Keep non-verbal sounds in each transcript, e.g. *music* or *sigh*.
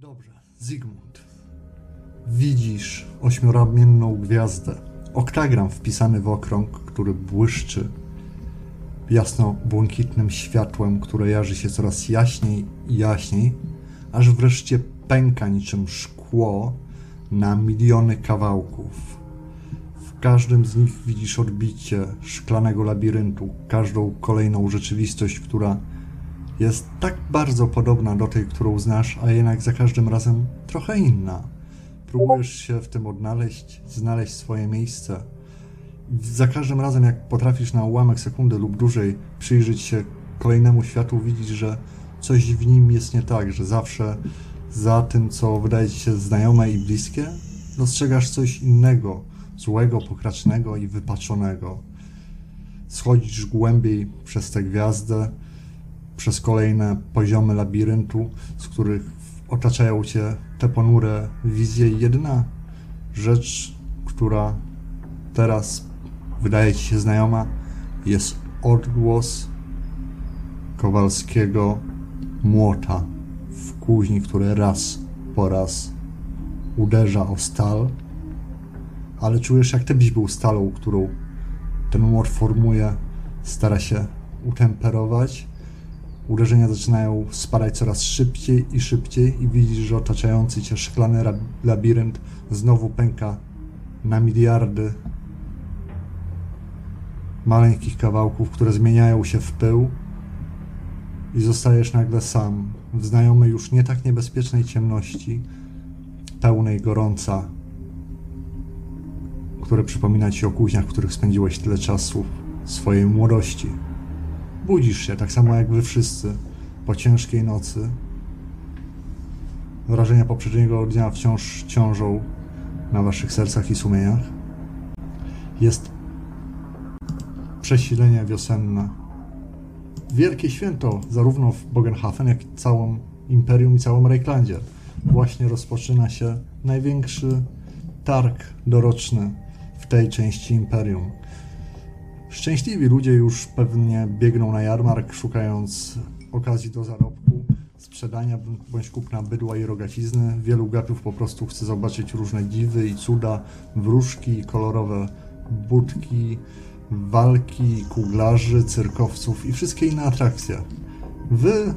Dobrze, Zygmunt. Widzisz ośmioramienną gwiazdę. Oktagram wpisany w okrąg, który błyszczy jasno-błękitnym światłem, które jarzy się coraz jaśniej i jaśniej, aż wreszcie pęka niczym szkło na miliony kawałków. W każdym z nich widzisz odbicie szklanego labiryntu, każdą kolejną rzeczywistość, która jest tak bardzo podobna do tej, którą znasz, a jednak za każdym razem trochę inna. Próbujesz się w tym odnaleźć, znaleźć swoje miejsce. Za każdym razem, jak potrafisz na ułamek sekundy lub dłużej przyjrzeć się kolejnemu światu, widzisz, że coś w nim jest nie tak, że zawsze za tym, co wydaje ci się znajome i bliskie, dostrzegasz coś innego, złego, pokracznego i wypaczonego. Schodzisz głębiej przez tę gwiazdę, przez kolejne poziomy labiryntu, z których otaczają cię te ponure wizje. I jedyna rzecz, która teraz wydaje ci się znajoma, jest odgłos Kowalskiego młota w kuźni, który raz po raz uderza o stal, ale czujesz, jak ty byś był stalą, którą ten młot formuje, stara się utemperować Uderzenia zaczynają spadać coraz szybciej i szybciej i widzisz, że otaczający cię szklany labirynt znowu pęka na miliardy maleńkich kawałków, które zmieniają się w pył i zostajesz nagle sam w znajomej już nie tak niebezpiecznej ciemności, pełnej gorąca, które przypomina ci o kuźniach, w których spędziłeś tyle czasu swojej młodości. Budzisz się, tak samo jak wy wszyscy, po ciężkiej nocy. Wrażenia poprzedniego dnia wciąż ciążą na waszych sercach i sumieniach. Jest przesilenie wiosenne. Wielkie święto zarówno w Bogenhafen, jak i całym Imperium i całym Reiklandzie. Właśnie rozpoczyna się największy targ doroczny w tej części Imperium. Szczęśliwi ludzie już pewnie biegną na jarmark, szukając okazji do zarobku, sprzedania bądź kupna bydła i rogacizny. Wielu gatów po prostu chce zobaczyć różne dziwy i cuda, wróżki, kolorowe budki, walki, kuglarzy, cyrkowców i wszystkie inne atrakcje. Wy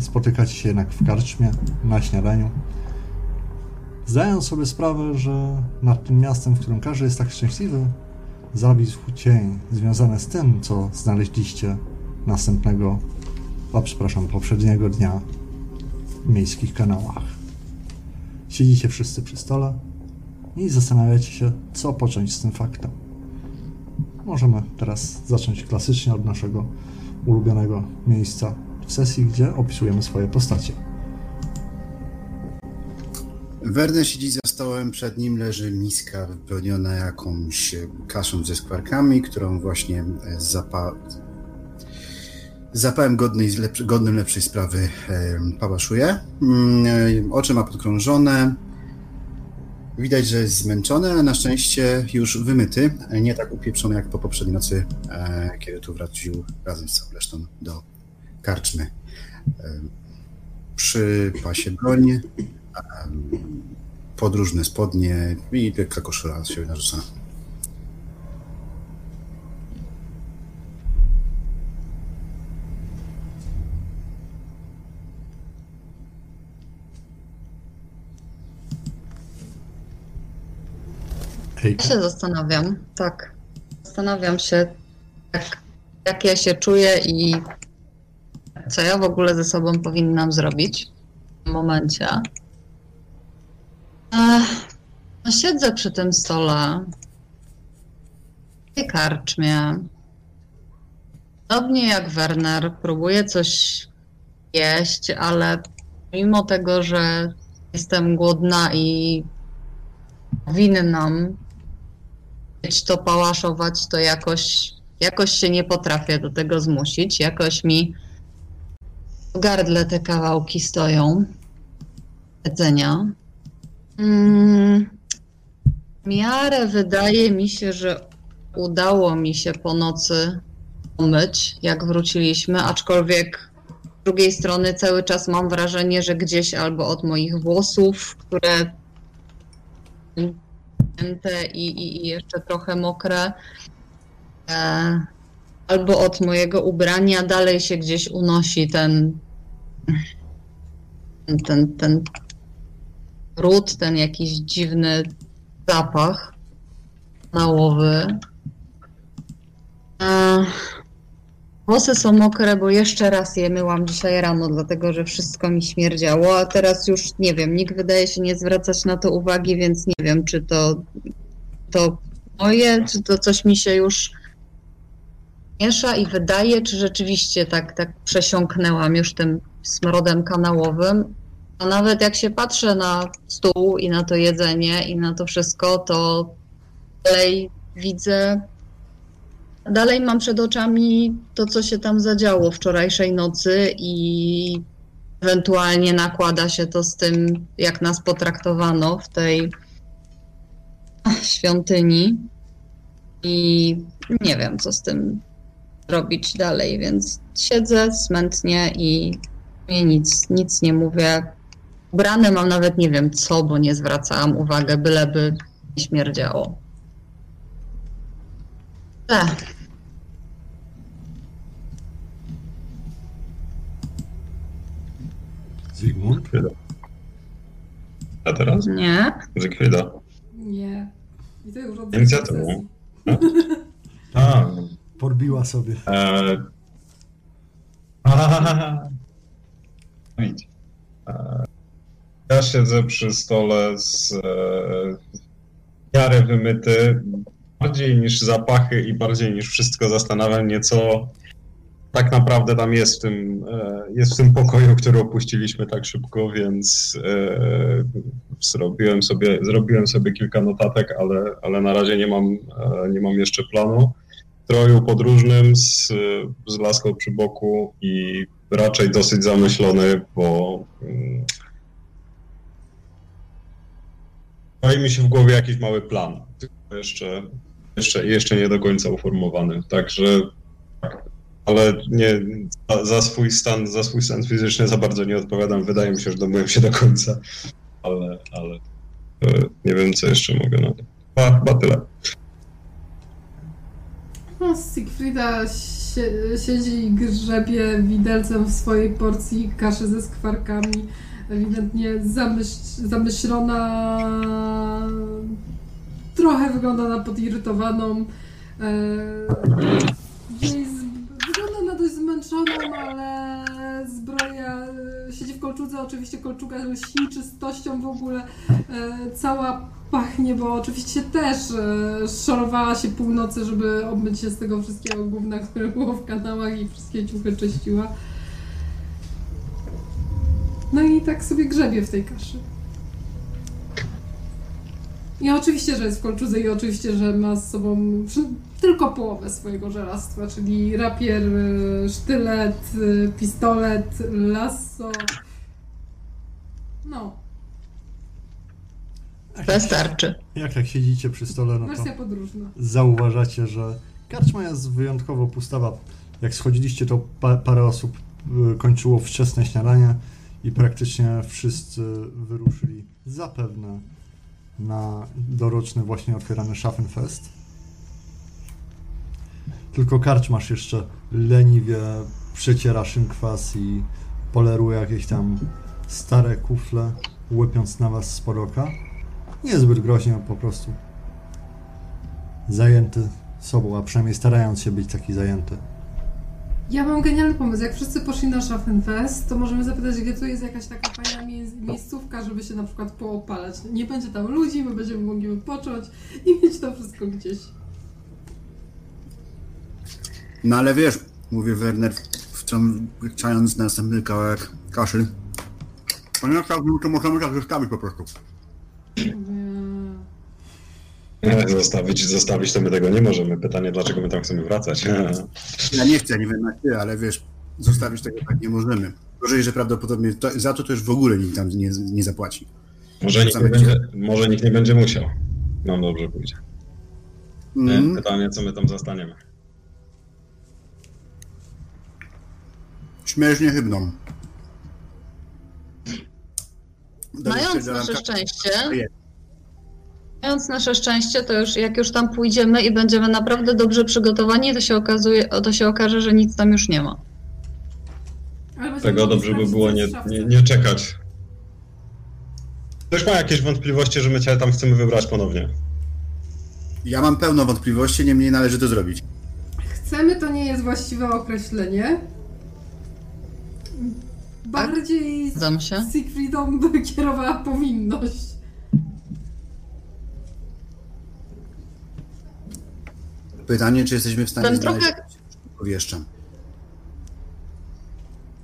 spotykacie się jednak w karczmie, na śniadaniu, zdając sobie sprawę, że nad tym miastem, w którym każdy jest tak szczęśliwy, zawisł cień związany z tym, co znaleźliście następnego, a przepraszam, poprzedniego dnia w miejskich kanałach. Siedzicie wszyscy przy stole i zastanawiacie się, co począć z tym faktem. Możemy teraz zacząć klasycznie od naszego ulubionego miejsca w sesji, gdzie opisujemy swoje postacie. Werner siedzi za stołem, przed nim leży miska wypełniona jakąś kaszą ze skwarkami, którą właśnie z zapa zapałem godnej, lepszy, godnym lepszej sprawy e, pałaszuje. Mm, oczy ma podkrążone. Widać, że jest zmęczony, ale na szczęście już wymyty. Nie tak upieprzony jak po poprzedniej nocy, e, kiedy tu wrócił razem z całą resztą do karczmy. E, przy pasie broń, podróżne spodnie i lekka koszula się narzucona. Ja się zastanawiam, tak. Zastanawiam się, jak, jak ja się czuję i co ja w ogóle ze sobą powinnam zrobić w tym momencie. No siedzę przy tym stole. W tej karczmie. Podobnie jak Werner, próbuję coś jeść, ale mimo tego, że jestem głodna i powinnam mieć to pałaszować, to jakoś, jakoś się nie potrafię do tego zmusić. Jakoś mi w gardle te kawałki stoją jedzenia. Mm, w miarę wydaje mi się, że udało mi się po nocy umyć, jak wróciliśmy, aczkolwiek Z drugiej strony cały czas mam wrażenie, że gdzieś albo od moich włosów, które i, i, i jeszcze trochę mokre, e, albo od mojego ubrania dalej się gdzieś unosi ten ten, ten ród, ten jakiś dziwny zapach nałowy. E, Włosy są mokre, bo jeszcze raz je myłam dzisiaj rano, dlatego że wszystko mi śmierdziało, a teraz już nie wiem, nikt wydaje się nie zwracać na to uwagi, więc nie wiem, czy to, to moje, czy to coś mi się już miesza i wydaje, czy rzeczywiście tak, tak przesiąknęłam już tym smrodem kanałowym. Nawet jak się patrzę na stół i na to jedzenie i na to wszystko, to dalej widzę Dalej mam przed oczami to, co się tam zadziało wczorajszej nocy i ewentualnie nakłada się to z tym, jak nas potraktowano w tej świątyni. I nie wiem, co z tym robić dalej, więc siedzę smętnie i nic, nic nie mówię. Ubrane mam nawet nie wiem co, bo nie zwracałam uwagi, byleby nie śmierdziało. Tak. Zygmunt? Chwila. A teraz? Nie. Zygfrida. Nie. I to już od Inicjatywą. A, Podbiła sobie. e... Ahahaha. *laughs* No idź. E... Ja siedzę przy stole z e... miarę wymyty. Bardziej niż zapachy i bardziej niż wszystko zastanawiam mnie, co tak naprawdę tam jest w tym, e, jest w tym pokoju, który opuściliśmy tak szybko, więc e, zrobiłem sobie, zrobiłem sobie kilka notatek, ale, ale na razie nie mam, e, nie mam jeszcze planu. W stroju podróżnym z, z laską przy boku i raczej dosyć zamyślony, bo mm, Stoi mi się w głowie jakiś mały plan, tylko jeszcze, jeszcze, jeszcze nie do końca uformowany. Także tak, ale nie, za, za, swój stan, za swój stan fizyczny za bardzo nie odpowiadam. Wydaje mi się, że dobyłem się do końca, ale, ale e, nie wiem, co jeszcze mogę na to. Chyba, chyba tyle. No, Siegfrieda sie, siedzi i grzebie widelcem w swojej porcji kaszy ze skwarkami. Ewidentnie zamyśl, zamyślona. Trochę wygląda na podirytowaną. Jej wygląda na dość zmęczoną, ale zbroja e, siedzi w kolczudze. Oczywiście kolczuga lśni czystością w ogóle. E, cała pachnie, bo oczywiście też e, szorowała się północy, żeby obmyć się z tego wszystkiego gówna, które było w kanałach i wszystkie ciuchy czyściła. No i tak sobie grzebie w tej kaszy. I oczywiście, że jest w kolczudze i oczywiście, że ma z sobą tylko połowę swojego żelastwa, czyli rapier, e, sztylet, e, pistolet, lasso. No, Wystarczy. Jak tak siedzicie przy stole, no to wersja podróżna. zauważacie, że karczma jest wyjątkowo pustawa. Jak schodziliście, to pa parę osób y, kończyło wczesne śniadanie i praktycznie wszyscy wyruszyli zapewne na doroczny właśnie otwierany Schaffenfest. Tylko karczmasz jeszcze leniwie przeciera szynkwas i poleruje jakieś tam stare kufle, łypiąc na was spod oka. Niezbyt groźnie, po prostu zajęty sobą, a przynajmniej starając się być taki zajęty. Ja mam genialny pomysł. Jak wszyscy poszli na Schaffenfest, to możemy zapytać, gdzie tu jest jakaś taka fajna mie- miejscówka, żeby się na przykład poopalać. Nie będzie tam ludzi, my będziemy mogli wypocząć i mieć to wszystko gdzieś. No ale wiesz, mówi Werner, wciągając następny kawałek kaszy. Ponieważ no to możemy tak zostawić po prostu. Eee, Zostawić, zostawić to my tego nie możemy. Pytanie, dlaczego my tam chcemy wracać? *laughs* Ja nie chcę, nie wiem na ty, ale wiesz, zostawić tego tak nie możemy. Gorzej, że prawdopodobnie to, za to to już w ogóle nikt tam nie, nie zapłaci. Może nikt nie, będzie, może nikt nie będzie musiał. Nam no, dobrze pójdzie. Mm. Pytanie, co my tam zastaniemy. Śmierć niechybną. Mając nasze szczęście, mając nasze szczęście, to już jak już tam pójdziemy i będziemy naprawdę dobrze przygotowani, to się, okazuje, to się okaże, że nic tam już nie ma. Tego dobrze by było nie, nie, nie czekać. Ktoś ma jakieś wątpliwości, że my cię tam chcemy wybrać ponownie? Ja mam pełno wątpliwości, niemniej należy to zrobić. Chcemy to nie jest właściwe określenie. Bardziej Zgadzam się. Kierowała powinność. Pytanie, czy jesteśmy w stanie Ten znaleźć trochę- wieszczam.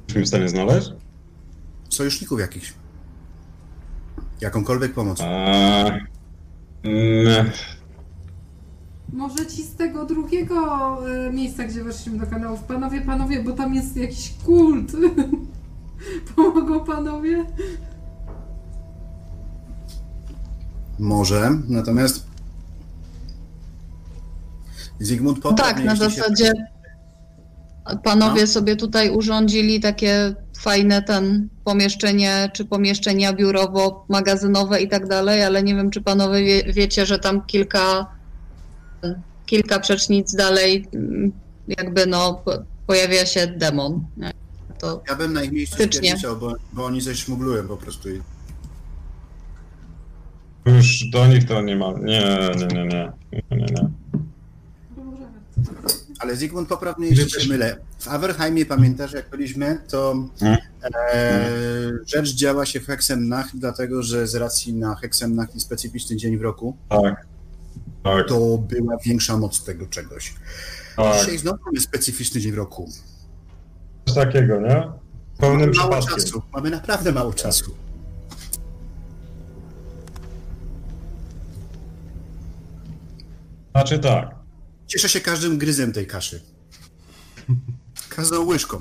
Jesteśmy w stanie znaleźć? Sojuszników jakichś. Jakąkolwiek pomoc. Eee, mm, Może ci z tego drugiego e, miejsca, gdzie weszliśmy do kanałów. Panowie, panowie, bo tam jest jakiś kult. *laughs* Pomogą panowie? Może, natomiast Zygmunt Potter... Tak, na jeśli się- zasadzie panowie No. sobie tutaj urządzili takie fajne ten pomieszczenie, czy pomieszczenia biurowo-magazynowe i tak dalej, ale nie wiem, czy panowie wie, wiecie, że tam kilka, kilka przecznic dalej mm, jakby no po- pojawia się demon. To Ja bym na ich miejscu spierniczał, bo, bo oni coś szmuglują po prostu. i- już do nich to nie ma. Nie, nie, nie, nie. nie, nie, nie. Ale Zygmunt poprawnie, jeśli się mylę. W Averheimie, pamiętasz, jak byliśmy, to Hmm. e, rzecz działa się w Hexennacht, dlatego że z racji na Hexennacht i specyficzny dzień w roku, Tak. Tak, to była większa moc tego czegoś. tak. Dzisiaj znowu mamy specyficzny dzień w roku. Coś takiego, nie? Pełnym Mamy mało czasu. Mamy naprawdę mało czasu. Znaczy tak. Cieszę się każdym gryzem tej kaszy. Każdą łyżką.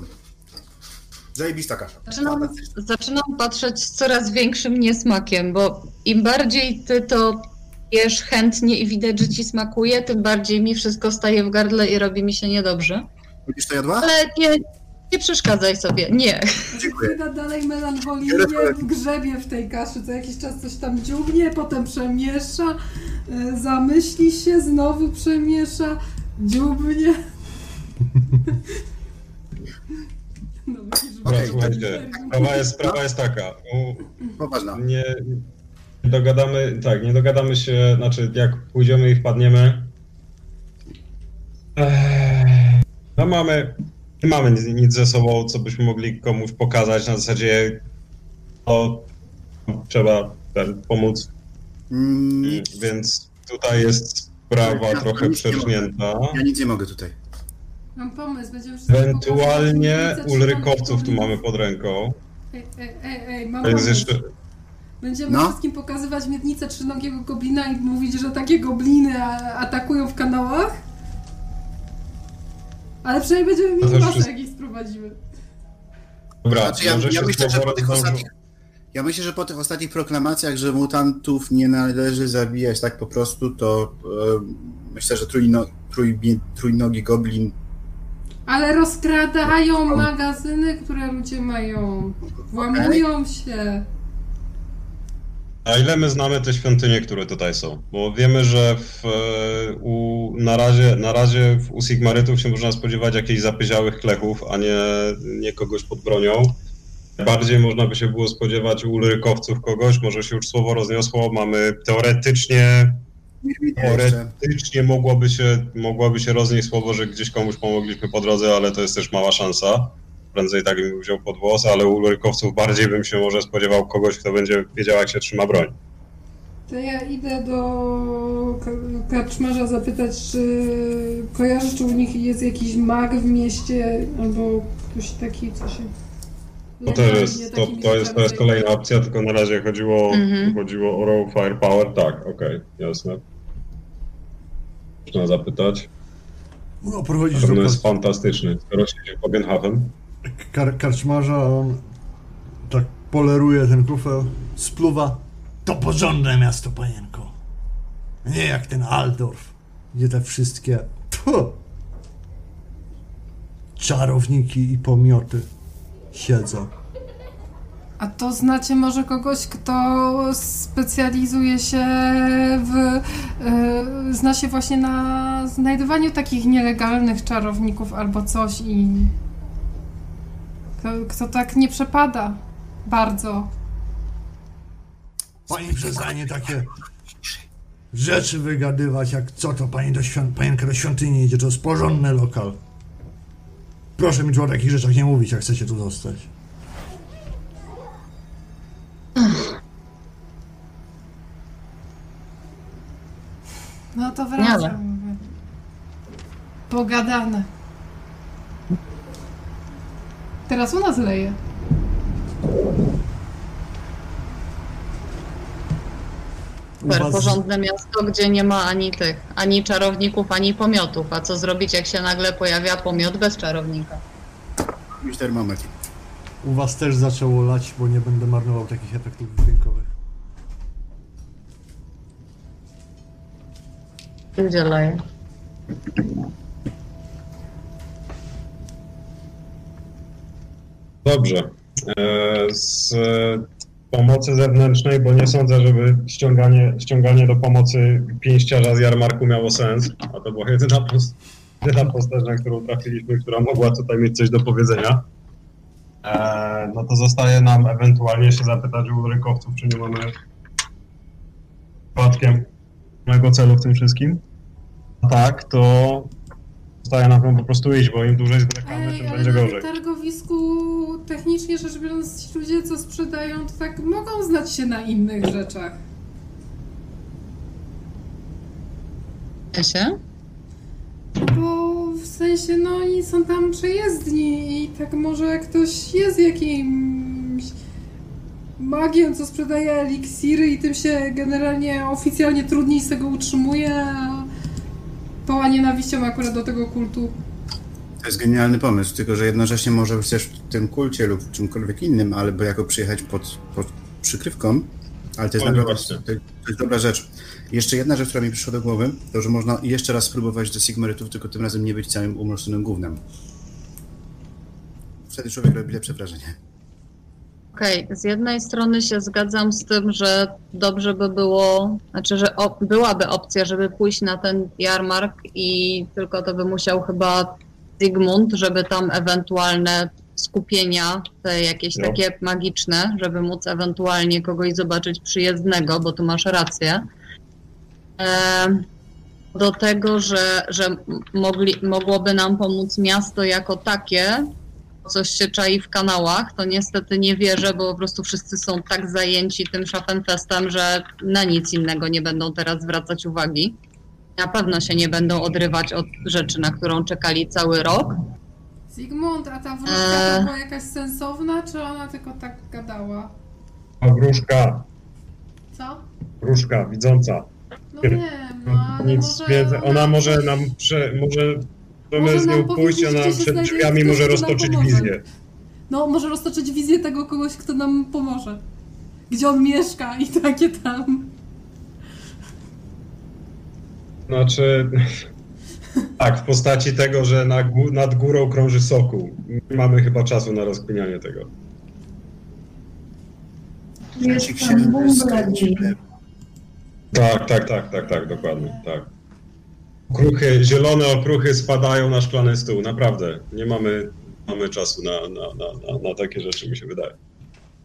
Zajebista kasza. Zaczynam, zaczynam patrzeć z coraz większym niesmakiem, bo im bardziej ty to jesz chętnie i widać, że ci smakuje, tym bardziej mi wszystko staje w gardle i robi mi się niedobrze. Będziesz to jadła? Ale nie, nie przeszkadzaj sobie, nie. Dziękuję. Frida dalej melancholijnie grzebie w tej kaszy, co jakiś czas coś tam dziubnie, potem przemiesza, zamyśli się, znowu przemiesza, dziubnie. No, Dobra, słuchajcie. Sprawa jest, sprawa jest taka. U, Poważna. nie, nie dogadamy, tak, nie dogadamy się, znaczy jak pójdziemy i wpadniemy. No mamy, nie mamy nic, nic ze sobą, co byśmy mogli komuś pokazać na zasadzie to trzeba ten, pomóc, Mm, więc tutaj jest sprawa Ja trochę nic nie mogę. przerżnięta. ja nic nie mogę tutaj. Mam pomysł, będziemy Ewentualnie ulrykowców tu mamy pod ręką. Ej, ej, ej, ej, mam To jest pomysł. jeszcze, Będziemy No. wszystkim pokazywać miednicę trzynogiego goblina i mówić, że takie gobliny a- atakują w kanałach. Ale przynajmniej będziemy To mieli wszystko- jak ich sprowadzimy. dobra, Znaczy, ja, może ja się myślę, że słowo po tych ostatnich. Ja myślę, że po tych ostatnich proklamacjach, że mutantów nie należy zabijać tak po prostu, to e, myślę, że trójno, trójbie- trójnogi goblin Ale rozkradają magazyny, które ludzie mają. Włamują się. A ile my znamy te świątynie, które tutaj są? Bo wiemy, że w, e, u, na, razie, na razie w, u Sigmarytów się można spodziewać jakichś zapyziałych klechów, a nie, nie kogoś pod bronią. Bardziej można by się było spodziewać u Ulrykowców kogoś, może się już słowo rozniosło, mamy teoretycznie, teoretycznie mogłoby się, mogłoby się roznieść słowo, że gdzieś komuś pomogliśmy po drodze, ale to jest też mała szansa. Prędzej tak bym wziął pod włos, ale u Ulrykowców bardziej bym się może spodziewał kogoś, kto będzie wiedział, jak się trzyma broń. To ja idę do ka- karczmarza zapytać, czy kojarzy, czy u nich jest jakiś mag w mieście, albo ktoś taki, co się... To też jest, to, to jest, to jest kolejna opcja, tylko na razie chodziło, Mhm. chodziło o Raw Firepower. Tak, okej, jasne. Można zapytać. No, prowadzisz do jest fantastyczny. Skoro siedzi w kar- karczmarza, on tak poleruje ten kufel, spluwa. To porządne miasto, panienko. Nie jak ten Aldorf, gdzie te wszystkie tfu, czarowniki i pomioty siedzą. A to znacie może kogoś, kto specjalizuje się w. y, zna się właśnie na znajdowaniu takich nielegalnych czarowników albo coś i. Kto, kto tak nie przepada bardzo. Pani przestanie takie rzeczy wygadywać, jak co to pani do świąt... panienka do świątyni idzie, to jest porządny lokal. Proszę mi tu o takich rzeczach nie mówić, jak chcecie tu zostać. No to wracam. mówię. Pogadane. Teraz u nas leje. Super was- porządne miasto, gdzie nie ma ani tych, ani czarowników, ani pomiotów. A co zrobić, jak się nagle pojawia pomiot bez czarownika? Już termometr. U was też zaczęło lać, bo nie będę marnował takich efektów dźwiękowych. Gdzie leje? Dobrze. E, Z pomocy zewnętrznej, bo nie sądzę, żeby ściąganie, ściąganie do pomocy pięściarza z jarmarku miało sens, a to była jedyna, pos- jedyna postać, na którą trafiliśmy, która mogła tutaj mieć coś do powiedzenia. E, No to zostaje nam ewentualnie się zapytać u rynkowców, czy nie mamy przypadkiem mojego celu w tym wszystkim. A tak, to zostaje nam po prostu iść, bo im dłużej zwlekamy, Ej, tym ale będzie na gorzej. targowisku technicznie rzecz biorąc ci ludzie, co sprzedają, to tak mogą znać się na innych rzeczach. się? Bo w sensie, no oni są tam przejezdni i tak może ktoś jest jakimś magiem, co sprzedaje eliksiry i tym się generalnie oficjalnie trudniej z tego utrzymuje, a pała nienawiścią akurat do tego kultu. To jest genialny pomysł, tylko że jednocześnie może być też w tym kulcie lub w czymkolwiek innym, albo jako przyjechać pod, pod przykrywką, ale to jest naprawdę to, to jest dobra rzecz. Jeszcze jedna rzecz, która mi przyszła do głowy, to że można jeszcze raz spróbować do Sigmarytów, tylko tym razem nie być całym umorzonym gównem. Wtedy człowiek robi lepsze wrażenie. Okej, z jednej strony się zgadzam z tym, że dobrze by było, znaczy, że op- byłaby opcja, żeby pójść na ten jarmark i tylko to by musiał chyba Zygmunt, żeby tam ewentualne skupienia, te jakieś No. takie magiczne, żeby móc ewentualnie kogoś zobaczyć przyjezdnego, bo tu masz rację. Do tego, że, że mogli, mogłoby nam pomóc miasto jako takie, coś się czai w kanałach, to niestety nie wierzę, bo po prostu wszyscy są tak zajęci tym Schaffenfestem, że na nic innego nie będą teraz zwracać uwagi. Na pewno się nie będą odrywać od rzeczy, na którą czekali cały rok. Zygmunt, a ta wróżka Eee. to była jakaś sensowna, czy ona tylko tak gadała? A wróżka, Co? wróżka, widząca. No wiem, no ale Nic może więcej. Ona może nam, prze, może możemy Może z nią nam pójść, ona przed drzwiami może roztoczyć wizję. No, może roztoczyć wizję tego kogoś, kto nam pomoże. Gdzie on mieszka i takie tam. Znaczy, tak, w postaci tego, że na, gó- nad górą krąży sokół. Nie mamy chyba czasu na rozkminianie tego. Krecik się skręci. Tak, tak, tak, tak, tak, dokładnie, tak. Okruchy, zielone okruchy spadają na szklany stół, naprawdę. Nie mamy, mamy czasu na, na, na, na, takie rzeczy, mi się wydaje.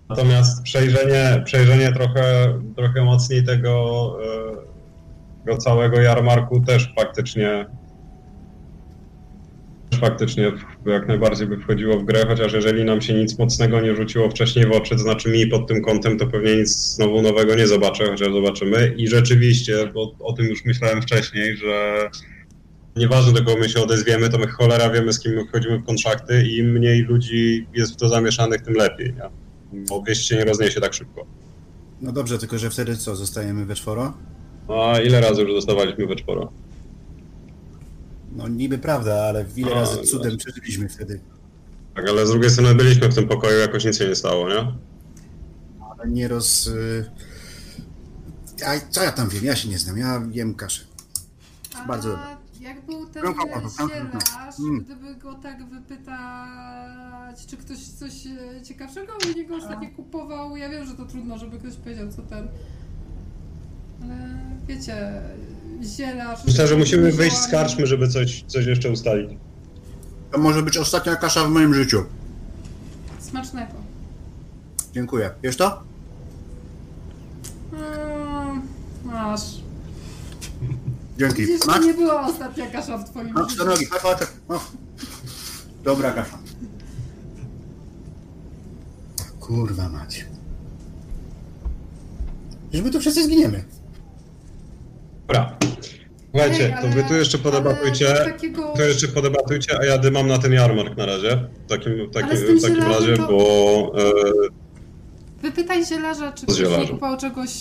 Natomiast przejrzenie, przejrzenie trochę, trochę mocniej tego, e, tego całego jarmarku też faktycznie faktycznie jak najbardziej by wchodziło w grę, chociaż jeżeli nam się nic mocnego nie rzuciło wcześniej w oczy, to znaczy mi pod tym kątem, to pewnie nic znowu nowego nie zobaczę, chociaż zobaczymy. I rzeczywiście, bo o tym już myślałem wcześniej, że nieważne do kogo my się odezwiemy, to my cholera wiemy z kim my wchodzimy w kontrakty i im mniej ludzi jest w to zamieszanych, tym lepiej, nie? Bo wieść się nie rozniesie tak szybko. No dobrze, tylko że wtedy co, zostajemy we czworo? A ile razy już dostawaliśmy we czworo? No niby prawda, ale ile A, razy no cudem właśnie. przeżyliśmy wtedy. Tak, ale z drugiej strony byliśmy w tym pokoju, jakoś nic się nie stało, nie? Ale nie roz... y, A co ja tam wiem? Ja się nie znam, ja jem kaszę. A Bardzo dobre. jak był ten sielarz, krąkał. Mm. gdyby go tak wypytać czy ktoś coś e, ciekawszego u niego ostatnio kupował. Ja wiem, że to trudno, żeby ktoś powiedział, co ten. Ale wiecie, zielarz. Myślę, że musimy wyjść z karczmy, żeby coś, coś jeszcze ustalić. To może być ostatnia kasza w moim życiu. Smacznego. Dziękuję. Wiesz to? Mm, masz. Dzięki. Widzisz, to Masz? nie była ostatnia kasza w twoim Masz życiu. nogi. Chodź, chodź. O. Dobra kasza. Kurwa mać. Już my tu wszyscy zginiemy. Dobra. Słuchajcie, to wy tu jeszcze podebatujcie. takiego- To jeszcze podebatujcie, a ja dymam na ten jarmark na razie. W takim, w takim, w takim razie, to- bo e, Wypytaj zielarza, czy ktoś kupował czegoś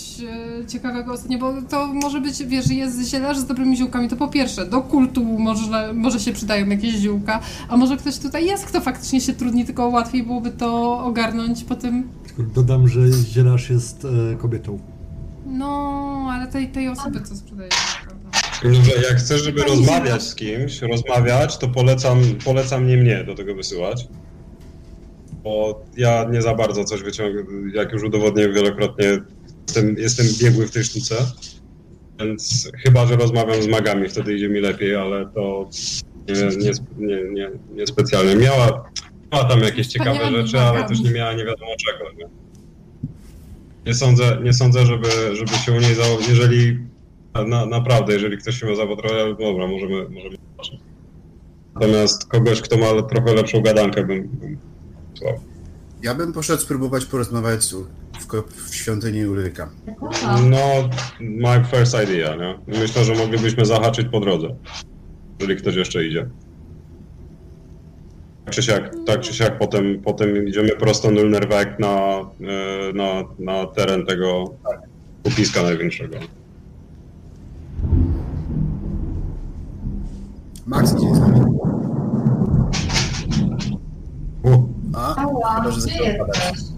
e, ciekawego ostatnio, bo to może być, wiesz, jest zielarz z dobrymi ziółkami, to po pierwsze, do kultu może, może się przydają jakieś ziółka, a może ktoś tutaj jest, kto faktycznie się trudni, tylko łatwiej byłoby to ogarnąć po tym, dodam, że zielarz jest e, kobietą. no, ale tej, tej osoby, co sprzedaje, jak chcesz, żeby rozmawiać z kimś, rozmawiać, to polecam, polecam nie mnie do tego wysyłać. Bo ja nie za bardzo coś wyciągam, jak już udowodniłem wielokrotnie, jestem, jestem biegły w tej sztuce. Więc chyba, że rozmawiam z magami, wtedy idzie mi lepiej, ale to nie, nie, nie, nie, nie specjalnie. Miała, miała tam jakieś ciekawe rzeczy, ale też nie miała nie wiadomo czego. Nie, nie sądzę, nie sądzę żeby, żeby się u niej założyć, jeżeli na, naprawdę, jeżeli ktoś się ma zawodować, dobra, możemy, możemy zobaczyć. Natomiast kogoś, kto ma trochę lepszą gadankę, bym, bym słał. Ja bym poszedł spróbować porozmawiać z, w, w świątyni Ulryka. No, my first idea, nie? Myślę, że moglibyśmy zahaczyć po drodze, jeżeli ktoś jeszcze idzie. Tak czy siak, tak czy siak potem, potem idziemy prosto Nulnerweg na, e, na, na teren tego kupiska największego. Max idzie z nami. U, A? Ała, Chyba, że gdzie zaczęło padać. jesteś?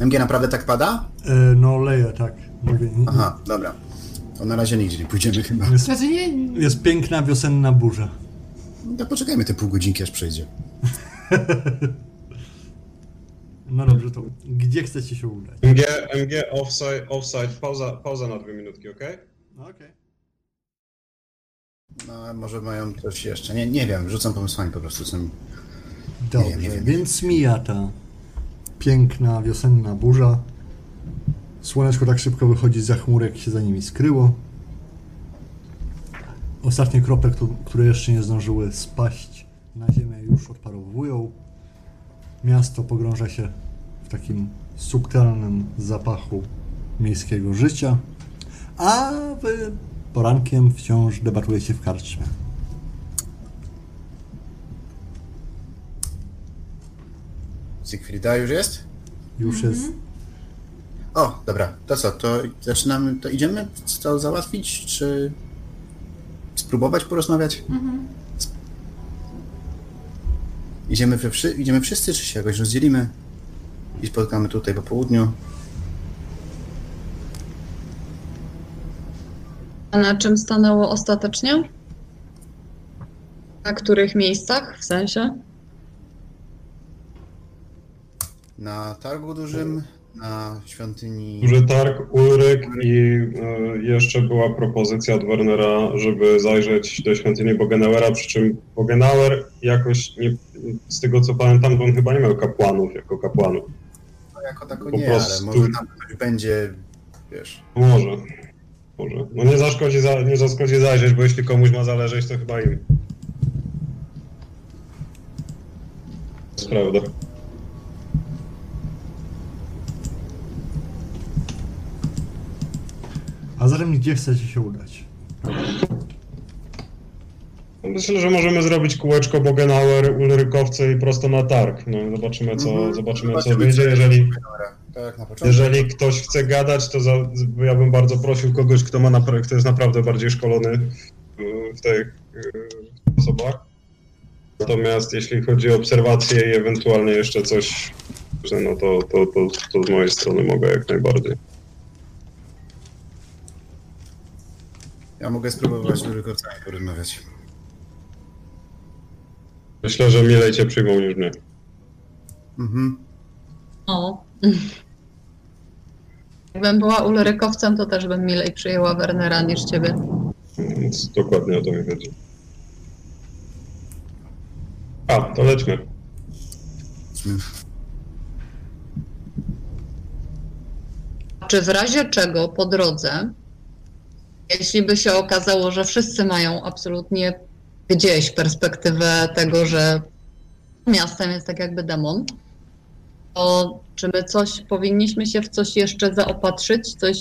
MG naprawdę tak pada? E, no leje, tak. Mówię, nie- Aha, dobra. To na razie nigdzie nie pójdziemy chyba. Jest, Znaczy nie, jest piękna wiosenna burza. To poczekajmy te pół godzinki aż przejdzie. No dobrze, to gdzie chcecie się udać? MG, MG offside, offside pauza, pauza na dwie minutki, ok? No okej. No, może mają coś jeszcze. Nie, nie wiem, rzucam pomysłami po prostu. Są... Dobrze, Nie wiem, nie wiem. więc mija ta piękna wiosenna burza. Słoneczko tak szybko wychodzi za chmurek, się za nimi skryło. Ostatnie krople, któ- które jeszcze nie zdążyły spaść na ziemię, już odparowują. Miasto pogrąża się w takim subtelnym zapachu miejskiego życia, a wy porankiem wciąż debatujecie w karczmie. Siegfrieda już jest? Już jest O, dobra, to co, to zaczynamy, to idziemy to załatwić, czy spróbować porozmawiać? Mhm. Idziemy, we idziemy wszyscy, czy się jakoś rozdzielimy i spotkamy tutaj po południu? A na czym stanęło ostatecznie? Na których miejscach w sensie? Na targu dużym, na świątyni... Duży targ, Ulryk i e, jeszcze była propozycja od Wernera, żeby zajrzeć do świątyni Bogenauera, przy czym Bogenauer jakoś, nie, z tego co pamiętam, to on chyba nie miał kapłanów jako kapłanów. No, jako tako po nie, prostu- ale może tam ktoś będzie, wiesz... Może, może. No nie zaszkodzi, za, nie zaszkodzi zajrzeć, bo jeśli komuś ma zależeć, to chyba im. To jest prawda. A zatem gdzie chcecie się udać? Myślę, że możemy zrobić kółeczko Bogenauer, Ulrykowce i prosto na targ. No, zobaczymy, co, Mhm. zobaczymy, co wyjdzie. Jeżeli, Tak, na początku. jeżeli ktoś chce gadać, to za, ja bym bardzo prosił kogoś, kto, ma napra- kto jest naprawdę bardziej szkolony y, w tych y, osobach. Natomiast jeśli chodzi o obserwacje i ewentualnie jeszcze coś, że no to, to, to, to z mojej strony mogę jak najbardziej. Ja mogę spróbować z Ulrykowcami porozmawiać. Myślę, że milej cię przyjmą niż mnie. Mhm. O. Jakbym była ulrykowcem, to też bym milej przyjęła Wernera niż ciebie. Więc dokładnie o to mi chodzi. A, to lećmy. Czy w razie czego po drodze, jeśli by się okazało, że wszyscy mają absolutnie gdzieś perspektywę tego, że miastem jest tak jakby demon, to czy my coś powinniśmy się w coś jeszcze zaopatrzyć, coś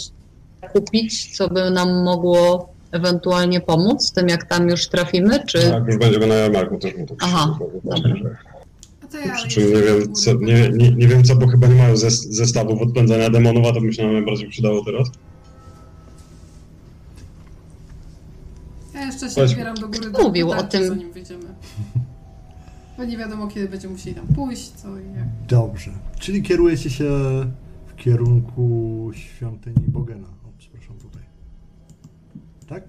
kupić, co by nam mogło ewentualnie pomóc tym, jak tam już trafimy, czy Jak już będziemy na jarmarku, też mu to Aha, przyjdzie. A to ja Przy czym nie wiem, co, nie, nie, nie wiem co, bo chyba nie mają zes- zestawów odpędzania demonów, a to by się nam najbardziej przydało teraz. Ja jeszcze się Chodź. wybieram do góry do Mówił o tym. zanim wyjdziemy. Bo nie wiadomo, kiedy będziemy musieli tam pójść, co i jak. Dobrze. Czyli kierujecie się w kierunku świątyni Bogena. O, przepraszam tutaj. Tak?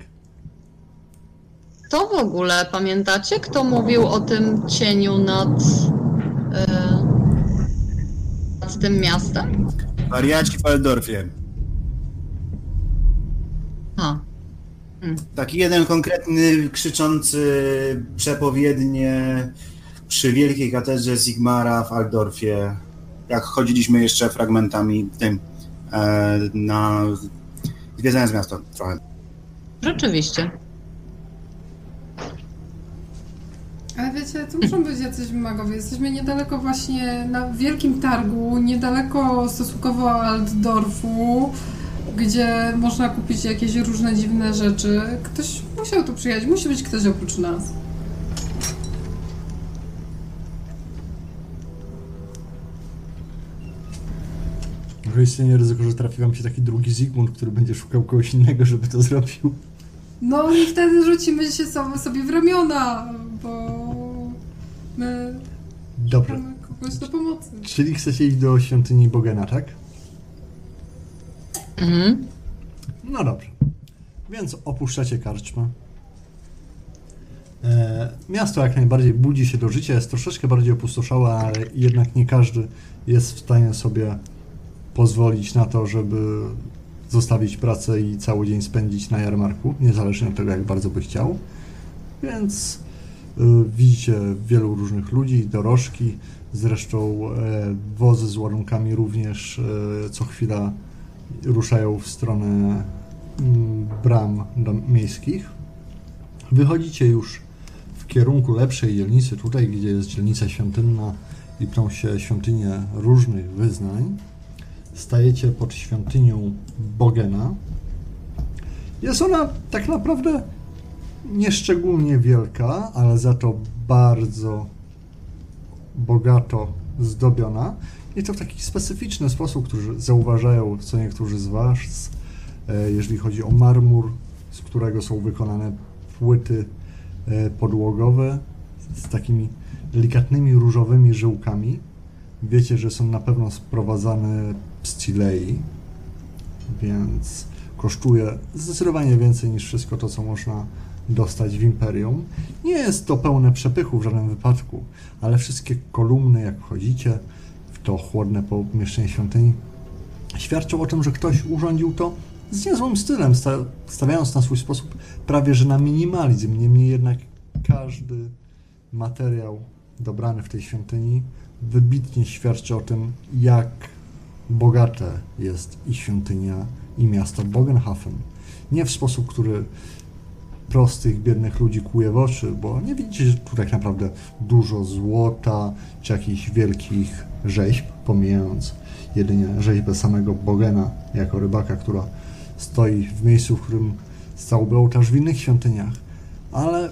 To w ogóle pamiętacie, kto mówił o tym cieniu nad, e, nad tym miastem? Wariaci w Waldorfie. A, Taki jeden konkretny, krzyczący przepowiednie przy wielkiej katedrze Sigmara w Aldorfie. Jak chodziliśmy jeszcze fragmentami tym e, na zwiedzając miasto trochę. rzeczywiście. Ale wiecie, to muszą być jacyś magowie. Jesteśmy niedaleko właśnie na wielkim targu, niedaleko stosunkowo Altdorfu, gdzie można kupić jakieś różne dziwne rzeczy. Ktoś musiał tu przyjechać, musi być ktoś oprócz nas. Może istnieje ryzyko, że trafi wam się taki drugi Zygmunt, który będzie szukał kogoś innego, żeby to zrobił. No i wtedy rzucimy się so- sobie w ramiona, bo my Dobrze. mamy kogoś do pomocy. Czyli chcecie iść do świątyni Bogena, tak? Mhm. No dobrze. Więc opuszczacie karczmę. E, miasto jak najbardziej budzi się do życia, jest troszeczkę bardziej opustoszałe, ale jednak nie każdy jest w stanie sobie pozwolić na to, żeby zostawić pracę i cały dzień spędzić na jarmarku, niezależnie od tego, jak bardzo by chciał. Więc y, widzicie wielu różnych ludzi, dorożki, zresztą e, wozy z ładunkami również e, co chwila ruszają w stronę mm, bram miejskich. Wychodzicie już w kierunku lepszej dzielnicy, tutaj gdzie jest dzielnica świątynna i plą się świątynie różnych wyznań. Stajecie pod świątynią Bogena. Jest ona tak naprawdę nieszczególnie wielka, ale za to bardzo bogato zdobiona. I to w taki specyficzny sposób, który zauważają co niektórzy z Was, e, jeżeli chodzi o marmur, z którego są wykonane płyty e, podłogowe z takimi delikatnymi różowymi żyłkami. Wiecie, że są na pewno sprowadzane z więc kosztuje zdecydowanie więcej niż wszystko to, co można dostać w Imperium. Nie jest to pełne przepychu w żadnym wypadku, ale wszystkie kolumny, jak wchodzicie w to chłodne pomieszczenie świątyni, świadczą o tym, że ktoś urządził to z niezłym stylem, sta- stawiając na swój sposób prawie że na minimalizm. Niemniej jednak każdy materiał dobrany w tej świątyni wybitnie świadczy o tym, jak bogate jest i świątynia, i miasto Bogenhafen. Nie w sposób, który prostych, biednych ludzi kłuje w oczy, bo nie widzicie tu tak naprawdę dużo złota czy jakichś wielkich rzeźb, pomijając jedynie rzeźbę samego Bogena jako rybaka, która stoi w miejscu, w którym stałby ołtarz w innych świątyniach, ale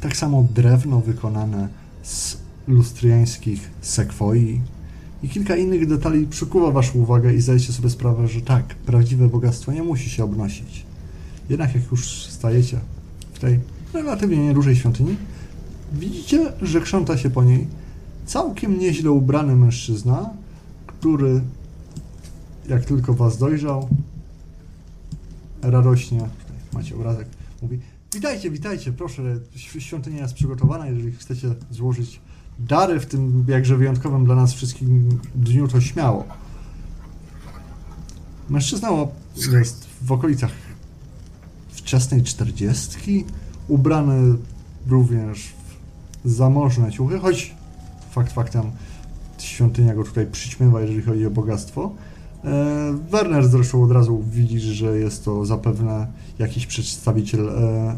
tak samo drewno wykonane z lustriańskich sekwoi i kilka innych detali przykuwa Waszą uwagę i zdajecie sobie sprawę, że tak, prawdziwe bogactwo nie musi się obnosić. Jednak jak już stajecie w tej relatywnie niedużej świątyni, widzicie, że krząta się po niej całkiem nieźle ubrany mężczyzna, który jak tylko was dojrzał, radośnie, tutaj macie obrazek, mówi Witajcie, witajcie, proszę. Świątynia jest przygotowana, jeżeli chcecie złożyć dary w tym jakże wyjątkowym dla nas wszystkim dniu, to śmiało. Mężczyzna jest w okolicach wczesnej czterdziestki, ubrany również w zamożne ciuchy, choć fakt faktem świątynia go tutaj przyćmiewa, jeżeli chodzi o bogactwo. E, Werner zresztą od razu widzi, że jest to zapewne jakiś przedstawiciel e,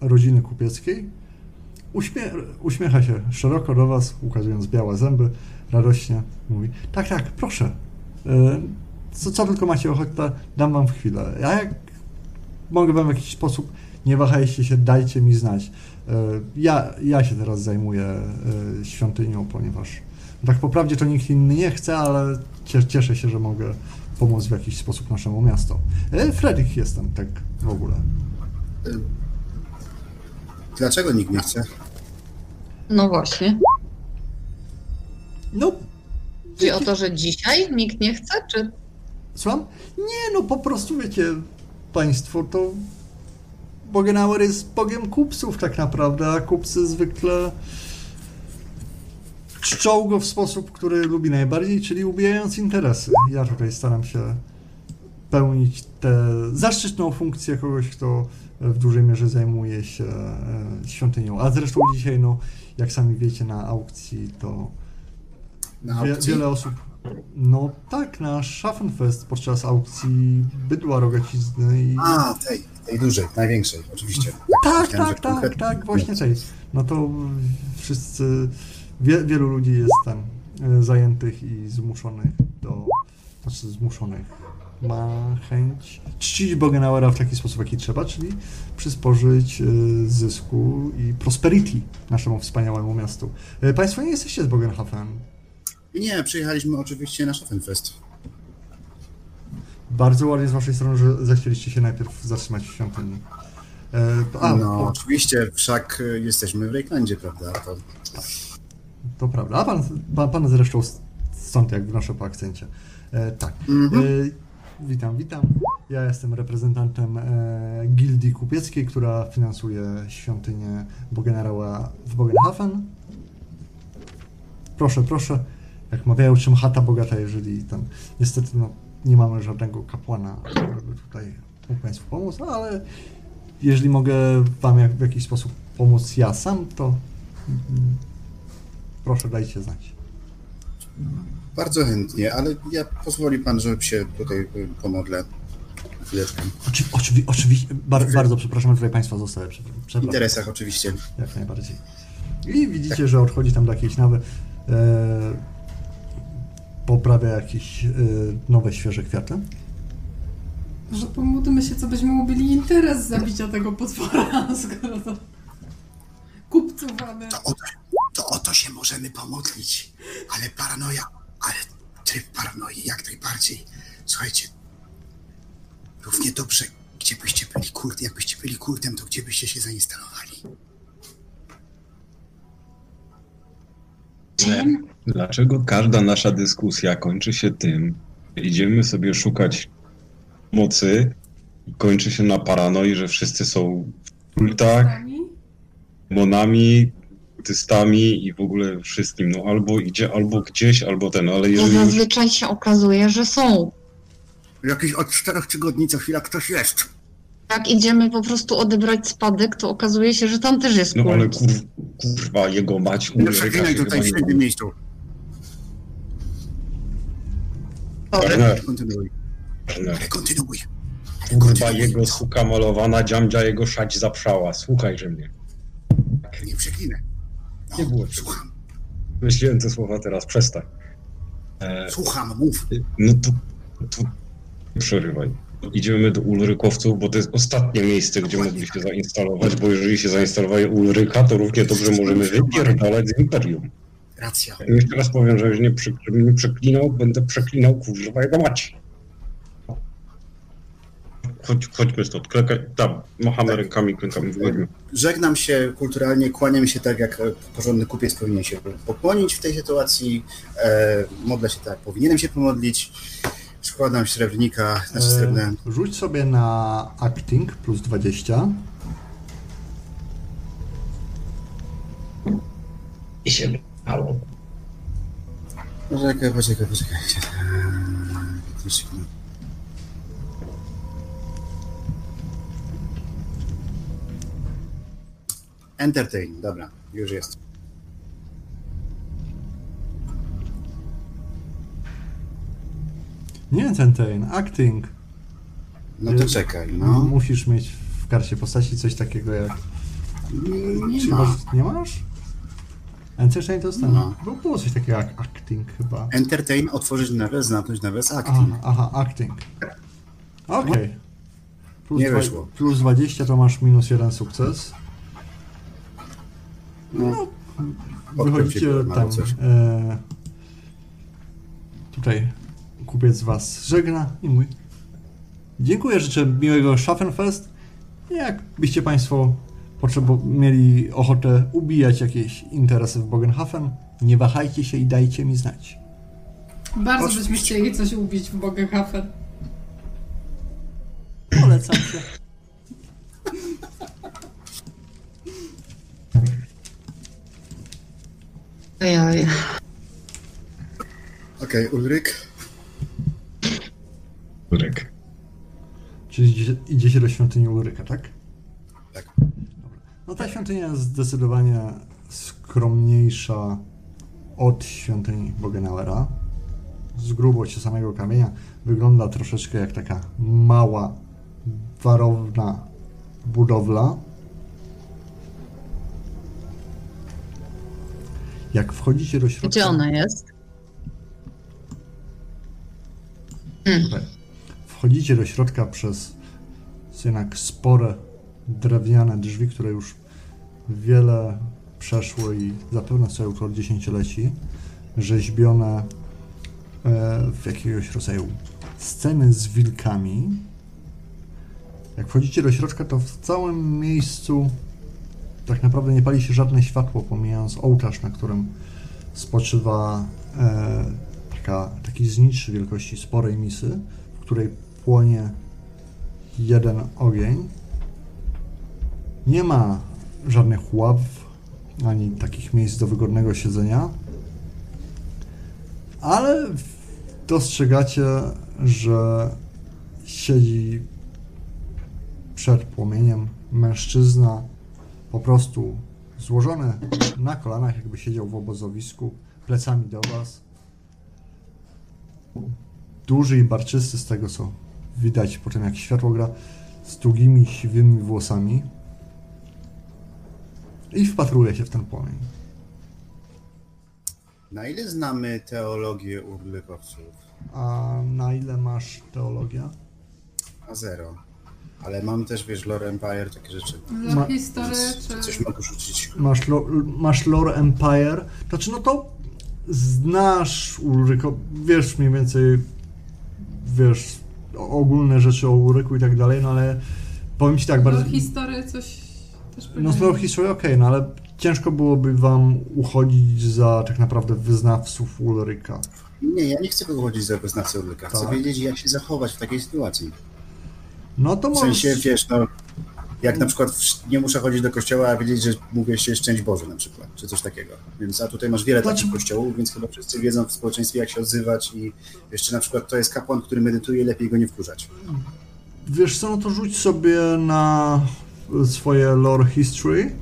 rodziny kupieckiej. Uśmie uśmiecha się szeroko do Was, ukazując białe zęby, radośnie mówi: Tak, tak, proszę. E, co, co tylko macie ochotę, dam Wam w chwilę. A jak mogę Wam w jakiś sposób, nie wahajcie się, dajcie mi znać. E, Ja, ja się teraz zajmuję e, świątynią, ponieważ tak po prawdzie to nikt inny nie chce, ale cie- cieszę się, że mogę pomóc w jakiś sposób naszemu miastu. Fredrik jestem, tak w ogóle. Dlaczego nikt nie chce? No właśnie. No, Chodzi o to, że dzisiaj nikt nie chce, czy słucham? Nie, no po prostu wiecie, państwo, to Bogenauer jest bogiem kupców tak naprawdę, a kupcy zwykle czczą go w sposób, który lubi najbardziej, czyli ubijając interesy. Ja tutaj staram się pełnić tę zaszczytną funkcję kogoś, kto w dużej mierze zajmuje się e, świątynią. A zresztą dzisiaj, no, jak sami wiecie, na aukcji to Na Wie, aukcji? wiele osób. No tak, na Schaffenfest podczas aukcji bydła rogacizny i. A, tej, tej dużej, największej, oczywiście. tak, tak, tak, konkretnie. tak, właśnie tej. No to wszyscy. Wie, wielu ludzi jest tam e, zajętych i zmuszonych do. Znaczy zmuszonych. Ma chęć czcić Bogenauera w taki sposób, jaki trzeba, czyli przysporzyć e, zysku i prosperity naszemu wspaniałemu miastu. E, Państwo nie jesteście z Bogenhafen. Nie, przyjechaliśmy oczywiście na Schaffenfest. Bardzo ładnie z waszej strony, że zechcieliście się najpierw zatrzymać w świątyni. E, a, no, to, oczywiście, wszak jesteśmy w Rejklandzie, prawda? To to prawda. A pan, pan, pan zresztą stąd, jak wnoszę po akcencie. Tak. Mhm. E, witam, witam. Ja jestem reprezentantem e, gildii kupieckiej, która finansuje świątynię Bogenarała w Bogenhafen. Proszę, proszę. Jak mawiają, czym chata bogata, jeżeli tam niestety no, nie mamy żadnego kapłana, żeby tutaj mógł Państwu pomóc, no, ale jeżeli mogę Wam jak, w jakiś sposób pomóc ja sam, to mm, proszę dajcie znać. Bardzo chętnie, ale ja pozwoli pan, że się tutaj y, pomodlę chwileczkę. Oczy, oczywi, oczywiście, bar, bardzo przepraszam, tutaj Państwa zostały. Przepra- W Przepraszam, interesach oczywiście. jak najbardziej. I widzicie, że odchodzi tam do jakiejś nawy. E, poprawia jakieś e, nowe, świeże kwiaty. Może pomódlmy się, co byśmy ubili interes zabicia tego potwora, *laughs* skoro to kupców mamy. To o, to, to o to się możemy pomodlić. Ale paranoja, ale tryb paranoi jak najbardziej. Słuchajcie, równie dobrze, gdzie byście byli kult, jakbyście byli kultem, to gdzie byście się zainstalowali? Dlaczego każda nasza dyskusja kończy się tym, że idziemy sobie szukać mocy i kończy się na paranoi, że wszyscy są w kultach, monami, tystami i w ogóle wszystkim. No albo idzie, albo gdzieś, albo ten, ale to jeżeli już zazwyczaj się okazuje, że są. Jakieś od czterech tygodni co chwila ktoś jest. Jak idziemy po prostu odebrać spadek, to okazuje się, że tam też jest No ale kult. kur, kurwa, jego mać Nie Ulryka przeklinaj tutaj w świętym miejscu. Werner, Kontynuuj. Werner, Ale kontynuuj. Kurwa, jego suka malowana, dziamdzia jego szać zaprzała. Słuchajże mnie. Nie przeklinaj. Nie było słucham, Myśliłem te słowa teraz, przestań. E, słucham, mów. no to, to przerywaj. Idziemy do Ulrykowców, bo to jest ostatnie miejsce, gdzie mogli się zainstalować, bo jeżeli się zainstalowuje Ulryka, to równie dobrze możemy wypierdalać z Imperium. Racja. Ja jeszcze raz powiem, że już nie, przy, nie przeklinał, będę przeklinał kurwa jego mać chodź, chodźmy stąd, klekaj, tam, machamy tak. rękami, klękamy, wychodźmy. Żegnam się kulturalnie, kłaniam się tak, jak porządny kupiec powinien się pokłonić w tej sytuacji, e, modlę się tak, powinienem się pomodlić, składam srebrnika, znaczy e, srebrne... E, rzuć sobie na acting plus 20. I się wypało. Poczekaj, poczekaj, poczekaj. Eee, poczekaj. Entertain, dobra, już jest. Nie entertain, acting. No to czekaj, no. Musisz mieć w karcie postaci coś takiego jak... Nie Czy ma. masz, nie masz? Entertain to jest ten. No. Bo było coś takiego jak acting chyba. Entertain, otworzyć nawias, zamknąć nawias, Aha, acting. aha acting. Okej. Plus, Nie dwa- wyszło. plus 20 to masz minus jeden sukces. No, Wychodzicie Podkręciłem tam. E, tutaj kupiec was żegna i mówi Dziękuję, życzę miłego Schaffenfest. Jakbyście Państwo potrzebo- mieli ochotę ubijać jakieś interesy w Bogenhafen, nie wahajcie się i dajcie mi znać. Bardzo byśmy chcieli coś ubić w Bogenhafen. Polecam się. Ojoj. Okej, Ulryk. Ulryk. Czyli idzie- idziecie do świątyni Ulryka, tak? Tak. No ta świątynia jest zdecydowanie skromniejsza od świątyni Bogenauera. Z grubości samego kamienia wygląda troszeczkę jak taka mała, warowna budowla. Jak wchodzicie do środka... Gdzie ona jest? Tutaj. Wchodzicie do środka przez jednak spore drewniane drzwi, które już wiele przeszło i zapewne są około dziesięcioleci, rzeźbione e, w jakiegoś rodzaju sceny z wilkami. Jak wchodzicie do środka, to w całym miejscu tak naprawdę nie pali się żadne światło, pomijając ołtarz, na którym spoczywa e, taka, taki znicz wielkości sporej misy, w której płonie jeden ogień. Nie ma żadnych ław, ani takich miejsc do wygodnego siedzenia, ale dostrzegacie, że siedzi przed płomieniem mężczyzna, po prostu złożony na kolanach, jakby siedział w obozowisku, plecami do was. Duży i barczysty z tego, co widać po tym, jak światło gra, z długimi, siwymi włosami. I wpatruje się w ten płomień. Na ile znamy teologię urlykowców? A na ile masz teologia? A zero. Ale mam też, wiesz, Lore Empire, takie rzeczy. Dla Ma- historii Więc czy... Coś mogę rzucić. Masz, lo, masz Lore Empire. Znaczy, no to znasz Ulryko, wiesz mniej więcej, wiesz, ogólne rzeczy o Ulryku i tak dalej, no ale powiem ci tak, bardzo... historii coś też No z lore history okej, no ale ciężko byłoby wam uchodzić za tak naprawdę wyznawców Ulryka. Nie, ja nie chcę wychodzić za wyznawcę urlyka. Chcę Tak. wiedzieć, jak się zachować w takiej sytuacji. No to W możesz... sensie, wiesz, no, jak na przykład w- nie muszę chodzić do kościoła, a wiedzieć, że mówię się szczęść Boże na przykład, czy coś takiego. Więc, a tutaj masz wiele takich kościołów, więc chyba wszyscy wiedzą w społeczeństwie, jak się odzywać i jeszcze na przykład to jest kapłan, który medytuje, lepiej go nie wkurzać. Wiesz co, no to rzuć sobie na swoje lore history.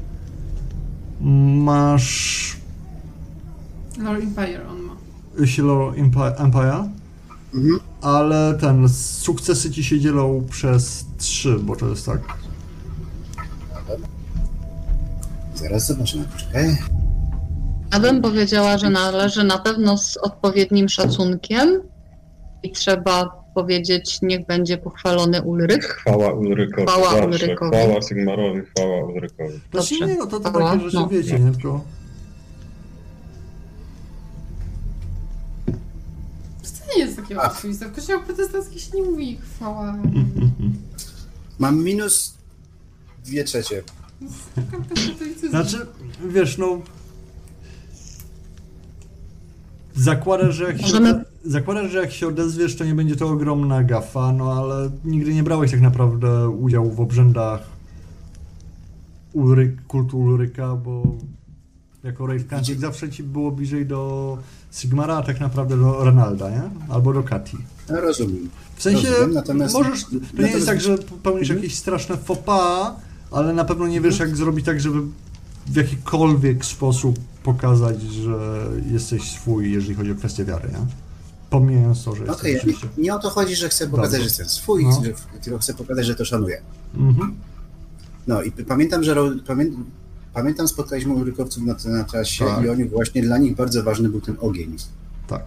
Masz Lore Empire on ma. jeśli lore Empi- Empire, Mhm. ale ten, sukcesy ci się dzielą przez trzy, bo to jest tak. Zaraz zobaczymy, poczekaj. Ja bym powiedziała, że należy na pewno z odpowiednim szacunkiem i trzeba powiedzieć, niech będzie pochwalony Ulrych. Chwała Ulrykowi. Chwała. Ulrykowi. Chwała Sigmarowi, chwała Ulrykowi. Znaczy Dobrze. nie, no to, to takie rzeczy no. wiecie, nie tylko... nie jest takie oczywiste. W kościołach protestanckich się nie mówi chwała. *laughs* Mam minus dwie trzecie. Znaczy, wiesz, no... Zakładasz, że jak się, Możemy- zakładasz, że jak się odezwiesz, to nie będzie to ogromna gafa, no ale nigdy nie brałeś tak naprawdę udziału w obrzędach Ulryk, kultu Ulryka, bo Jako Railclanczyk zawsze ci było bliżej do Sigmara, a tak naprawdę do Renalda, nie? Albo do Kati. No, rozumiem. W sensie, Rozumiem, natomiast- możesz, to nie natomiast- jest tak, że popełnisz Mhm. jakieś straszne faux pas, ale na pewno nie wiesz, jak zrobić tak, żeby w jakikolwiek sposób pokazać, że jesteś swój, jeżeli chodzi o kwestię wiary, nie? Pomijając to, że jesteś Okej, oczywiście... nie o to chodzi, że chcę pokazać, Dobra. że jestem swój, No. tylko chcę pokazać, że to szanuję. Mhm. No i pamiętam, że pamię, pamiętam, spotkaliśmy urykowców na, na trasie Tak. i oni właśnie dla nich bardzo ważny był ten ogień, Tak,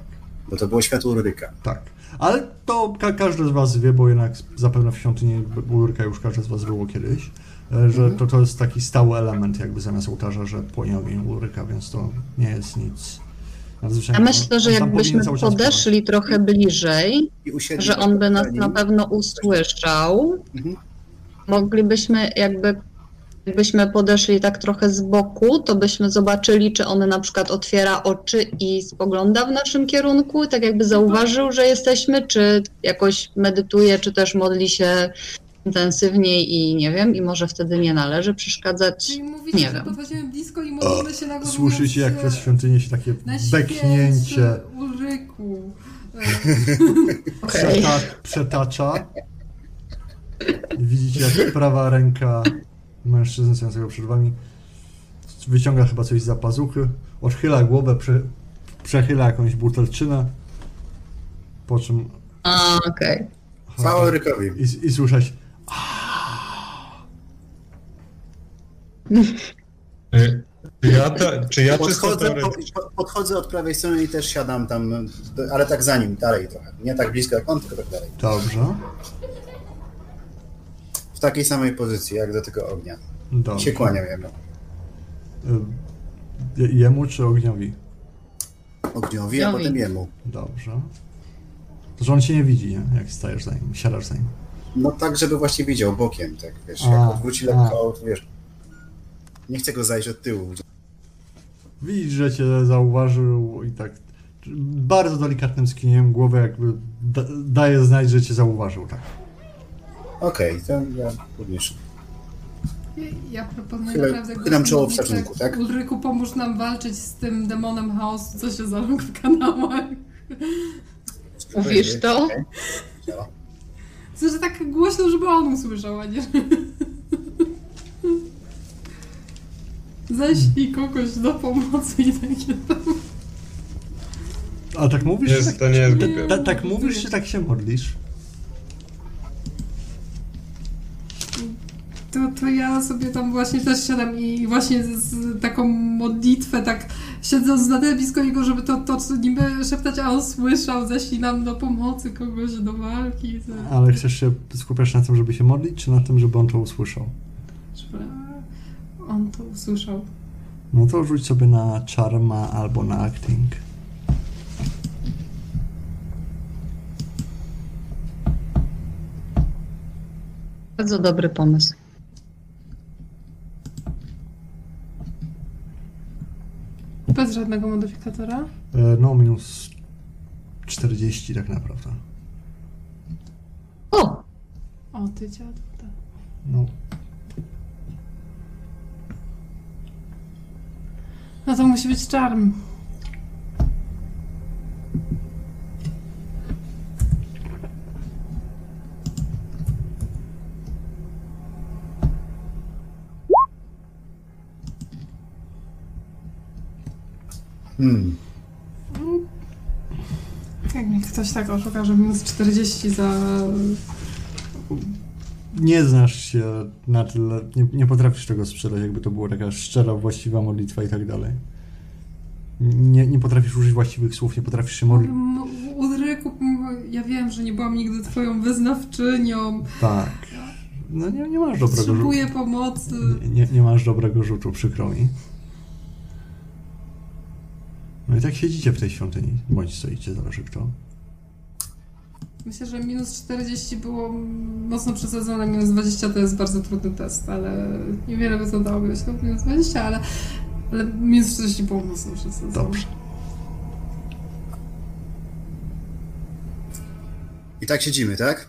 bo to było światło Uryka. tak. Ale to ka każdy z was wie, bo jednak zapewne w świątyni Ulryka już każdy z was było kiedyś, e, że Mhm. to, to jest taki stały element jakby zamiast ołtarza, że płonie ogień Ulryka, więc to nie jest nic Ja nadzwyczajnego. myślę, że jakbyśmy podeszli trochę bliżej, że on by nas na na pewno usłyszał, Mhm. moglibyśmy jakby jakbyśmy podeszli tak trochę z boku, to byśmy zobaczyli, czy on na przykład otwiera oczy i spogląda w naszym kierunku, tak jakby zauważył, że jesteśmy, czy jakoś medytuje, czy też modli się intensywniej i nie wiem, i może wtedy nie należy przeszkadzać. Czyli mówicie, Nie że wiem. podchodzimy blisko i modlimy się na Słyszycie, jak przez świątynię się takie beknięcie. E, Okej. przeta przetacza. Widzicie, jak prawa ręka mężczyzny stojącego przed wami wyciąga chyba coś za pazuchy, odchyla głowę, prze, przechyla jakąś butelczynę, po czym A, okej. Chwała Urykowi. i, i słyszeć Czy ja, te, czy ja Podchodzę, teoretycznie... po- podchodzę od prawej strony i też siadam tam, ale tak za nim, dalej trochę. Nie tak blisko jak on, tylko tak dalej. dobrze, W takiej samej pozycji, jak do tego ognia. I się dobrze. kłaniam jemu. Y, je- Jemu czy ogniowi? Ogniowi, a potem jemu. Dobrze. To, że on cię nie widzi, nie? Jak stajesz za nim, siadasz za nim. No tak, żeby właśnie widział bokiem, tak wiesz, A, jak odwróci lekko, wiesz. Nie chcę go zajść od tyłu. Widzisz, że cię zauważył i tak bardzo delikatnym skinieniem głowy jakby da, daje znać, że cię zauważył, tak. Okej, to ja podnieszę. Ja proponuję Chylę- naprawdę... chylam czoło w modlitwę. szacunku, tak? Ulryku, pomóż nam walczyć z tym demonem chaosu, co się zaląkł w kanałach. Mówisz to? Okej. No. Chcę, że tak głośno, żeby on usłyszał, a nie... Ześlij kogoś do pomocy i takie tam. A tak mówisz, Jest, tak, to nie jest ta, głupie. ta, tak mówisz, czy tak się modlisz? To, to ja sobie tam właśnie też siadam i właśnie z, z taką modlitwę, tak siedząc na tyle blisko niego, żeby to, to niby szeptać, a on słyszał, ześlij nam do pomocy kogoś do walki. To, Ale chcesz się skupiać na tym, żeby się modlić, czy na tym, żeby on to usłyszał? żeby on to usłyszał. No to rzuć sobie na charma albo na acting. Bardzo dobry pomysł. Bez żadnego modyfikatora. E, No, minus 40 tak naprawdę. O! O, ty dziadu. tak. No, No to musi być czarm. Hmm. Jak mnie ktoś tak oszuka, że minus 40 za... nie znasz się na tyle, nie, nie potrafisz tego sprzedać, jakby to była taka szczera, właściwa modlitwa i tak dalej. Nie, nie potrafisz użyć właściwych słów, nie potrafisz się modlić. Ulryku, ja wiem, że nie byłam nigdy twoją wyznawczynią. Tak. No nie, nie masz dobrego rzutu. Potrzebuję pomocy. Nie, nie, nie masz dobrego rzutu, przykro mi. No i tak siedzicie w tej świątyni, bądź stoicie, zależy kto. Myślę, że minus 40 było mocno przesadzone, minus 20 to jest bardzo trudny test, ale niewiele by to dało no minus 20, ale, ale minus 40 było mocno przesadzone. Dobrze. I tak siedzimy, tak?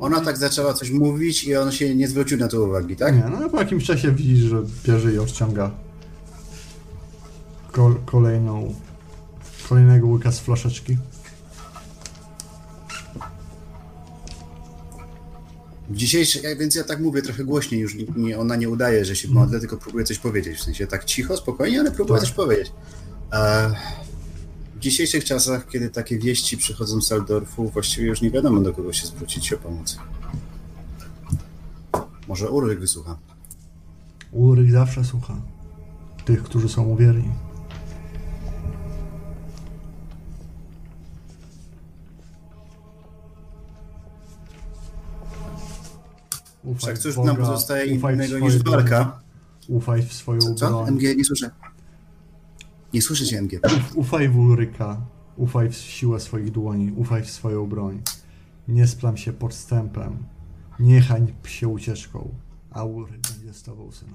Ona tak zaczęła coś mówić i on się nie zwrócił na to uwagi, tak? Nie, no po jakimś czasie widzisz, że bierze i odciąga Kol, kolejną, kolejnego łyka z flaszeczki. W dzisiejszej, więc ja tak mówię trochę głośniej, już nie, ona nie udaje, że się modlę, tylko próbuję coś powiedzieć. W sensie tak cicho, spokojnie, ale próbuję Tak. coś powiedzieć. E, w dzisiejszych czasach, kiedy takie wieści przychodzą z Aldorfu, właściwie już nie wiadomo do kogo się zwrócić o pomoc. Może Urwyk wysłucha. Ulryk zawsze słucha tych, którzy są mu Wszak cóż nam pozostaje innego niż walka. Ufaj w swoją Co? co? broń. MG, nie słyszę. Nie słyszę cię, MG. Ufaj w Ulryka. Ufaj w siłę swoich dłoni. Ufaj w swoją broń. Nie splam się podstępem. Nie hańb się ucieczką. A Ulryk będzie z tobą, synem.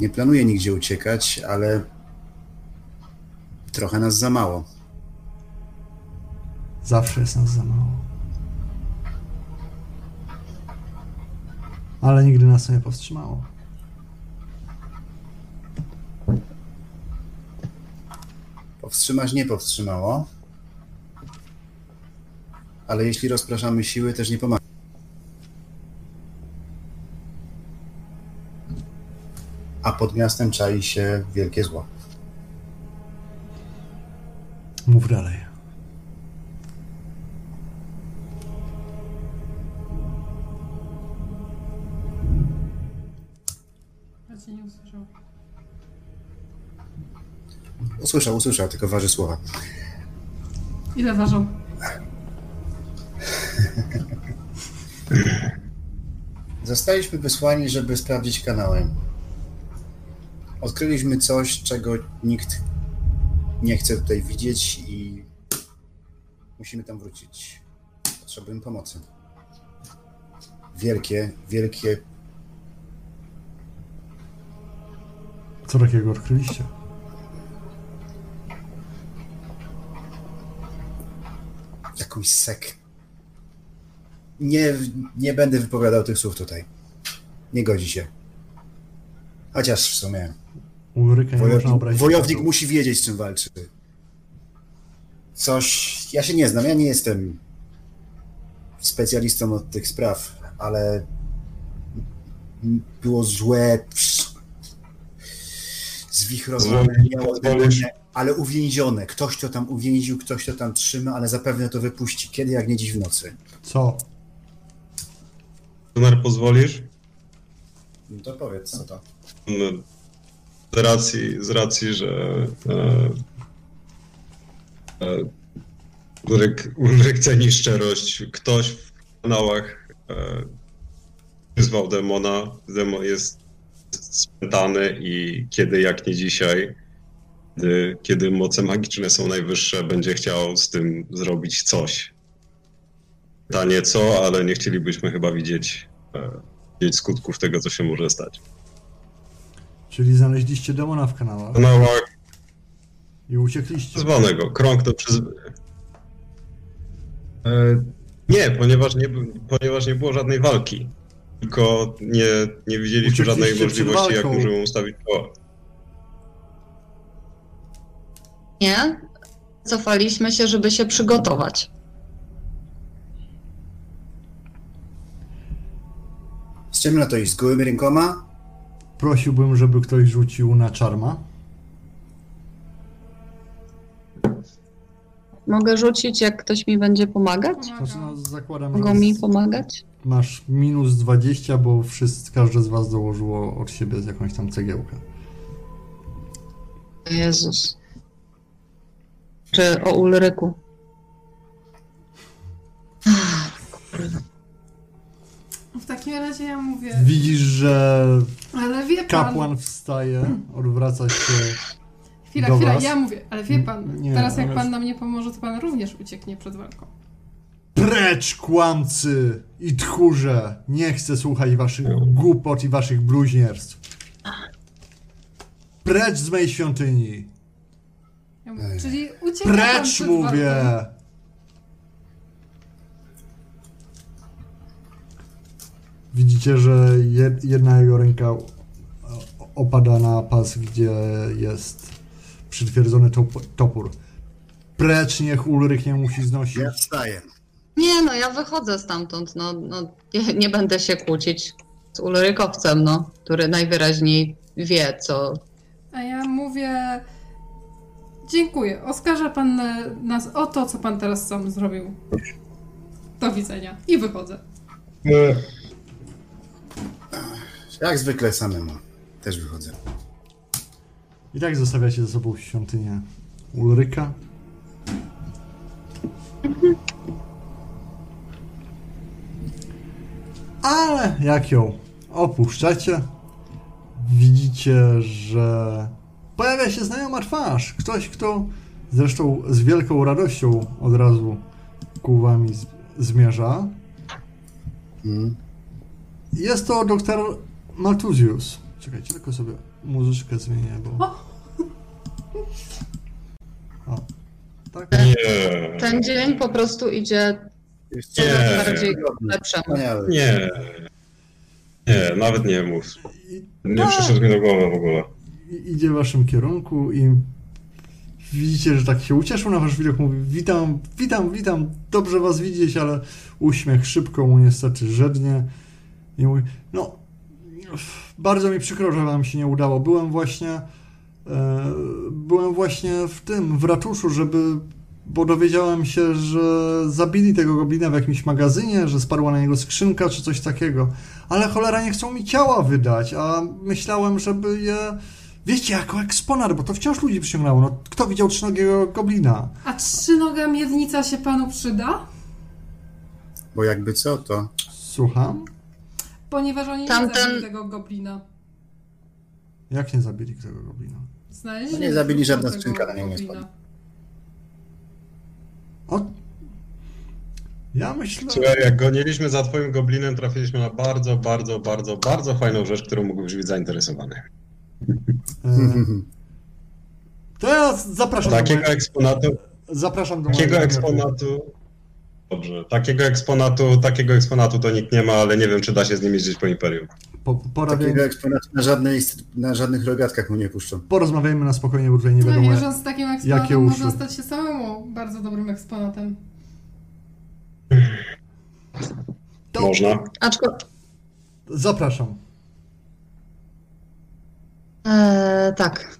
Nie planuję nigdzie uciekać, ale trochę nas za mało. Zawsze jest nas za mało. Ale nigdy nas to nie powstrzymało. Powstrzymać nie powstrzymało. Ale jeśli rozpraszamy siły, też nie pomaga. A pod miastem czai się wielkie zło. Mów dalej. Ja cię nie usłyszał. Usłyszał, usłyszał, tylko waży słowa. Ile ważą? Zostaliśmy wysłani, żeby sprawdzić kanały. Odkryliśmy coś, czego nikt nie chce tutaj widzieć i musimy tam wrócić. Potrzebujemy pomocy. Wielkie, wielkie Co takiego odkryliście? jakąś sek. Nie, nie będę wypowiadał tych słów tutaj. Nie godzi się. Chociaż w sumie Ulryka nie można wojownik, obrazić. wojownik musi wiedzieć, z czym walczy. Coś. Ja się nie znam, ja nie jestem specjalistą od tych spraw, ale było złe. Zwichrowane, miało ale uwięzione. Ktoś to tam uwięził, ktoś to tam trzyma, ale zapewne to wypuści. Kiedy, jak nie dziś w nocy. Co? Tuner, pozwolisz? No to powiedz, co to. No, z racji, z racji że e, e, Ulryk, ceni szczerość. Ktoś w kanałach e, demona. Demon jest spętany i kiedy jak nie dzisiaj, kiedy, kiedy moce magiczne są najwyższe, będzie chciał z tym zrobić coś. Pytanie co, ale nie chcielibyśmy chyba widzieć, e, widzieć skutków tego, co się może stać. Czyli znaleźliście demona w kanałach W kanałach i uciekliście. zwanego. Krąg to przez. E, nie, ponieważ nie, ponieważ nie było żadnej walki. Tylko nie, nie widzieliśmy Uciekliście żadnej przed możliwości, jak walką. możemy ustawić czoła. Nie? Cofaliśmy się, żeby się przygotować. Z czym na to iść? Z gołymi rękoma? Prosiłbym, żeby ktoś rzucił na czarma. Mogę rzucić, jak ktoś mi będzie pomagać? Znaczy, no, zakładam, Mogą że mi pomagać? masz minus 20, bo wszyscy, każde z was dołożyło od siebie z jakąś tam cegiełkę. Jezus. Czy o Ulryku? W takim razie ja mówię, Widzisz, że ale wie pan, kapłan wstaje, odwraca się. chwila, do chwila, was? ja mówię, ale wie pan, Nie, teraz jak ale- pan nam nie pomoże, to pan również ucieknie przed walką. Precz, kłamcy i tchórze! Nie chcę słuchać waszych głupot i waszych bluźnierstw. Precz z mojej świątyni! Ja mówię, czyli ucieka pan Precz, przed mówię! walką. Widzicie, że jed, jedna jego ręka o- opada na pas, gdzie jest przytwierdzony top, topór. Precz, niech Ulrych nie musi znosić. Ja wstaję. Nie no, ja wychodzę stamtąd, no, no nie, nie będę się kłócić z Ulrykowcem, no, który najwyraźniej wie, co... A ja mówię. Dziękuję. Oskarża pan e, nas o to, co pan teraz sam zrobił. Do widzenia. I wychodzę. E, Jak zwykle samemu. Też wychodzę. I tak zostawiacie ze sobą świątynię Ulryka. Ale jak ją opuszczacie, widzicie, że pojawia się znajoma twarz. Ktoś, kto zresztą z wielką radością od razu ku wami zmierza. Mm. Jest to doktor Maltuzius. Czekajcie, tylko sobie muzyczkę zmienię, bo... O! Tak? Nie. Ten dzień po prostu idzie coraz bardziej lepszemu. Nie. Nie, nawet nie mów. Nie przyszedł mi do głowy w ogóle. idzie w waszym kierunku i widzicie, że tak się ucieszył na wasz widok, mówi witam, witam, witam, dobrze was widzieć, ale uśmiech szybko mu niestety żednie i mówi, no bardzo mi przykro, że wam się nie udało, byłem właśnie e, byłem właśnie w tym, w ratuszu, żeby bo dowiedziałem się, że zabili tego goblina w jakimś magazynie, że spadła na niego skrzynka czy coś takiego. Ale cholera nie chcą mi ciała wydać, a myślałem, żeby je. Wiecie, jako eksponat, bo to wciąż ludzi przyciągnęło. No, kto widział trzynogiego goblina? A trzynoga miednica się panu przyda? Bo jakby co, to Słucham? Ponieważ oni Tamten- nie zabili tego goblina. Jak nie zabili tego goblina? Znaleźli No nie zabili, żadna skrzynka na niego nie spadła. O. Ja myślę. Słuchaj, jak goniliśmy za twoim goblinem, trafiliśmy na bardzo, bardzo, bardzo, bardzo fajną rzecz, którą mógłbyś być zainteresowany. E, to ja zapraszam do, Takiego moje, eksponatu, zapraszam do takiego mojego eksponatu... Dobrze, takiego eksponatu, takiego eksponatu to nikt nie ma, ale nie wiem, czy da się z nim jeździć po Imperium. Po, porabiaj, takiego eksponatu na, żadnej, na żadnych rogatkach mu nie puszczą. porozmawiajmy na spokojnie, bo tutaj nie No wiadomo. z takim jakie eksponatem można stać się samemu bardzo dobrym eksponatem. To Można. Aczko, Zapraszam. e, tak,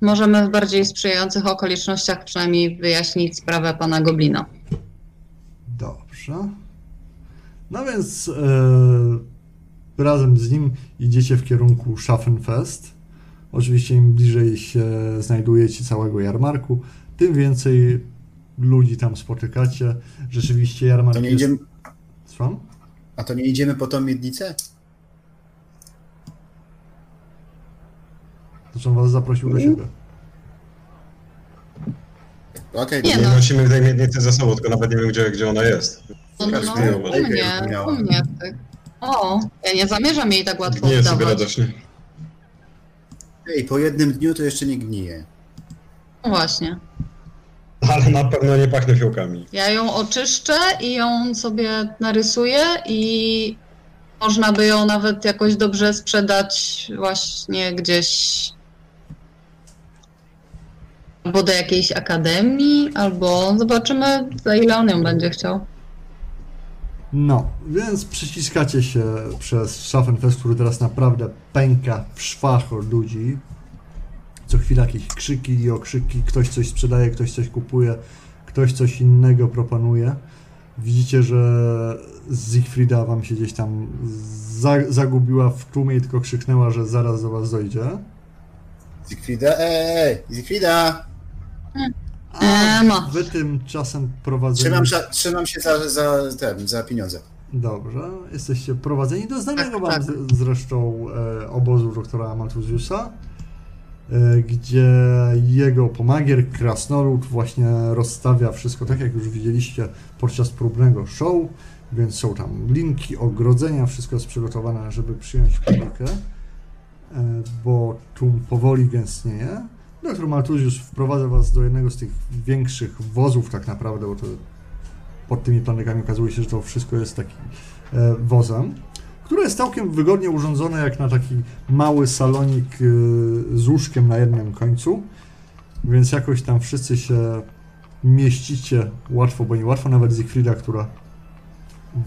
możemy w bardziej sprzyjających okolicznościach przynajmniej wyjaśnić sprawę pana Goblina. Dobrze. No więc e, razem z nim idziecie w kierunku Schaffenfest. Oczywiście im bliżej się znajdujecie całego jarmarku, tym więcej ludzi tam spotykacie. Rzeczywiście jarmark To nie jest... idziemy, Słucham? a to nie idziemy po tą miednicę? Zresztą was zaprosił do siebie. Okej, Nie no. nosimy tej miednicy ze sobą, tylko nawet nie wiem, gdzie, gdzie ona jest. No, no, Każdy ją u mnie, miała. u mnie. tak. O, ja nie zamierzam jej tak łatwo Nie jest sobie oddawać. radośnie. Ej, po jednym dniu to jeszcze nie gnije. No właśnie. Ale na pewno nie pachnie fiołkami. Ja ją oczyszczę i ją sobie narysuję i można by ją nawet jakoś dobrze sprzedać właśnie gdzieś albo do jakiejś akademii, albo zobaczymy za ile on ją będzie chciał. No, więc przyciskacie się przez Schaffenfest, który teraz naprawdę pęka w szwach od ludzi. Co chwila jakieś krzyki i okrzyki, ktoś coś sprzedaje, ktoś coś kupuje, ktoś coś innego proponuje. Widzicie, że Siegfrieda wam się gdzieś tam za, zagubiła w tłumie i tylko krzyknęła, że zaraz do was dojdzie. Zigfrida, ej, Zigfrida! A Ema. wy tymczasem prowadzeni... Trzymam, za, trzymam się za, za, ten, za pieniądze. Dobrze, jesteście prowadzeni do znanego Tak, wam tak. z, zresztą e, obozu doktora Malthusiusa, e, gdzie jego pomagier, krasnolud, właśnie rozstawia wszystko tak, jak już widzieliście podczas próbnego show, więc są tam linki, ogrodzenia, wszystko jest przygotowane, żeby przyjąć publikę, e, bo tłum powoli gęstnieje. Doktor Malthusius wprowadza was do jednego z tych większych wozów tak naprawdę, bo to pod tymi planekami okazuje się, że to wszystko jest taki e, wozem. które jest całkiem wygodnie urządzone jak na taki mały salonik y, z łóżkiem na jednym końcu, więc jakoś tam wszyscy się mieścicie łatwo, bo nie łatwo, nawet Zigfrida, która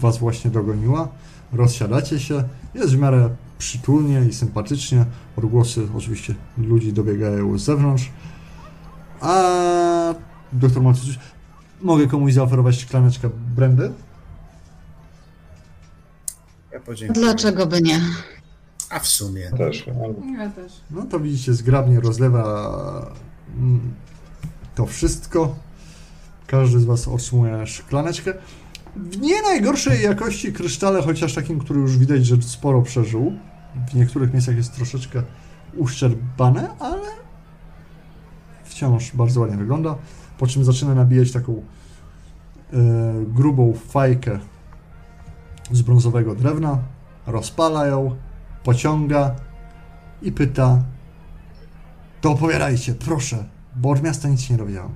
was właśnie dogoniła. Rozsiadacie się, jest w miarę przytulnie i sympatycznie. Odgłosy oczywiście ludzi dobiegają z zewnątrz. A doktor Maltusz, mogę komuś zaoferować szklaneczkę brandy? Ja podziękuję. Dlaczego by nie? A w sumie. Też. Ja też. No to widzicie, zgrabnie rozlewa mm, to wszystko. Każdy z Was otrzymuje szklaneczkę. W nie najgorszej jakości krysztale, chociaż takim, który już widać, że sporo przeżył. W niektórych miejscach jest troszeczkę uszczerbane, ale wciąż bardzo ładnie wygląda. Po czym zaczyna nabijać taką e, grubą fajkę z brązowego drewna, rozpala ją, pociąga i pyta: To opowiadajcie, proszę, bo od miasta nic nie dowiedziałam.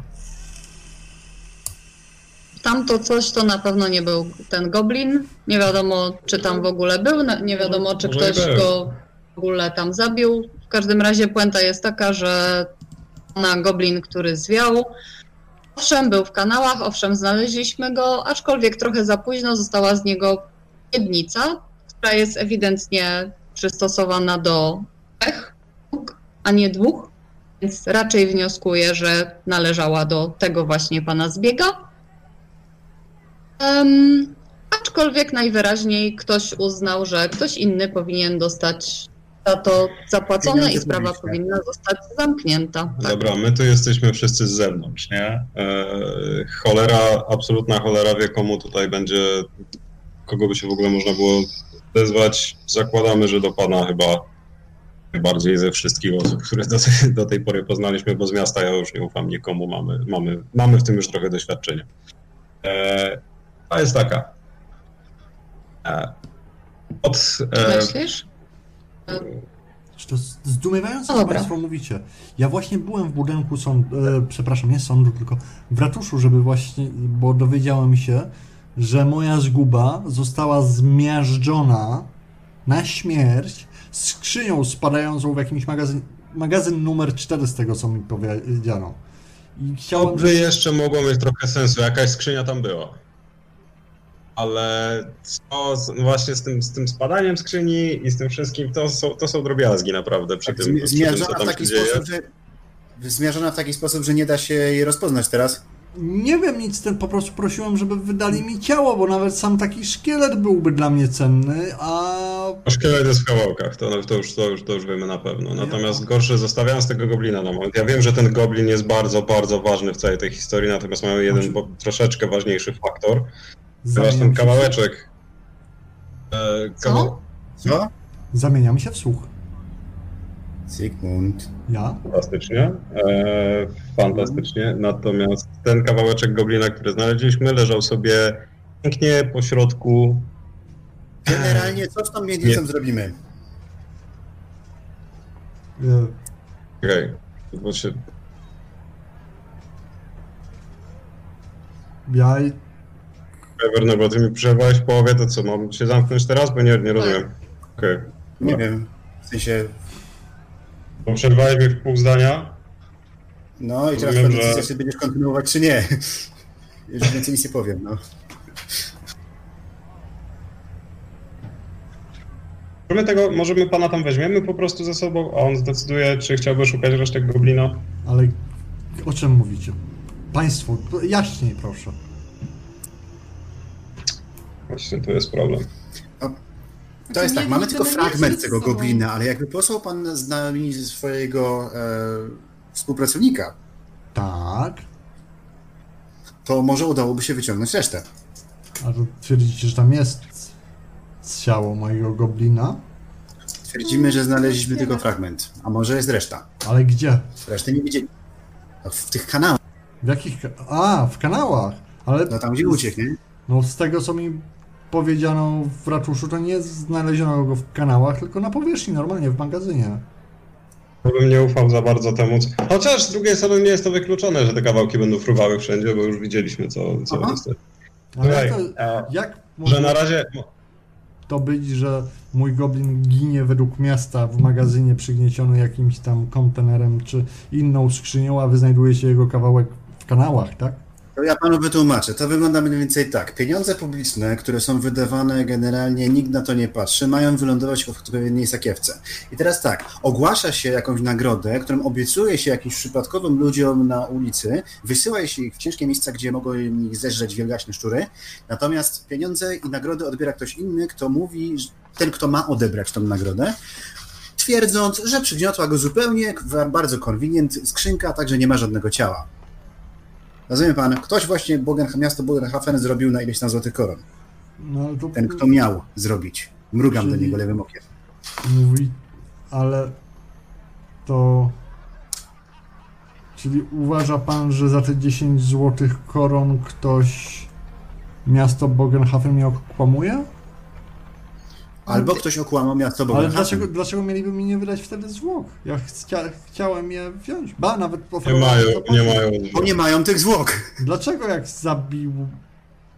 Tamto coś to na pewno nie był ten goblin. Nie wiadomo, czy tam w ogóle był, nie wiadomo, czy ktoś go w ogóle tam zabił. W każdym razie puenta jest taka, że na goblin, który zwiał, owszem, był w kanałach, owszem, znaleźliśmy go, aczkolwiek trochę za późno została z niego miednica, która jest ewidentnie przystosowana do trzech a nie dwóch, więc raczej wnioskuję, że należała do tego właśnie pana zbiega. Em, aczkolwiek najwyraźniej ktoś uznał, że ktoś inny powinien dostać za to zapłacone Pieniądze i sprawa publiczne. powinna zostać zamknięta. Tak. Dobra, my tu jesteśmy wszyscy z zewnątrz, nie? E, cholera, absolutna cholera wie komu tutaj będzie, kogo by się w ogóle można było wezwać. Zakładamy, że do pana chyba bardziej ze wszystkich osób, które do, tej- *laughs* do tej pory poznaliśmy, bo z miasta ja już nie ufam nikomu, mamy, mamy, mamy w tym już trochę doświadczenia. E, a jest taka. E, od, e, Myślisz? To zdumiewające, No co. Państwo mówicie. Ja właśnie byłem w budynku sądu, e, przepraszam, nie sądu, tylko w ratuszu, żeby właśnie, bo dowiedziałem się, że moja zguba została zmiażdżona na śmierć skrzynią spadającą w jakimś magazyn, magazyn numer 4 z tego, co mi powiedziano. I chciałem... by jeszcze mogło mieć trochę sensu, jakaś skrzynia tam była. Ale co z, właśnie z tym, z tym spadaniem skrzyni i z tym wszystkim, to są, to są drobiazgi naprawdę przy Tak, tym, przy tym, co zmierzona w tam taki się dzieje. sposób, że zmierzona w taki sposób, że nie da się jej rozpoznać teraz. Nie wiem nic, ten po prostu prosiłem, żeby wydali mi ciało, bo nawet sam taki szkielet byłby dla mnie cenny, a A Szkielet jest w kawałkach, to, to, już, to, już, to już wiemy na pewno. Natomiast gorsze, zostawiając tego goblina na moment. Ja wiem, że ten goblin jest bardzo, bardzo ważny w całej tej historii, natomiast mamy jeden bo, troszeczkę ważniejszy faktor. Ten zamieniam się, kawałeczek. E, Co? Co? zamieniam się w słuch. Sigmund. Ja? Fantastycznie. E, fantastycznie. Natomiast ten kawałeczek goblina, który znaleźliśmy, leżał sobie pięknie po środku. Generalnie co z tą miednicą zrobimy? E, Okej. Bo się Ja Werner, bo ty mi przerwałeś w połowie, to co, mam się zamknąć teraz? Bo nie, nie rozumiem. Okej. Nie No. wiem. W sensie, Bo przerwałeś mi w pół zdania. no i teraz Rozumiem, decyzja, że- czy będziesz kontynuować, czy nie. Już więcej nic nie powiem, no. Możemy tego, możemy pana tam weźmiemy po prostu ze sobą, a on zdecyduje, czy chciałby szukać resztek goblina. Ale o czym mówicie? Państwo, jaśniej proszę. Właśnie tu jest problem. To jest tak, mamy tylko fragment tego goblina, ale jakby posłał pan z nami swojego e, współpracownika, Tak. to może udałoby się wyciągnąć resztę. A to twierdzicie, że tam jest ciało mojego goblina? Twierdzimy, że znaleźliśmy tylko fragment, a może jest reszta. Ale gdzie? Reszty nie widzieli. W tych kanałach, W jakich... A, w kanałach! Ale no tam gdzie uciekł, nie? no z tego, co mi powiedziano w ratuszu, to nie znaleziono go w kanałach, tylko na powierzchni, normalnie w magazynie. Ja bym nie ufał za bardzo temu. Chociaż z drugiej strony nie jest to wykluczone, że te kawałki będą fruwały wszędzie, bo już widzieliśmy, co, co jest. Ale Słuchaj, jak to, jak że można... na razie. to być, że mój goblin ginie według miasta w magazynie przygnieciony jakimś tam kontenerem czy inną skrzynią, a wy znajdujecie jego kawałek w kanałach, tak? To ja panu wytłumaczę. To wygląda mniej więcej tak. Pieniądze publiczne, które są wydawane generalnie, nikt na to nie patrzy, mają wylądować w odpowiedniej sakiewce. I teraz tak, ogłasza się jakąś nagrodę, którą obiecuje się jakimś przypadkowym ludziom na ulicy, wysyła się ich w ciężkie miejsca, gdzie mogą ich zeżreć wielgaśne szczury, natomiast pieniądze i nagrody odbiera ktoś inny, kto mówi, ten, kto ma odebrać tą nagrodę, twierdząc, że przygniotła go zupełnie, bardzo convenient skrzynka, także nie ma żadnego ciała. Rozumie pan, ktoś właśnie Bogen, miasto Bogenhafen zrobił na ileś tam złotych koron. No ale to Ten, kto miał zrobić. Mrugam do Czyli- niego lewym okiem. mówi, ale to... Czyli uważa pan, że za te 10 złotych koron ktoś miasto Bogenhafen mnie okłamuje? Albo ktoś okłamał miasto Ale Bogenhafen. dlaczego, dlaczego mieliby mi nie wydać wtedy zwłok? Ja chcia, chciałem je wziąć. Ba, nawet Nie mają, nie mają. Bo nie mają tych zwłok. Dlaczego jak zabił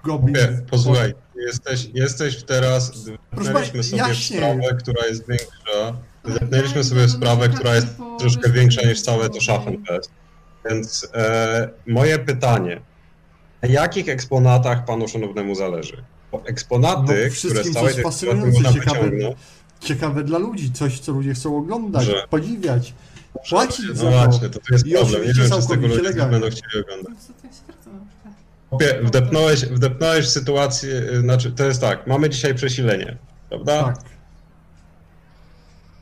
goblin... Nie, posłuchaj, jesteś, jesteś teraz, pana, sobie jaśniej. sprawę, która jest większa, Ale zepnęliśmy ja sobie sprawę, która jest troszkę większa niż całe to. Schaffenfest. Więc e, moje pytanie, na jakich eksponatach panu szanownemu zależy? Eksponaty, No, które wszystkim, z całej tej fascynujące, ciekawe. Ciekawe dla ludzi, coś co ludzie chcą oglądać, Że- podziwiać, płacić no za to. właśnie, to tu jest I problem. Nie wiem, czy z tego ludzie będą chcieli oglądać. Wdepnąłeś, wdepnąłeś w sytuację, y, znaczy to jest tak, mamy dzisiaj przesilenie, prawda? Tak.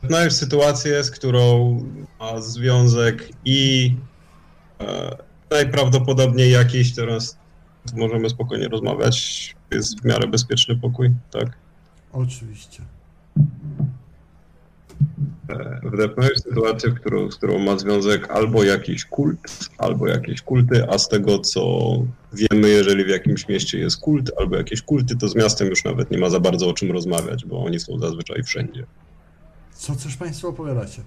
Wdepnąłeś w sytuację, z którą ma związek i e, najprawdopodobniej jakiś, teraz możemy spokojnie rozmawiać, jest w miarę bezpieczny pokój, tak? Oczywiście. E, Wdepnąłeś w sytuację, w którą, z którą ma związek albo jakiś kult, albo jakieś kulty, a z tego co wiemy, jeżeli w jakimś mieście jest kult, albo jakieś kulty, to z miastem już nawet nie ma za bardzo o czym rozmawiać, bo oni są zazwyczaj wszędzie. Co też Państwo opowiadacie?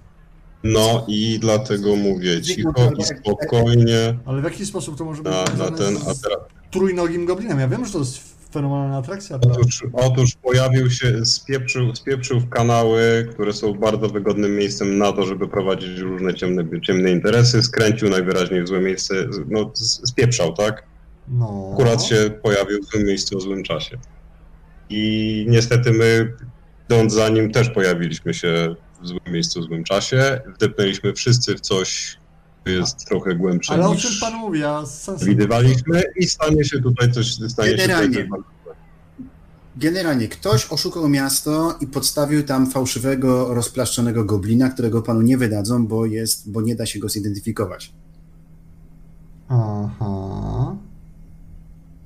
No i dlatego mówię cicho i spokojnie Ale w jaki sposób to może być na, na ten, a teraz trójnogim goblinem? Ja wiem, że to jest fenomenalna atrakcja dla... Otóż, otóż pojawił się, spieprzył, spieprzył w kanały, które są bardzo wygodnym miejscem na to, żeby prowadzić różne ciemne, ciemne interesy, skręcił najwyraźniej w złe miejsce, no spieprzał, tak? No. Akurat się pojawił w złym miejscu o złym czasie. I niestety my, idąc za nim, też pojawiliśmy się w złym miejscu, w złym czasie. Wdepnęliśmy wszyscy w coś, jest trochę głębsze Ale o czym Pan mówi? Ja przewidywaliśmy i stanie się tutaj coś, stanie się tutaj Generalnie. coś bardzo Generalnie ktoś oszukał miasto i podstawił tam fałszywego, rozplaszczonego goblina, którego panu nie wydadzą, bo jest, bo nie da się go zidentyfikować. Aha.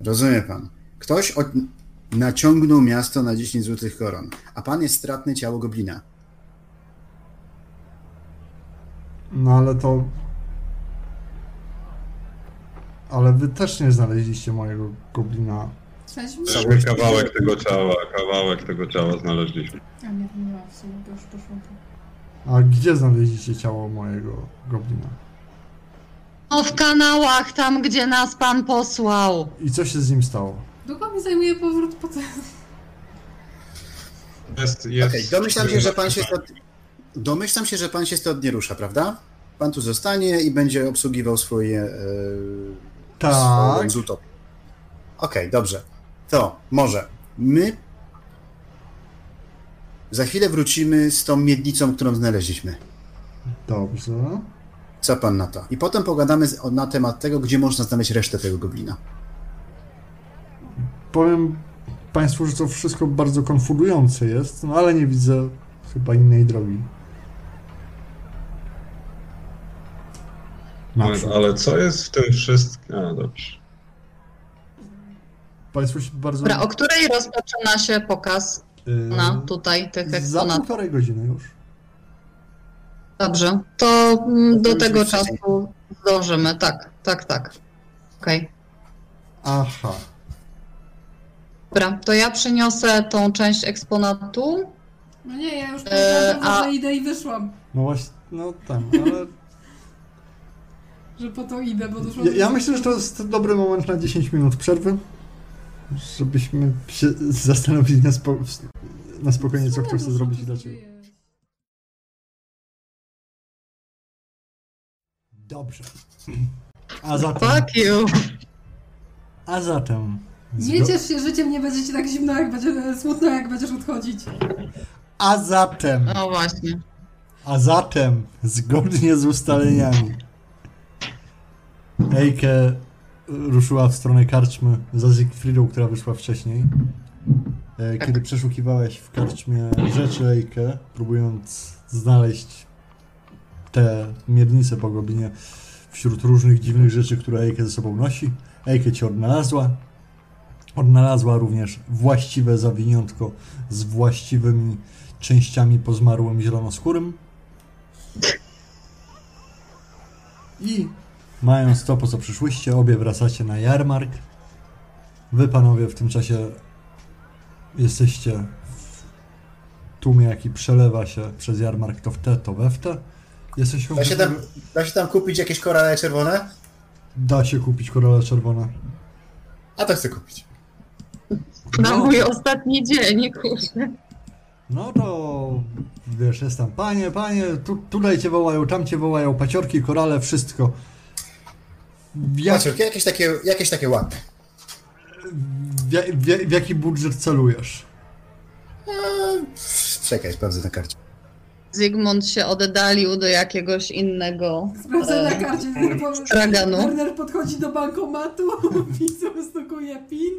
Rozumie pan? Ktoś od... naciągnął miasto na 10 złotych koron, a pan jest stratny ciało goblina. No ale to... Ale wy też nie znaleźliście mojego goblina. Sensie Cały kawałek tego ciała, kawałek tego ciała znaleźliśmy. A nie, nie ma w sumie, bo już poszłam to. A gdzie znaleźliście ciało mojego goblina? No w kanałach, tam gdzie nas pan posłał. I co się z nim stało? Długo mi zajmuje powrót po tym. Jest, jest, Okej, domyślam się, że pan się stąd... Domyślam się, że pan się stąd nie rusza, prawda? Pan tu zostanie i będzie obsługiwał swoje... Yy, Tak. Okej, dobrze. To może my za chwilę wrócimy z tą miednicą, którą znaleźliśmy. Dobrze. Co pan na to? I potem pogadamy na temat tego, gdzie można znaleźć resztę tego goblina. Powiem Państwu, że to wszystko bardzo konfudujące jest, no ale nie widzę chyba innej drogi. Naprzód. Ale co jest w tym wszystkim? A, dobrze. Państwo się bardzo... Dobra, o której rozpoczyna się pokaz Yy, na tutaj tych Za eksponatów? półtorej godziny już. Dobrze, to mm, do tego czasu zdążymy, tak, tak, tak. Okej. Aha. Dobra, to ja przyniosę tą część eksponatu. No nie, ja już Eee, powiedziałam, a- że idę i wyszłam. No właśnie, no tam, ale... Że po to idę, bo doszłam Ja, do- ja myślę, że to jest dobry moment na 10 minut przerwy, żebyśmy się zastanowili na spo... na spokojnie, co kto chce zrobić i dlaczego. Dobrze. A zatem, Fuck you. a zatem... Nie ciesz się życiem, nie będzie ci tak zimno, jak będzie smutno, jak będziesz odchodzić. A zatem, No właśnie. a zatem, zgodnie z ustaleniami, Ejke ruszyła w stronę karczmy za Siegfriedą, która wyszła wcześniej. E, Kiedy przeszukiwałeś w karczmie rzeczy Ejke, próbując znaleźć te miernice po goblinie wśród różnych dziwnych rzeczy, które Ejke ze sobą nosi, Ejke cię odnalazła. Odnalazła również właściwe zawiniątko z właściwymi częściami po zmarłym zielonoskórym. I mając to, po co przyszłyście, obie wracacie na jarmark. Wy, panowie, w tym czasie jesteście w tłumie, jaki przelewa się przez jarmark to w te, to we w te. Jesteście Da się tam, da się tam kupić jakieś korale czerwone? Da się kupić korale czerwone. A to chcę kupić. Na No. mój ostatni dzień, kurde. No to wiesz, jest tam, panie, panie, tu, tutaj cię wołają, tam cię wołają, paciorki, korale, wszystko. Jak, Patrz, jakieś takie, jakieś takie ładne. w, w, w jaki budżet celujesz? Eee, Czekaj, sprawdzę na karcie. Zygmunt się oddalił do jakiegoś innego Sprawdzę na e, karcie. bo- straganu. Werner podchodzi do bankomatu, *laughs* pisał, stokuje PIN.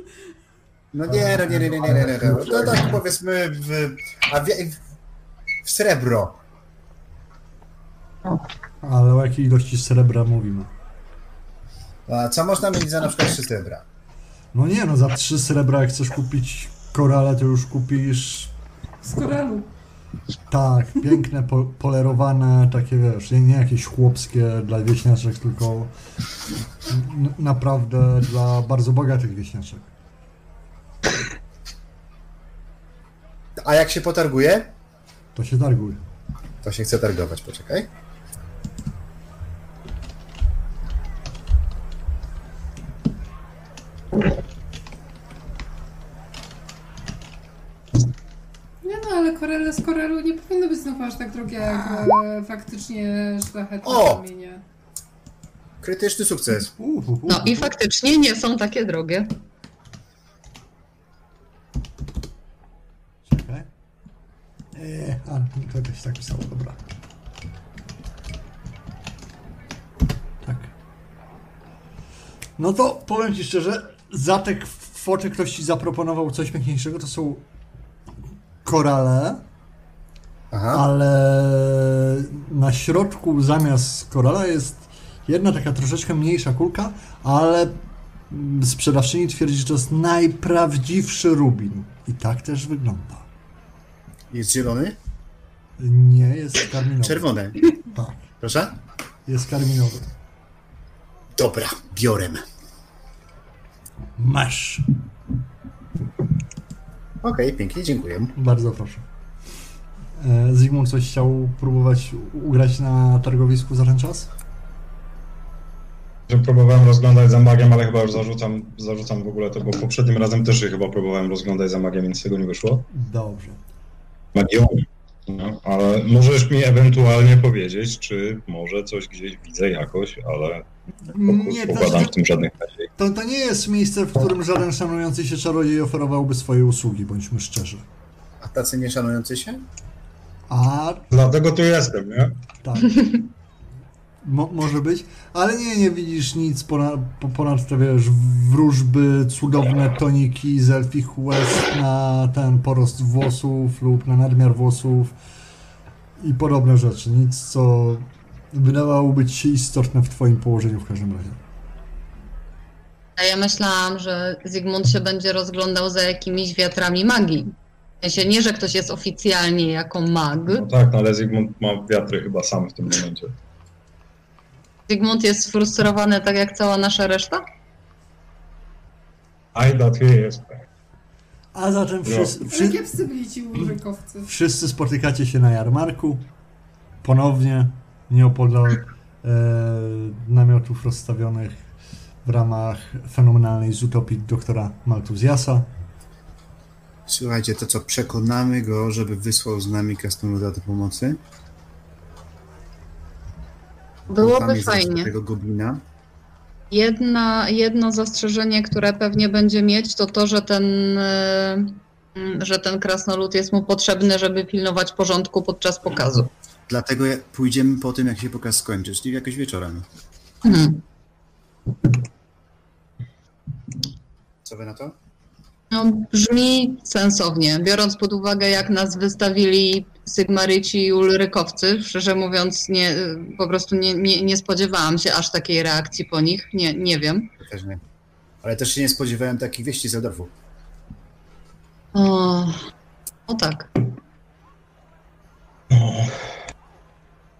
No nie, no nie, nie, nie, nie, nie, nie. No tak powiedzmy w, a w, w srebro. Ale o jakiej ilości srebra mówimy? A co można mieć za na przykład trzy srebra? No nie, no za trzy srebra, jak chcesz kupić korale, to już kupisz Z korelu. tak, piękne, po, polerowane, takie wiesz, nie, nie jakieś chłopskie dla wieśniaczek, tylko naprawdę dla bardzo bogatych wieśniaczek. A jak się potarguje? To się targuj. To się chce targować, poczekaj. Nie no, ale korele z korelu nie powinno być znowu aż tak drogie, jak e, faktycznie szlachetne O! kamienie. Krytyczny sukces. Uh, uh, uh, No i faktycznie nie są takie drogie. Czekaj. Eee, a, to też tak pisało, dobra. Tak. No to powiem Ci szczerze, za te kwoty ktoś Ci zaproponował coś piękniejszego, to są korale, Aha. ale na środku zamiast korala jest jedna taka troszeczkę mniejsza kulka, ale sprzedawczyni twierdzi, że to jest najprawdziwszy rubin. I tak też wygląda. Jest zielony? Nie, jest karminowy. Czerwony. Tak, Proszę? jest karminowy. Dobra, biorę. Masz. Okej, pięknie, dziękuję. Bardzo proszę. E, Zygmunt coś chciał próbować ugrać na targowisku za ten czas? Że próbowałem rozglądać za magiem, ale chyba już zarzucam, zarzucam w ogóle to, bo poprzednim razem też się chyba próbowałem rozglądać za magiem, więc z tego nie wyszło. Dobrze. Magią. No, ale możesz mi ewentualnie powiedzieć, czy może coś gdzieś widzę jakoś, ale Nie, to, pokładam w tym żadnych nadziei. to, to nie jest miejsce, w którym żaden szanujący się czarodziej oferowałby swoje usługi, bądźmy szczerzy. A tacy nieszanujący się? A Dlatego tu jestem, nie? Tak. *laughs* Mo, może być, ale nie, nie widzisz nic ponad, po- ponad te, wiesz, wróżby, cudowne toniki z elfich łez na ten porost włosów lub na nadmiar włosów i podobne rzeczy. Nic, co wydawałoby ci się istotne w twoim położeniu w każdym razie. A ja myślałam, że Zygmunt się będzie rozglądał za jakimiś wiatrami magii. W sensie nie, że ktoś jest oficjalnie jako mag. No tak, no ale Zygmunt ma wiatry chyba sam w tym momencie. Zygmunt jest sfrustrowany tak jak cała nasza reszta? I that he jest. A zatem wszyscy, Ale wszy, kiepscy byli ci wszyscy spotykacie się na jarmarku. Ponownie nieopodal e, namiotów rozstawionych w ramach fenomenalnej z utopii doktora Maltuzjasa. Słuchajcie, to co, przekonamy go, żeby wysłał z nami krasnoluda do pomocy? Byłoby fajnie. tego goblina. Jedna, jedno zastrzeżenie, które pewnie będzie mieć, to to, że ten, e, że ten krasnolud jest mu potrzebny, żeby pilnować porządku podczas pokazu. Dlatego pójdziemy po tym, jak się pokaz skończy, czyli jakoś wieczorem. Hmm. Co wy na to? No, brzmi sensownie, biorąc pod uwagę, jak nas wystawili Sygmaryci i Ulrykowcy. Szczerze mówiąc, nie, po prostu nie, nie, nie spodziewałam się aż takiej reakcji po nich. Nie, nie wiem. Ja Też nie. Ale też się nie spodziewałem takich wieści z Eldorfu. O, no tak.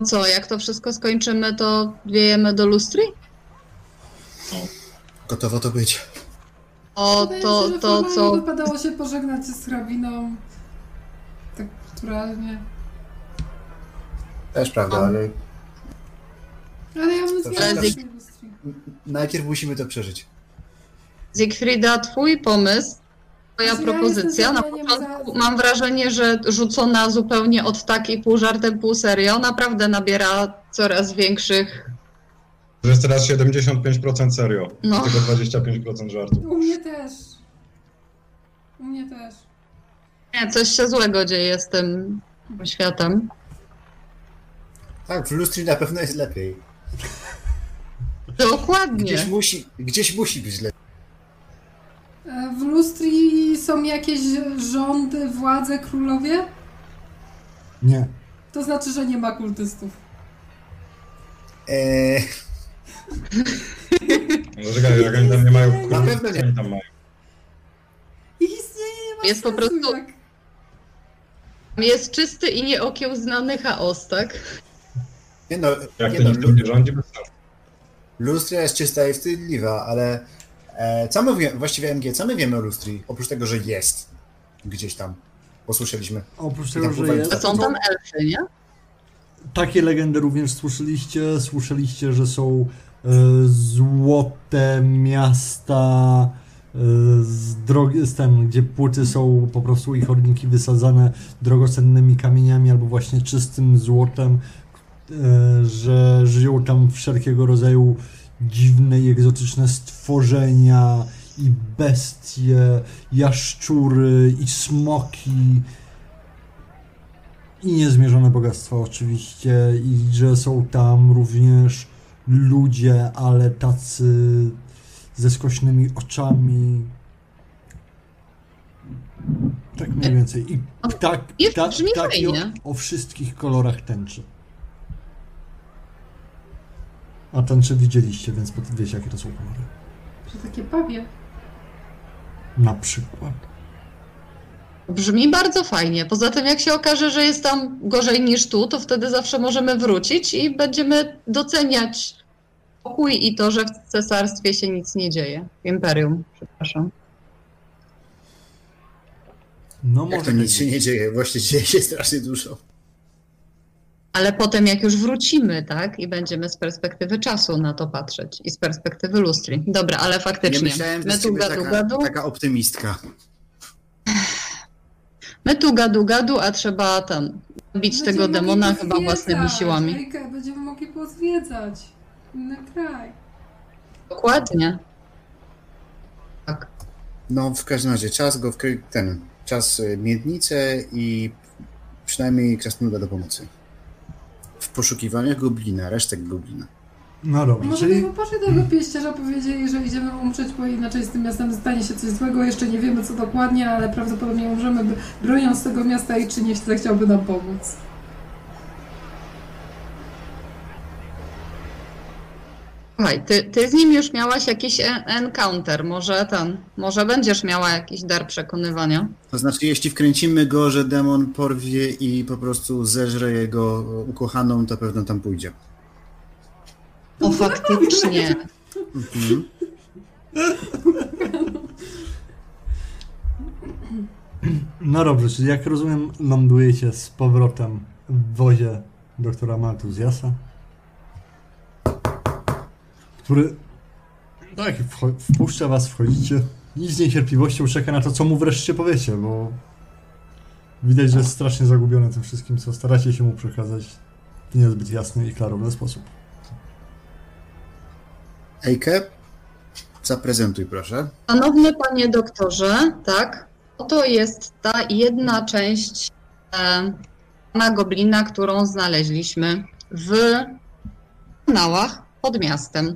Co, jak to wszystko skończymy, to wiejemy do lustry? Gotowo to być. O, Wydaje to, się, że to, formalnie co... wypadało się pożegnać z hrabiną. Tak naturalnie. Też prawda, A. ale Ale ja bym To zmieniła wszystko- lustry. najpierw musimy to przeżyć. Zygfrida, twój pomysł, twoja Znaczy, ja propozycja, na początku za- mam wrażenie, że rzucona zupełnie od takiej pół żartem, pół serio, naprawdę nabiera coraz większych... To jest teraz 75% serio, No. z tego 25% żartu. U mnie też. U mnie też. Nie, coś się złego dzieje z tym światem. Tak, w lustri na pewno jest lepiej. Dokładnie. Gdzieś musi, gdzieś musi być lepiej. E, W lustri są jakieś rządy, władze, królowie? Nie. To znaczy, że nie ma kultystów. Eee, No czekaj, jak oni tam nie mają Na pewno nie. oni tam mają. Ich istnienie nie ma Jest po sensu, prostu- jak... Jest czysty i nieokiełznany chaos, tak? nie no, Jak nie to no nikt tu nie rządzi, bez sensu. lustria jest czysta i wstydliwa, ale co my wiemy, właściwie MG, co my wiemy o lustrii? Oprócz tego, że jest gdzieś tam. Posłyszeliśmy. Oprócz tego, że jest, są tam elfy, nie? takie legendy również słyszeliście. Słyszeliście, że są e, złote miasta e, z drogi, z ten, gdzie płyty są po prostu ich chodniki wysadzane drogocennymi kamieniami albo właśnie czystym złotem, e, że żyją tam wszelkiego rodzaju dziwne i egzotyczne stworzenia i bestie, jaszczury i smoki i niezmierzone bogactwa oczywiście i że są tam również ludzie, ale tacy ze skośnymi oczami. Tak mniej więcej. I ptak, Jest- pta, brzmi ptaki o, o wszystkich kolorach tęczy. A tęczy widzieliście, więc wiecie jakie to są kolory. Że takie pawie. Na przykład. Brzmi bardzo fajnie. Poza tym, jak się okaże, że jest tam gorzej niż tu, to wtedy zawsze możemy wrócić i będziemy doceniać pokój i to, że w cesarstwie się nic nie dzieje. W imperium, przepraszam. No Jak może to nic się nie dzieje, właśnie dzieje się strasznie dużo. Ale potem, jak już wrócimy, tak, i będziemy z perspektywy czasu na to patrzeć i z perspektywy lustri. Dobra, ale Nie faktycznie. myślałem, my tu gadu, taka, gadu, taka optymistka. my tu gadu, gadu, a trzeba tam bić tego Będziemy demona mogli chyba własnymi siłami. Ejka, Będziemy mogli pozwiedzać inny kraj. Dokładnie. Tak. No, w każdym razie czas go wkry... ten, czas y, miednicę i przynajmniej krasnoluda do pomocy. Poszukiwaniach goblina, resztek goblina. No dobrze, Może czyli byśmy poszli do tego pieściarza, powiedzieli, że idziemy umrzeć, bo inaczej z tym miastem stanie się coś złego. Jeszcze nie wiemy co dokładnie, ale prawdopodobnie umrzemy broniąc tego miasta i czy nie zechciałby nam pomóc. Słuchaj, ty, ty z nim już miałaś jakiś encounter, może ten, może będziesz miała jakiś dar przekonywania. To znaczy, jeśli wkręcimy go, że demon porwie i po prostu zeżre jego ukochaną, to pewno tam pójdzie. O, faktycznie. Mhm. No dobrze, czyli jak rozumiem, lądujecie z powrotem w wozie doktora Maltuzjasa, który tak, wcho- wpuszcza was, wchodzicie, i z niecierpliwością czeka na to, co mu wreszcie powiecie, bo widać, że jest strasznie zagubiony tym wszystkim, co staracie się mu przekazać w niezbyt jasny i klarowny sposób. Ejke, zaprezentuj proszę. Szanowny panie doktorze, tak, oto jest ta jedna część e, pana goblina, którą znaleźliśmy w kanałach pod miastem.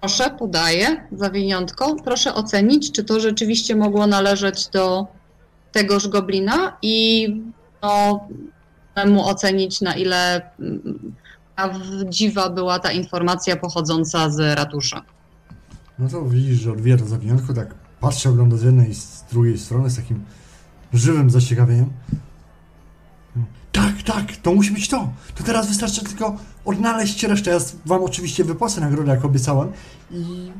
Proszę, podaję zawiniątko. Proszę ocenić, czy to rzeczywiście mogło należeć do tegoż goblina i no, mu ocenić, na ile prawdziwa była ta informacja pochodząca z ratusza. No to widzisz, że odwija to zawiniątko, tak patrzy, ogląda z jednej i z drugiej strony z takim żywym zaciekawieniem. Tak, tak, to musi być to. To teraz wystarczy tylko odnaleźć resztę. Ja wam oczywiście wypłacę nagrodę, jak obiecałem i,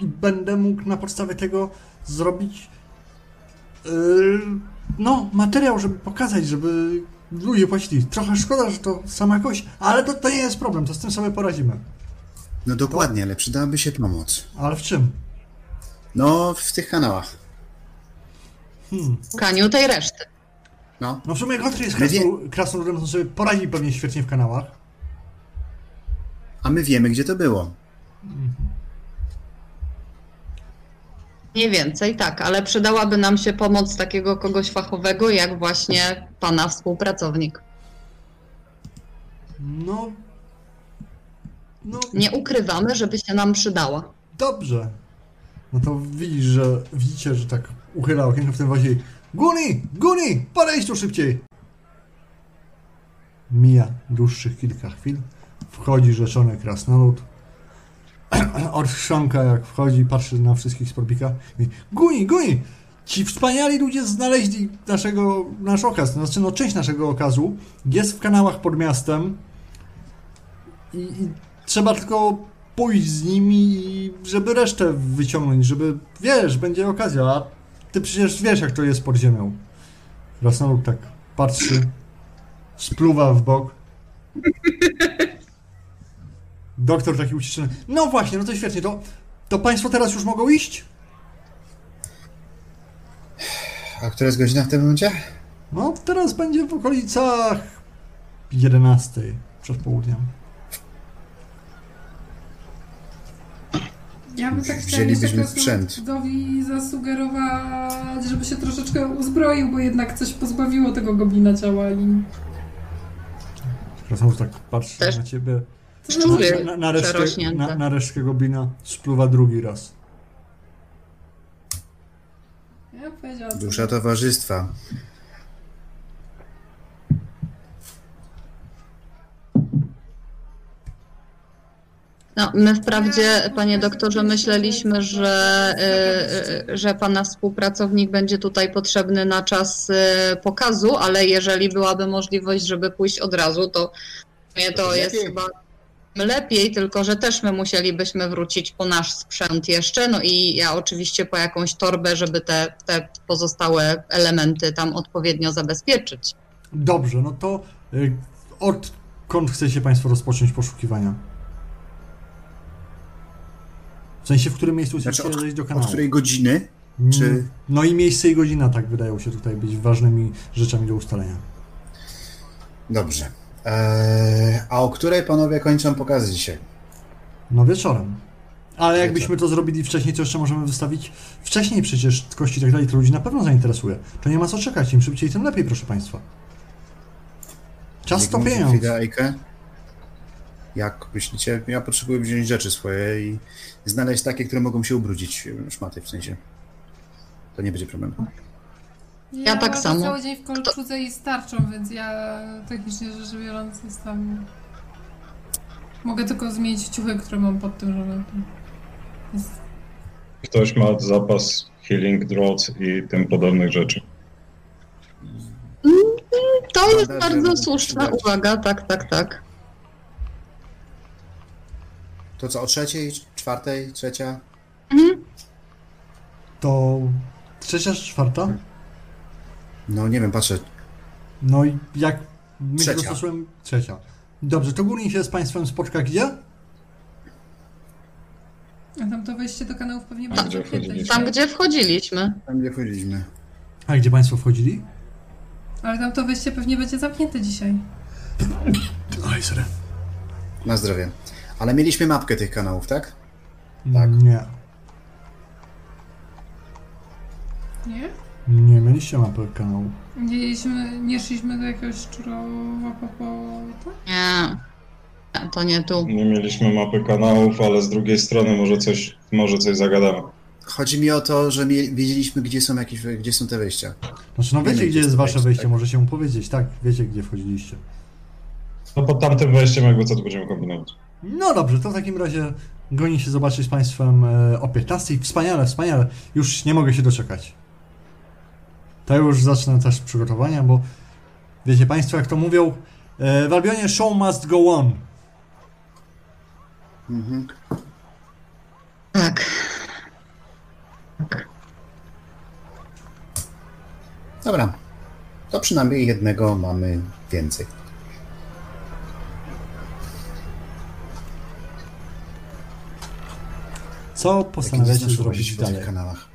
i będę mógł na podstawie tego zrobić yy, no, materiał, żeby pokazać, żeby ludzie płacili. Trochę szkoda, że to sama jakoś, ale to, to nie jest problem, to z tym sobie poradzimy. No dokładnie, ale przydałaby się pomoc. Ale w czym? No, w tych kanałach. Hmm. Szukaniu tej reszty. No, No w sumie Gotry jest krasnoludem, krasnoludem, to sobie poradzi pewnie świetnie w kanałach. a my wiemy, gdzie to było. Nie więcej, tak, ale przydałaby nam się pomoc takiego kogoś fachowego, jak właśnie pana współpracownik. No. No, Nie ukrywamy, żeby się nam przydała. dobrze. No to widzisz, że widzicie, że tak uchyla okienko w tym wozie Guni! Guni! Podejdź tu szybciej! Mija dłuższych kilka chwil. Wchodzi rzeczony krasnolud. *clears throat* Odchrząka jak wchodzi, patrzy na wszystkich z porbika i mówi, Guni! Guni! Ci wspaniali ludzie znaleźli naszego, nasz okaz, znaczy no część naszego okazu. Jest w kanałach pod miastem. I, i trzeba tylko pójść z nimi żeby resztę wyciągnąć, żeby, wiesz, będzie okazja, ty przecież wiesz, jak to jest pod ziemią. Krasnolud tak patrzy, spluwa w bok. Doktor taki uciszony. No właśnie, no to świetnie, to, to państwo teraz już mogą iść? A która jest godzina w tym momencie? No, teraz będzie w okolicach 11 przed południem. Ja bym tak jeszcze sprzęt. krasnoludowi zasugerować, żeby się troszeczkę uzbroił, bo jednak coś pozbawiło tego goblina ciała i... Krasnolud tak patrzy Też na ciebie. Szczury Na, na, resztę, przerośnięte. na, na resztę goblina spluwa drugi raz. Ja. Dusza towarzystwa. No, my wprawdzie, panie doktorze, myśleliśmy, że, y, że pana współpracownik będzie tutaj potrzebny na czas y, pokazu, ale jeżeli byłaby możliwość, żeby pójść od razu, to mnie to jest chyba lepiej, tylko że też my musielibyśmy wrócić po nasz sprzęt jeszcze, no i ja oczywiście po jakąś torbę, żeby te, te pozostałe elementy tam odpowiednio zabezpieczyć. Dobrze, no to y, odkąd chcecie Państwo rozpocząć poszukiwania? Sensie, w którym miejscu Znaczy, od, zejść do od kanału? której godziny? Mm, czy- No i miejsce i godzina, tak wydają się tutaj być ważnymi rzeczami do ustalenia. Dobrze. Eee, a o której panowie kończą pokazy dzisiaj? No wieczorem. Ale jakbyśmy to zrobili wcześniej, to jeszcze możemy wystawić wcześniej przecież kości i tak dalej, to ludzi na pewno zainteresuje. To nie ma co czekać, im szybciej, tym lepiej, proszę Państwa. Czas to pieniądz. Jak myślicie? Ja potrzebuję wziąć rzeczy swoje i znaleźć takie, które mogą się ubrudzić. Szmaty w sensie. To nie będzie problem. Ja tak łażę samo. cały dzień w kolczudze i starczą, więc ja technicznie rzecz biorąc jestem... Mogę tylko zmienić ciuchy, które mam pod tym, żeby... Jest... Ktoś ma zapas healing drops i tym podobnych rzeczy. To jest bardzo mogą słuszna uwaga, tak, tak, tak. To co, o trzeciej, czwartej, trzecia? Mhm. To trzecia czy czwarta? No nie wiem, patrzę. No i jak my Trzecia. dostosujemy? Trzecia. Dobrze, to Gurin się z Państwem spotka gdzie? A tam to wejście do kanałów pewnie Tam, będzie gdzie. Tam, gdzie wchodziliśmy. Tam gdzie wchodziliśmy. A gdzie Państwo wchodzili? Ale tam to wejście pewnie będzie zamknięte dzisiaj. Oj, sorry. Na zdrowie. Ale mieliśmy mapkę tych kanałów, tak? Tak. Nie. Nie? Nie mieliście mapy kanału. Nie, jedliśmy, nie szliśmy do jakiegoś szczurowa po Nie. To nie tu. Nie mieliśmy mapy kanałów, ale z drugiej strony może coś, może coś zagadamy. Chodzi mi o to, że wiedzieliśmy, gdzie są jakieś, gdzie są te wejścia. Znaczy, no wiecie, Wiemy, gdzie jest gdzie wasze jest, wejście, tak? możecie mu powiedzieć. Tak, wiecie, gdzie wchodziliście. No pod tamtym wejściem jakby co tu będziemy kombinować. No dobrze, to w takim razie goni się zobaczyć z Państwem e, o 15. Wspaniale, wspaniale. Już nie mogę się doczekać. To już zacznę też przygotowania, bo wiecie Państwo, jak to mówią, e, w Albionie show must go on. Mhm. Tak. Dobra. To przynajmniej jednego mamy więcej. Co postanawiacie zrobić tych dalej? kanałach.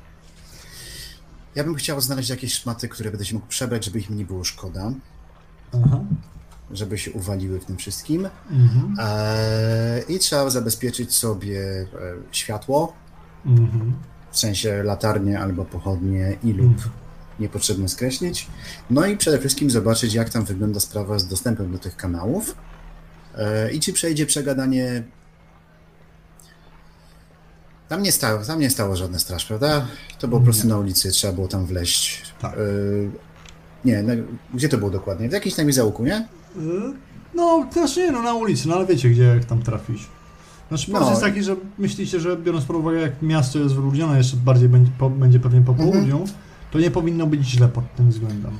Ja bym chciał znaleźć jakieś szmaty, które będę się mógł przebrać, żeby ich mi nie było szkoda. Aha. Żeby się uwaliły w tym wszystkim. Mhm. Eee, I trzeba zabezpieczyć sobie e, światło, Mhm. w sensie latarnie albo pochodnie i lub Mhm. niepotrzebne skreślić. No i przede wszystkim zobaczyć, jak tam wygląda sprawa z dostępem do tych kanałów e, i czy przejdzie przegadanie. Tam nie, stało, tam nie stało żadne straż, prawda? To było po prostu na ulicy, trzeba było tam wleźć. Tak. E, nie, na, gdzie to było dokładnie? W jakimś tam załuku, nie? Y, No, też nie, no na ulicy, no ale wiecie, gdzie jak tam trafić. Znaczy, No. jest taki, że myślicie, że biorąc pod uwagę, jak miasto jest wyludnione, jeszcze bardziej będzie, po, będzie pewnie po Mhm. południu, to nie powinno być źle pod tym względem.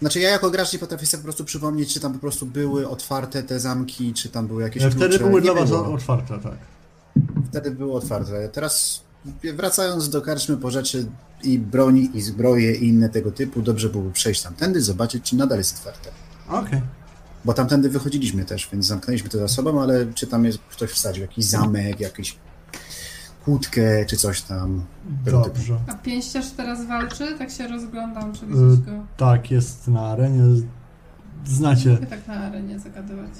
Znaczy ja jako gracz nie potrafię sobie po prostu przypomnieć, czy tam po prostu były otwarte te zamki, czy tam były jakieś E, Wtedy klucze. były Nie dla was było. otwarte, tak. Wtedy było otwarte. Teraz wracając do karczmy po rzeczy i broni, i zbroje, i inne tego typu, dobrze byłoby przejść tamtędy, zobaczyć, czy nadal jest otwarte. Okej. Bo tamtędy wychodziliśmy też, więc zamknęliśmy to za sobą, ale czy tam jest ktoś wsadził jakiś zamek, jakiś kłódkę, czy coś tam. Dobrze. A pięściarz teraz walczy? Tak się rozglądam, czy Y, widzisz go. Tak, jest na arenie. Znacie, tak na arenie zagadywać.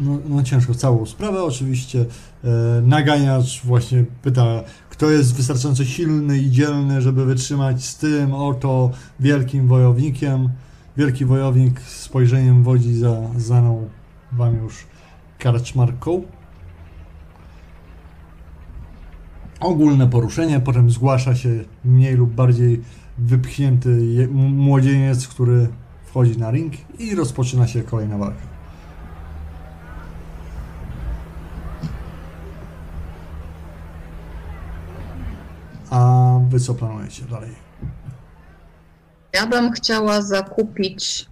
no, no ciężko całą sprawę oczywiście. E, naganiacz właśnie pyta, kto jest wystarczająco silny i dzielny, żeby wytrzymać z tym oto wielkim wojownikiem. Wielki wojownik spojrzeniem wodzi za znaną wam już karczmarką. Ogólne poruszenie, potem zgłasza się mniej lub bardziej wypchnięty młodzieniec, który wchodzi na ring i rozpoczyna się kolejna walka. A wy co planujecie dalej? Ja bym chciała zakupić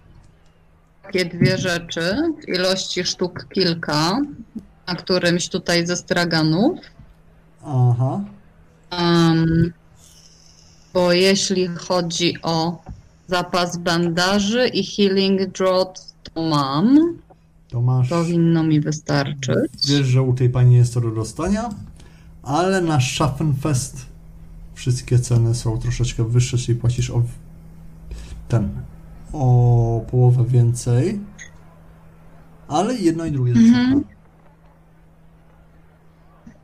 takie dwie rzeczy w ilości sztuk kilka na którymś tutaj ze straganów. Aha. Um, bo jeśli chodzi o zapas bandaży i healing draught, to mam. To masz. Powinno mi wystarczyć. Wiesz, że u tej pani jest to do dostania, ale na Schaffenfest wszystkie ceny są troszeczkę wyższe, czyli płacisz o ten o połowę więcej. Ale jedno i drugie mhm.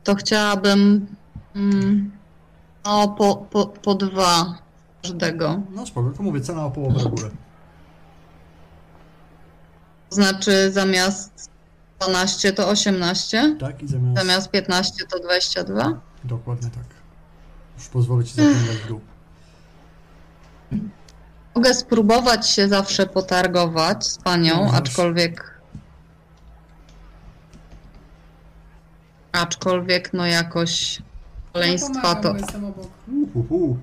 To chciałabym mm, no, po, po, po dwa każdego. No spoko, to mówię, cena o połowę do góry. To znaczy zamiast 12 to 18, Tak? I zamiast... zamiast 15 to 22. Dokładnie tak. Już pozwolę ci zaglądać w dół. Mogę spróbować się zawsze potargować z panią, Możesz. aczkolwiek. Aczkolwiek, no jakoś Ja szaleństwa pomagam, to. bo jestem obok. Uhu.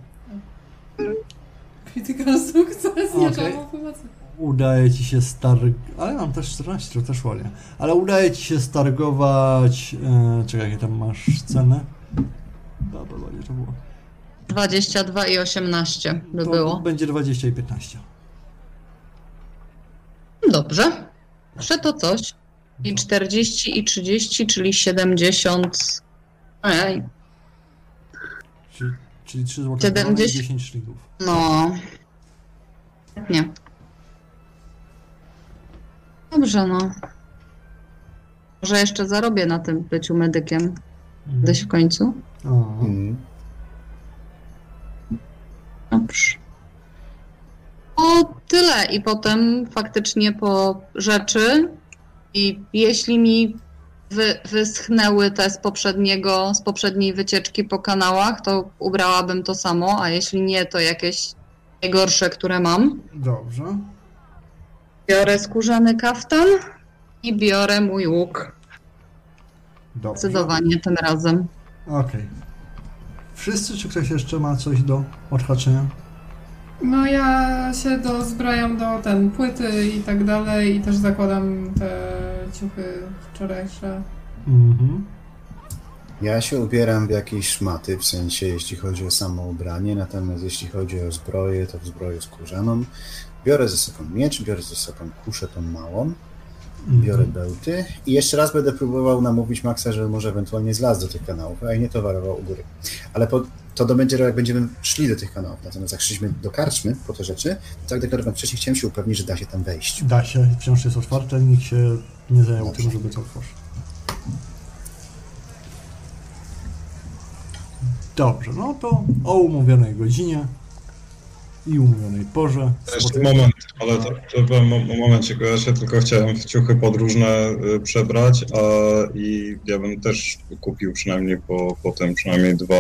Krytykal sukces, nie pomocy. Udaje ci się starg... Ale mam też 14, to też ładnie. Ale udaje ci się stargować... E, czekaj, jakie tam masz cenę? Dobra, ładnie to było. 22 i 18 by To było. będzie 20 i 15. Dobrze. Prze to coś. I 40 i 30, czyli 70. Ojej. Czyli 3 zł 70. i 10 szlingów. No. Nie. Dobrze, no. Może jeszcze zarobię na tym byciu medykiem gdzieś w końcu. O, Mhm. Dobrze. O tyle i potem faktycznie po rzeczy i jeśli mi wy, wyschnęły te z poprzedniego, z poprzedniej wycieczki po kanałach, to ubrałabym to samo, a jeśli nie, to jakieś najgorsze, które mam. dobrze. Biorę skórzany kaftan i biorę mój łuk. Dobrze. Zdecydowanie tym razem. Okej. Wszyscy, czy ktoś jeszcze ma coś do odhaczenia? No ja się dozbrajam do ten płyty i tak dalej i też zakładam te ciuchy wczorajsze. Mhm. Ja się ubieram w jakieś szmaty, w sensie jeśli chodzi o samo ubranie, natomiast jeśli chodzi o zbroję, to w zbroję skórzaną. Biorę ze sobą miecz, biorę ze sobą kuszę tą małą, biorę bełty i jeszcze raz będę próbował namówić Maxa, że może ewentualnie zlazł do tych kanałów, a nie towarował u góry. Ale po, to do będzie, jak będziemy szli do tych kanałów. Natomiast jak szliśmy do karczmy po te rzeczy, to tak deklarowałem wcześniej, chciałem się upewnić, że da się tam wejść. Da się, wciąż jest otwarte, nikt się nie zajął tym, żeby to otworzyć. Dobrze, no to o umówionej godzinie i umówionej porze. Jeszcze moment, ale to, to byłem mo- momencik, bo ja się tylko chciałem w ciuchy podróżne y, przebrać, a i ja bym też kupił przynajmniej po, po tym przynajmniej dwa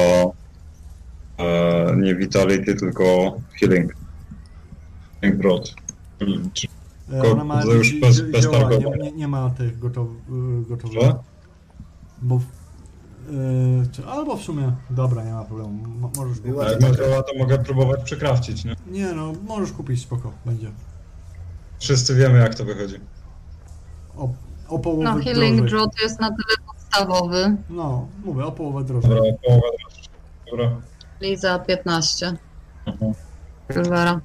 e, nie Vitality, tylko Healing. Healing Broad. Czy, E, Ona ma to już bez- bez zioła, nie, nie, nie ma tych y, gotowych. że? Bo w- y, czy, albo w sumie, dobra, nie ma problemu. Mo- możesz A jak ma to mogę próbować przekrafcić, nie? Nie no, możesz kupić spoko, będzie. Wszyscy wiemy jak to wychodzi. O, o połowę No, Healing drożej. Drop jest na tyle podstawowy. No, mówię, o połowę drożej. Dobra, połowa droższa. Dobra. Liza 15. Mhm. Silvera.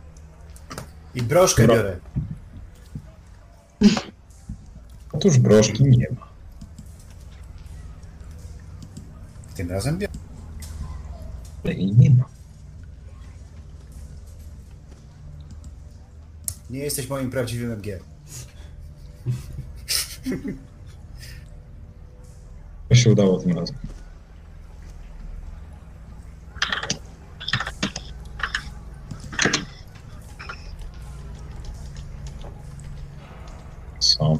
I broszkę Dobra. biorę. Otóż broszki nie ma. Tym razem biorę. Ale jej nie ma. Nie jesteś moim prawdziwym MG. To się udało tym razem. Co?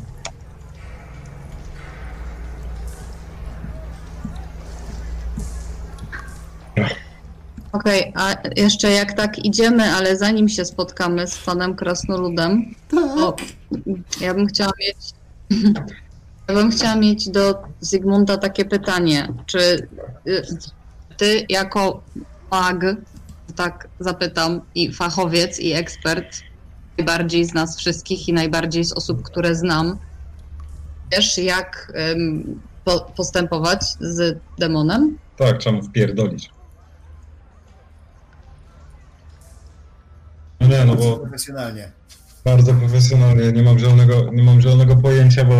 Okej, a jeszcze jak tak idziemy, ale zanim się spotkamy z panem Krasnoludem, to ja bym chciała mieć. *laughs* Ja bym chciała mieć do Zygmunta takie pytanie. Czy y, ty jako mag, tak zapytam, i fachowiec, i ekspert, najbardziej z nas wszystkich i najbardziej z osób, które znam, wiesz, jak ym, po, postępować z demonem? Tak, trzeba mu wpierdolić. No nie, no bo Profesjonalnie. bardzo profesjonalnie, nie mam zielonego, nie mam zielonego pojęcia, bo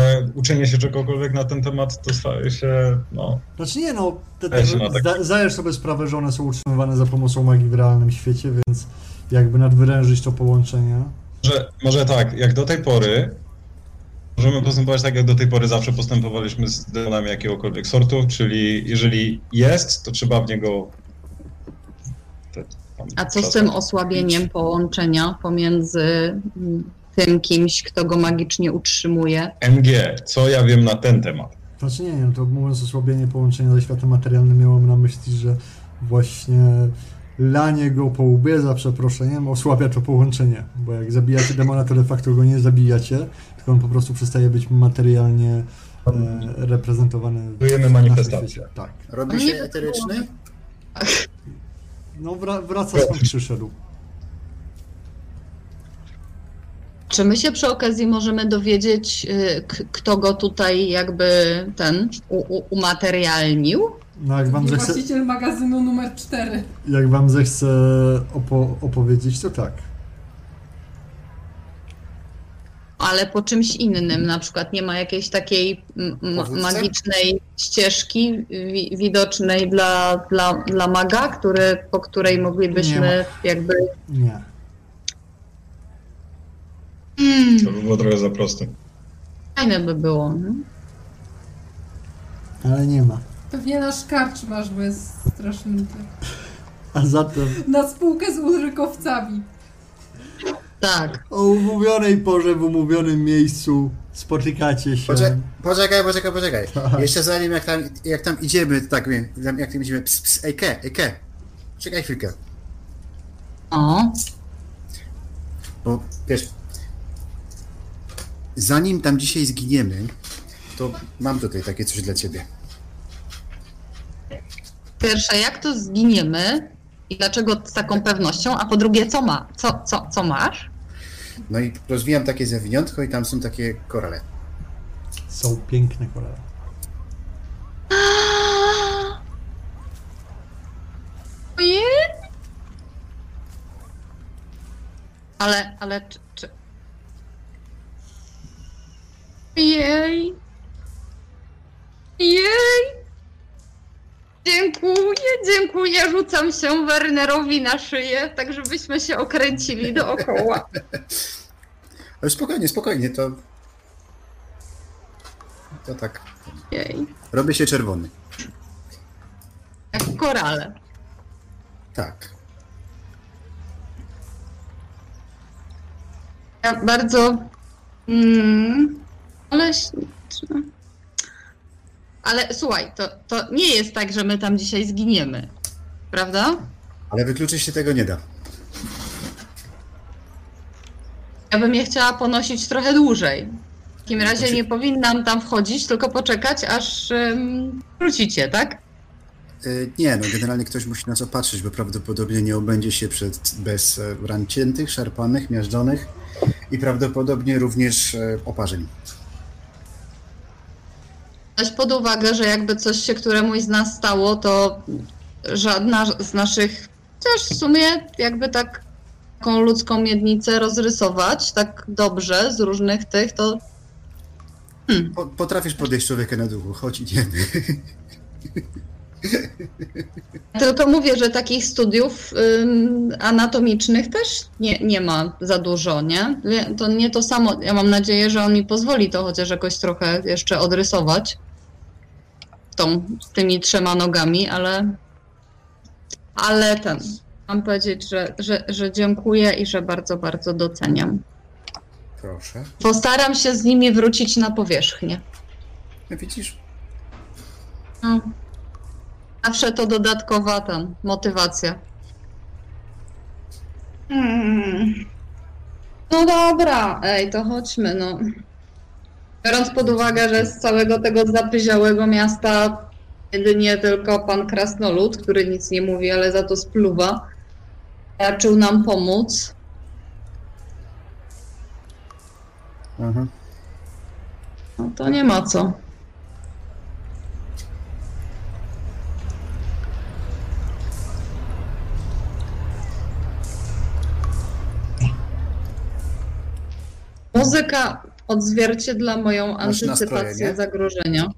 e, uczenie się czegokolwiek na ten temat to staje się, no, Znaczy nie no, te, Ja się na tak- zda, zdajesz sobie sprawę, że one są utrzymywane za pomocą magii w realnym świecie, więc jakby nadwyrężyć to połączenie. że może tak, jak do tej pory możemy postępować tak, jak do tej pory zawsze postępowaliśmy z demonami jakiegokolwiek sortu, czyli jeżeli jest, to trzeba w niego... A co z tym osłabieniem połączenia pomiędzy mm, tym kimś, kto go magicznie utrzymuje? MG, co ja wiem na ten temat? Znaczy nie, nie, no to mówiąc osłabienie połączenia ze światem materialnym, miałem na myśli, że właśnie lanie go po łbie za przeproszeniem osłabia to połączenie, bo jak zabijacie demona, to de facto go nie zabijacie, tylko on po prostu przestaje być materialnie e, reprezentowany w Czujemy manifestację. Tak. Robi się eteryczny? No wra- wraca skąd przyszedł. Czy my się przy okazji możemy dowiedzieć, y, kto go tutaj jakby ten umaterialnił? No jak wam zechce, Właściciel magazynu numer 4. jak wam zechce opo- opowiedzieć, to tak. ale po czymś innym. Na przykład nie ma jakiejś takiej m- Powódce? magicznej ścieżki wi- widocznej dla, dla, dla maga, który, po której Nie moglibyśmy jakby. Nie. Hmm, To by było trochę za proste. fajne by było. No? Ale nie ma. Pewnie nasz karczmarz, bo jest straszny. A zatem Na spółkę z ulrykowcami. Tak. o umówionej porze, w umówionym miejscu spotykacie się. Poczekaj, poczekaj, poczekaj, poczekaj. *laughs* Tak. Jeszcze zanim jak tam, jak tam idziemy, tak wiem, jak tam idziemy, ps, ps, ejke, ejke. Czekaj chwilkę, O, bo wiesz, zanim tam dzisiaj zginiemy, to mam tutaj takie coś dla ciebie. Pierwsze, jak to zginiemy i dlaczego z taką pewnością, a po drugie, co ma? Co, co, co masz? No i rozwijam takie zawiniątko i tam są takie korale. Są piękne korale. *gasps* Ojej! Ale, ale czy, czy... Jej! Jej! Dziękuję, dziękuję. Rzucam się Wernerowi na szyję, tak żebyśmy się okręcili dookoła. *laughs* Ale spokojnie, spokojnie, to... To tak. Jej. Robię się czerwony. Jak korale. Tak. Ja bardzo. Mm, ale. Ale słuchaj, to, to nie jest tak, że my tam dzisiaj zginiemy. Prawda? Ale wykluczyć się tego nie da. Ja bym je chciała ponosić trochę dłużej. W takim razie nie powinnam tam wchodzić, tylko poczekać, aż wrócicie, tak? Y, Nie, no generalnie ktoś musi nas opatrzyć, bo prawdopodobnie nie obędzie się przed, bez e, ran ciętych, szarpanych, miażdżonych i prawdopodobnie również e, oparzeń. Weź pod uwagę, że jakby coś się któremuś z nas stało, to żadna z naszych, też w sumie jakby tak taką ludzką miednicę rozrysować tak dobrze z różnych tych, to Po, potrafisz podejść człowieka na duchu, chodź idziemy. Tylko mówię, że takich studiów ym, anatomicznych też nie, nie ma za dużo, nie? To nie to samo. Ja mam nadzieję, że on mi pozwoli to chociaż jakoś trochę jeszcze odrysować. Tą, z tymi trzema nogami, ale. Ale ten. Mam powiedzieć, że, że, że dziękuję i że bardzo, bardzo doceniam. Proszę. Postaram się z nimi wrócić na powierzchnię. No widzisz? No. Zawsze to dodatkowa tam motywacja. Mm. No dobra, ej, to chodźmy, no. Biorąc pod uwagę, że z całego tego zapyziałego miasta jedynie tylko pan Krasnolud, który nic nie mówi, ale za to spluwa, raczył nam pomóc. Aha. No to nie ma co. Muzyka odzwierciedla moją Masz antycypację zagrożenia.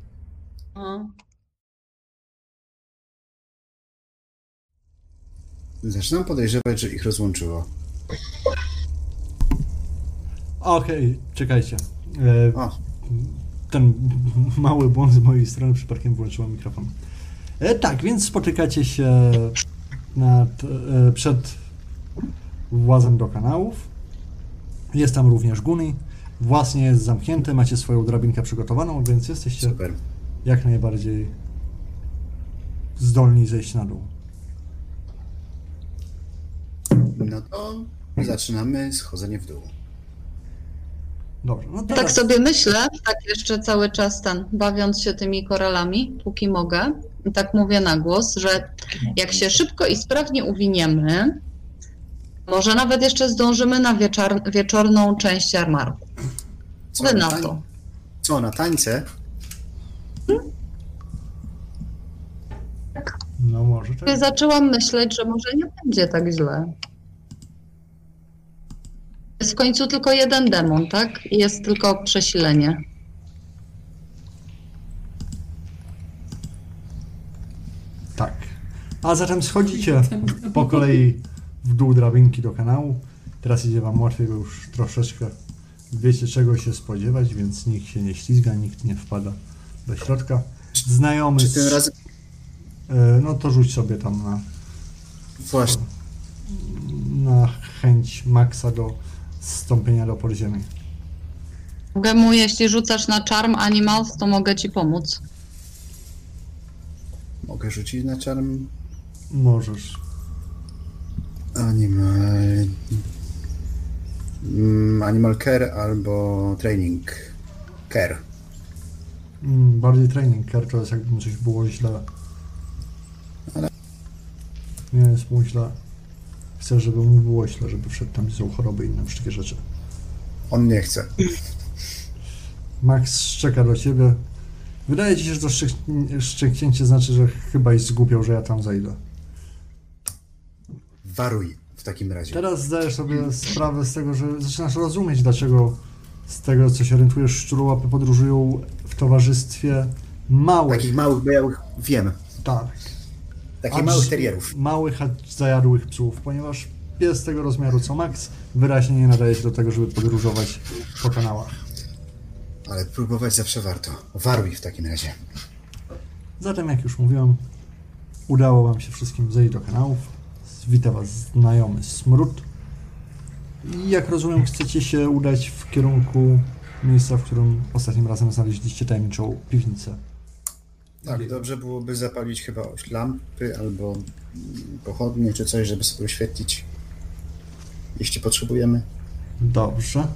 O. Zaczynam podejrzewać, że ich rozłączyło. Okej, czekajcie. E, O, ten mały błąd z mojej strony, przypadkiem włączyłem mikrofon. E, tak, więc spotykacie się nad, e, przed włazem do kanałów. Jest tam również Guni. Włas nie jest zamknięty, macie swoją drabinkę przygotowaną, więc jesteście super. jak najbardziej zdolni zejść na dół. No to zaczynamy schodzenie w dół. Dobrze, no Tak teraz sobie myślę, tak jeszcze cały czas ten, bawiąc się tymi koralami, póki mogę, i tak mówię na głos, że jak się szybko i sprawnie uwiniemy, może nawet jeszcze zdążymy na wieczar, wieczorną część jarmarku. Co Wy na, na tań- to. co, na tańce? no może tak. Zaczęłam myśleć, że może nie będzie tak źle. Jest w końcu tylko jeden demon, tak? I Jest tylko przesilenie. Tak. A zatem schodzicie po kolei w dół drabinki do kanału. Teraz idzie wam łatwiej, bo już troszeczkę wiecie czego się spodziewać, więc nikt się nie ślizga, nikt nie wpada do środka. Znajomy, Czy tym razem... e, no to rzuć sobie tam na, Właśnie. na chęć maksa do zstąpienia do podziemi. Mogę mu, jeśli rzucasz na Charm Animals, to mogę ci pomóc. Mogę rzucić na czarm... Możesz. Animal... Mm, Animal Care albo Training Care. Mm, bardziej training care to jest jakby coś było źle. Ale- Nie jest mu źle. Chcę, żeby mu było źle, żeby wszedł tam są choroby i inne wszystkie rzeczy. On nie chce. Max szczeka do ciebie. Wydaje ci się, że to szczek- szczeknięcie znaczy, że chyba jest zgłupiał, że ja tam zejdę. Waruj w takim razie. Teraz zdajesz sobie sprawę z tego, że zaczynasz rozumieć, dlaczego z tego, co się orientujesz, szczurłapy podróżują w towarzystwie małych. Takich małych, białych... Wiem. Tak. Takich małych terierów. Małych, a zajadłych psów, ponieważ pies tego rozmiaru co Max wyraźnie nie nadaje się do tego, żeby podróżować po kanałach. Ale próbować zawsze warto. Waruj w takim razie. Zatem, jak już mówiłem, udało Wam się wszystkim zejść do kanałów. Wita Was znajomy smród. I jak rozumiem, chcecie się udać w kierunku miejsca, w którym ostatnim razem znaleźliście tajemniczą piwnicę. Tak, dobrze byłoby zapalić chyba lampy albo pochodnie czy coś, żeby sobie oświetlić. Jeśli potrzebujemy. Dobrze.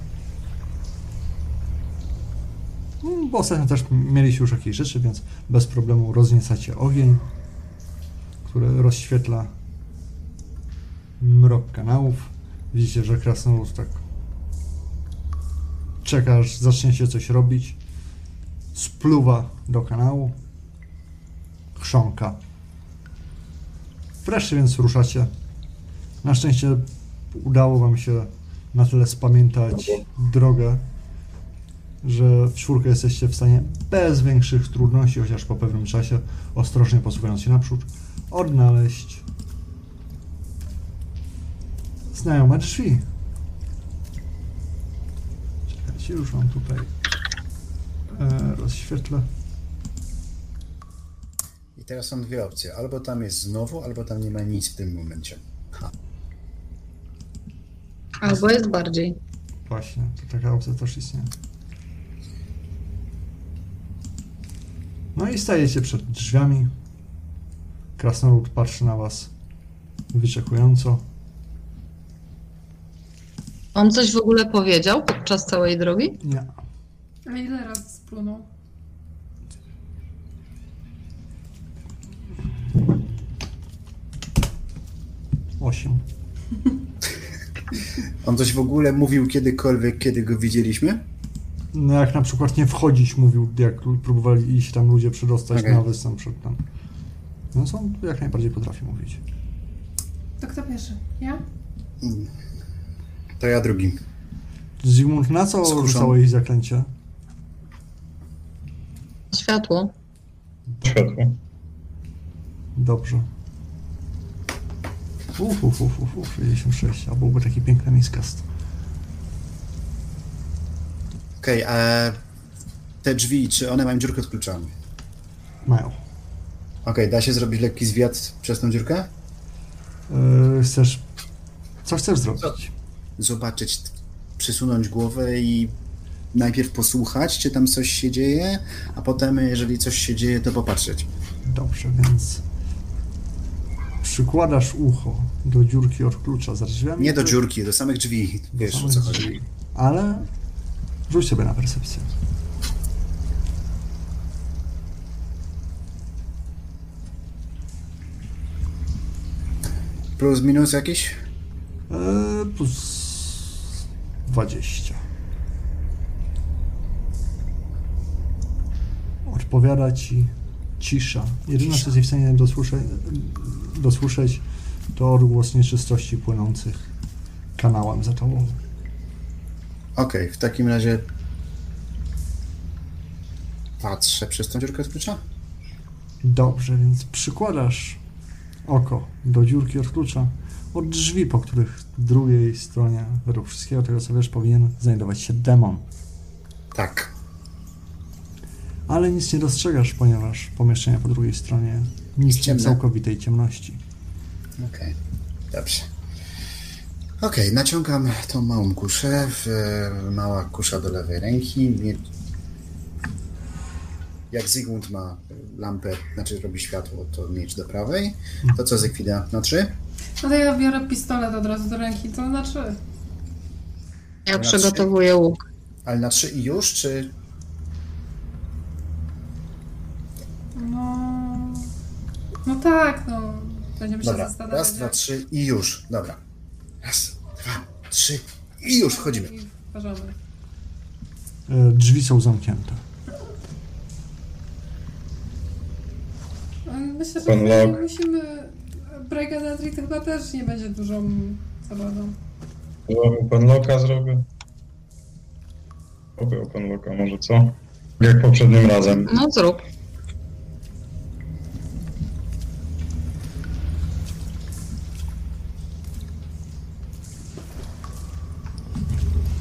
Mm, Bo ostatnio też mieliście już jakieś rzeczy, więc bez problemu rozniecacie ogień, który rozświetla mrok kanałów. Widzicie, że krasnolud tak czeka, aż zaczniecie coś robić. Spluwa do kanału. Chrząka. Wreszcie więc ruszacie. Na szczęście udało wam się na tyle spamiętać drogę, że w czwórkę jesteście w stanie bez większych trudności, chociaż po pewnym czasie, ostrożnie posuwając się naprzód, odnaleźć znajome drzwi. Czekajcie, już mam tutaj e, rozświetlę. I teraz są dwie opcje. Albo tam jest znowu, albo tam nie ma nic w tym momencie. Ha. Albo jest bardziej. Właśnie, to taka opcja też istnieje. No i stajecie przed drzwiami. Krasnolud patrzy na was wyczekująco. On coś w ogóle powiedział podczas całej drogi? Nie. A ile razy splunął? Osiem. *laughs* On coś w ogóle mówił kiedykolwiek, kiedy go widzieliśmy? No jak na przykład nie wchodzić, mówił, jak próbowali iść tam ludzie przedostać Okej. na występ przed tam. No są, jak najbardziej potrafi mówić. To kto pierwszy? Ja? Mm. To ja drugi. Zygmunt, na co Skuszony. rzucałeś zaklęcie? Światło. Światło. Dobrze. Uf, uf, uf, uf, uf, 56, a byłby taki piękny miskast. Okej, a te drzwi, czy one mają dziurkę od kluczami? Mają. Okej, da się zrobić lekki zwiat przez tą dziurkę? Yy, chcesz... Co chcesz zrobić? Zobaczyć, przysunąć głowę i najpierw posłuchać, czy tam coś się dzieje, a potem, jeżeli coś się dzieje, to popatrzeć. Dobrze, więc... Przykładasz ucho do dziurki od klucza za drzwiami. Nie do czy- dziurki, do samych drzwi. do Wiesz o samych co drzwi. chodzi. Ale rzuć sobie na percepcję. Plus, minus jakiś? Eee, plus 20. Odpowiada ci cisza. Jedyne, co jesteś w stanie dosłyszeć, dosłyszeć to odgłos nieczystości płynących kanałem za tobą. Okej, w takim razie patrzę przez tą dziurkę od klucza. Dobrze, więc przykładasz oko do dziurki od klucza, od drzwi, po których w drugiej stronie, według wszystkiego tego co wiesz, powinien znajdować się demon. Tak. Ale nic nie dostrzegasz, ponieważ pomieszczenie po drugiej stronie nic Ciemne. całkowitej ciemności. Okej, dobrze. Okej, naciągam tą małą kuszę. W, mała kusza do lewej ręki. Nie- Jak Zygmunt ma lampę, znaczy robi światło, to miecz do prawej. To co Zykwida? Na trzy? No to ja biorę pistolet od razu do ręki, to na trzy. Ja Na przygotowuję łuk. Ale na trzy i już, czy... No... No tak, no. Będziemy się Dobra, zastanawiać. raz, dwa, trzy i już. Dobra. Raz, dwa, trzy i już wchodzimy. I. E, Drzwi są zamknięte. Myślę, że Pan Locke. musimy... Bregadatri to chyba też nie będzie dużą zabadą. Zrobił pan loka, zrobił. Robił pan loka, może co? Jak poprzednim razem. No zrób.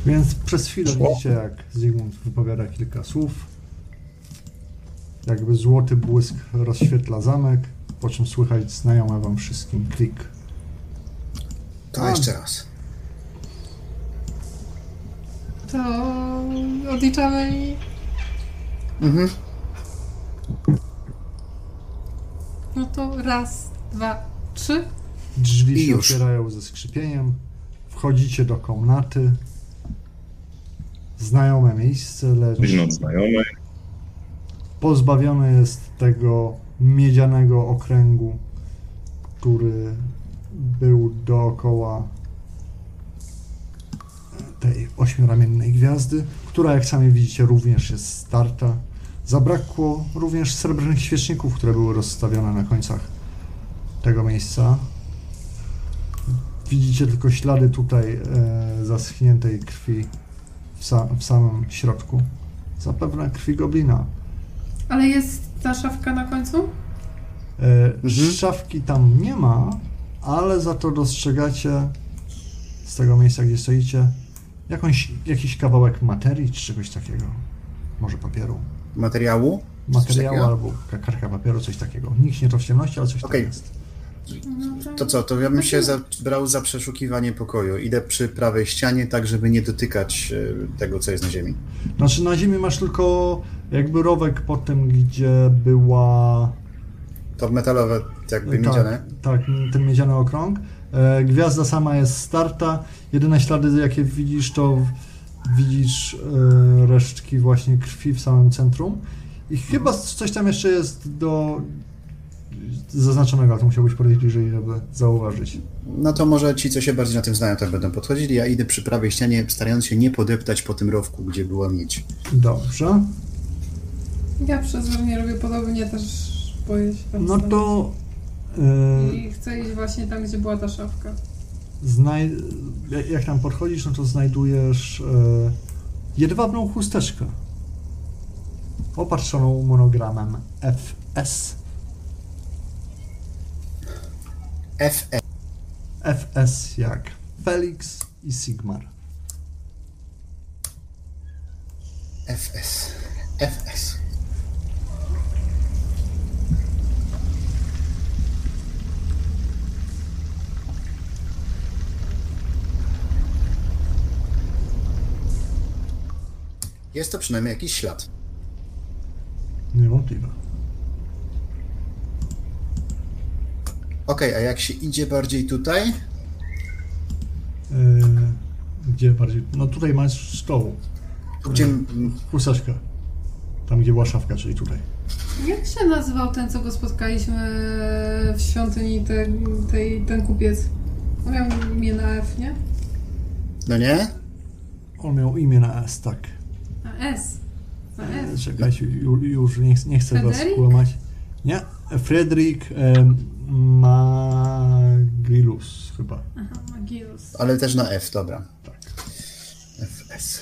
Więc przez chwilę Szło. widzicie, jak Zygmunt wypowiada kilka słów. Jakby złoty błysk rozświetla zamek, po czym słychać znajomy wam wszystkim klik. To A. jeszcze raz. To odliczamy i... Mhm. No to raz, dwa, trzy. Drzwi I się już. otwierają ze skrzypieniem. Wchodzicie do komnaty. Znajome miejsce, lecz Widząc znajomych. pozbawione jest tego miedzianego okręgu, który był dookoła tej ośmioramiennej gwiazdy, która jak sami widzicie również jest starta. Zabrakło również srebrnych świeczników, które były rozstawione na końcach tego miejsca. Widzicie tylko ślady tutaj e, zaschniętej krwi w, sa- w samym środku. Zapewne krwi goblina. Ale jest ta szafka na końcu? E, Mhm. Szafki tam nie ma, ale za to dostrzegacie z tego miejsca, gdzie stoicie, jakąś, jakiś kawałek materii czy czegoś takiego. Może papieru. Materiału? Materiału takiego? albo ka- kartka papieru, coś takiego. Nikt nie to w ciemności, ale coś Okej. tam jest. To co, to ja bym się zabrał za przeszukiwanie pokoju. Idę przy prawej ścianie, tak żeby nie dotykać e, tego, co jest na ziemi. Znaczy na ziemi masz tylko jakby rowek po tym, gdzie była To metalowe, jakby miedziane. Tak, tak, ten miedziany okrąg. E, Gwiazda sama jest starta. Jedyne ślady, jakie widzisz, to widzisz e, resztki właśnie krwi w samym centrum. I chyba coś tam jeszcze jest do zaznaczonego, ale to musiałbyś podejść bliżej, żeby zauważyć. No to może ci, co się bardziej na tym znają, tak będą podchodzili. Ja idę przy prawej ścianie, starając się nie podeptać po tym rowku, gdzie była miedź. Dobrze. Ja przezornie robię podobnie, też boję się tam No to e, I chcę iść właśnie tam, gdzie była ta szafka. znaj- jak- jak tam podchodzisz, no to znajdujesz e, jedwabną chusteczkę opatrzoną monogramem FS. FE. FS jak Felix i Sigmar. FS. FS. Jest to przynajmniej jakiś ślad. Niewątpliwe. Okej, a jak się idzie bardziej tutaj? Yy, gdzie bardziej? No tutaj masz stołu. Gdzie... mm, Chusteczkę. Tam gdzie była szafka, czyli tutaj. Jak się nazywał ten, co go spotkaliśmy w świątyni, te, tej, ten kupiec? On miał imię na F, nie? No nie? On miał imię na S, tak. S. F. Czekajcie, ju- już nie, ch- nie chcę was Frederick? kłamać. Nie, Frederick em, Magrilus chyba. Aha, Magirus. Ale też na F, dobra. Tak. F, FS.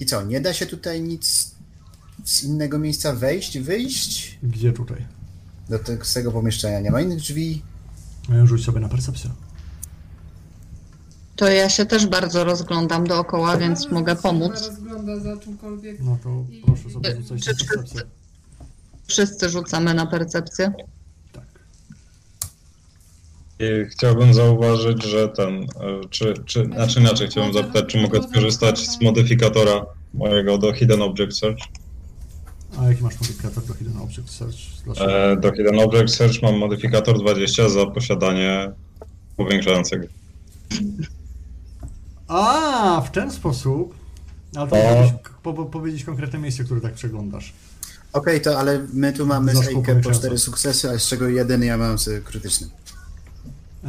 I co, nie da się tutaj nic z innego miejsca wejść, wyjść? Gdzie tutaj? Do tego, z tego pomieszczenia nie ma innych drzwi? E, Rzuć sobie na percepcję. To ja się też bardzo rozglądam dookoła, więc mogę się pomóc. rozgląda za czymkolwiek. No to proszę sobie rzucać na Czy- czy- percepcję. Wszyscy rzucamy na percepcję. Tak. I chciałbym zauważyć, że ten, e, czy, czy, znaczy inaczej chciałbym zapytać, czy mogę skorzystać z modyfikatora mojego do Hidden Object Search. A jaki masz modyfikator do Hidden Object Search? Dlaczego? E, do Hidden Object Search mam modyfikator 20 za posiadanie powiększającego. A, w ten sposób. Ale to musisz po, po, powiedzieć konkretne miejsce, które tak przeglądasz. Okej, to ale my tu mamy z Zaszło Ejkę po cztery sukcesy, a z czego jeden ja mam z krytyczny. E,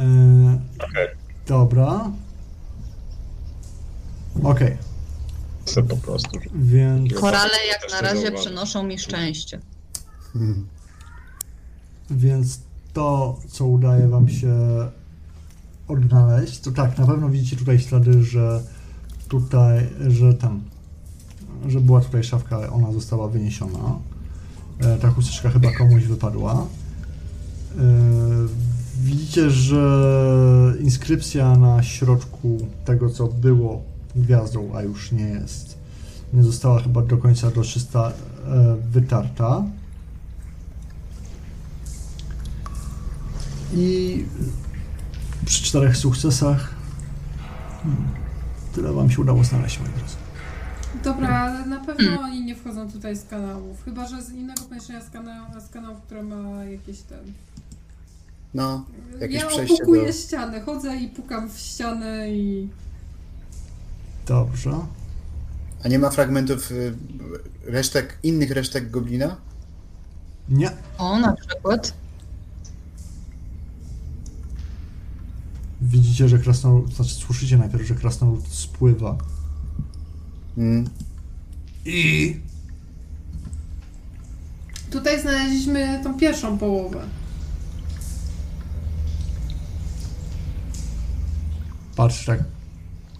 Okej, dobra. Okej, chcę po prostu. więc, Korale jak na razie przynoszą mi szczęście. Hmm. więc to, co udaje wam się odnaleźć, to tak, na pewno widzicie tutaj ślady, że tutaj, że tam, że była tutaj szafka, ona została wyniesiona. E, Ta chusteczka chyba komuś wypadła. E, Widzicie, że inskrypcja na środku tego, co było gwiazdą, a już nie jest, nie została chyba do końca do 300 e, wytarta. I przy czterech sukcesach hmm, tyle wam się udało znaleźć, moi drodzy. Dobra, ale na pewno oni nie wchodzą tutaj z kanałów. Chyba, że z innego pomieszczenia z, kana z kanałów, które ma jakieś ten. No, jakieś ja przejście opukuję do... ścianę, chodzę i pukam w ścianę i. Dobrze. A nie ma fragmentów y, resztek, innych resztek goblina? Nie. O, na przykład. Widzicie, że krasnolud, znaczy słyszycie najpierw, że krasnolud spływa. Mm. I Tutaj znaleźliśmy tą pierwszą połowę. patrzy tak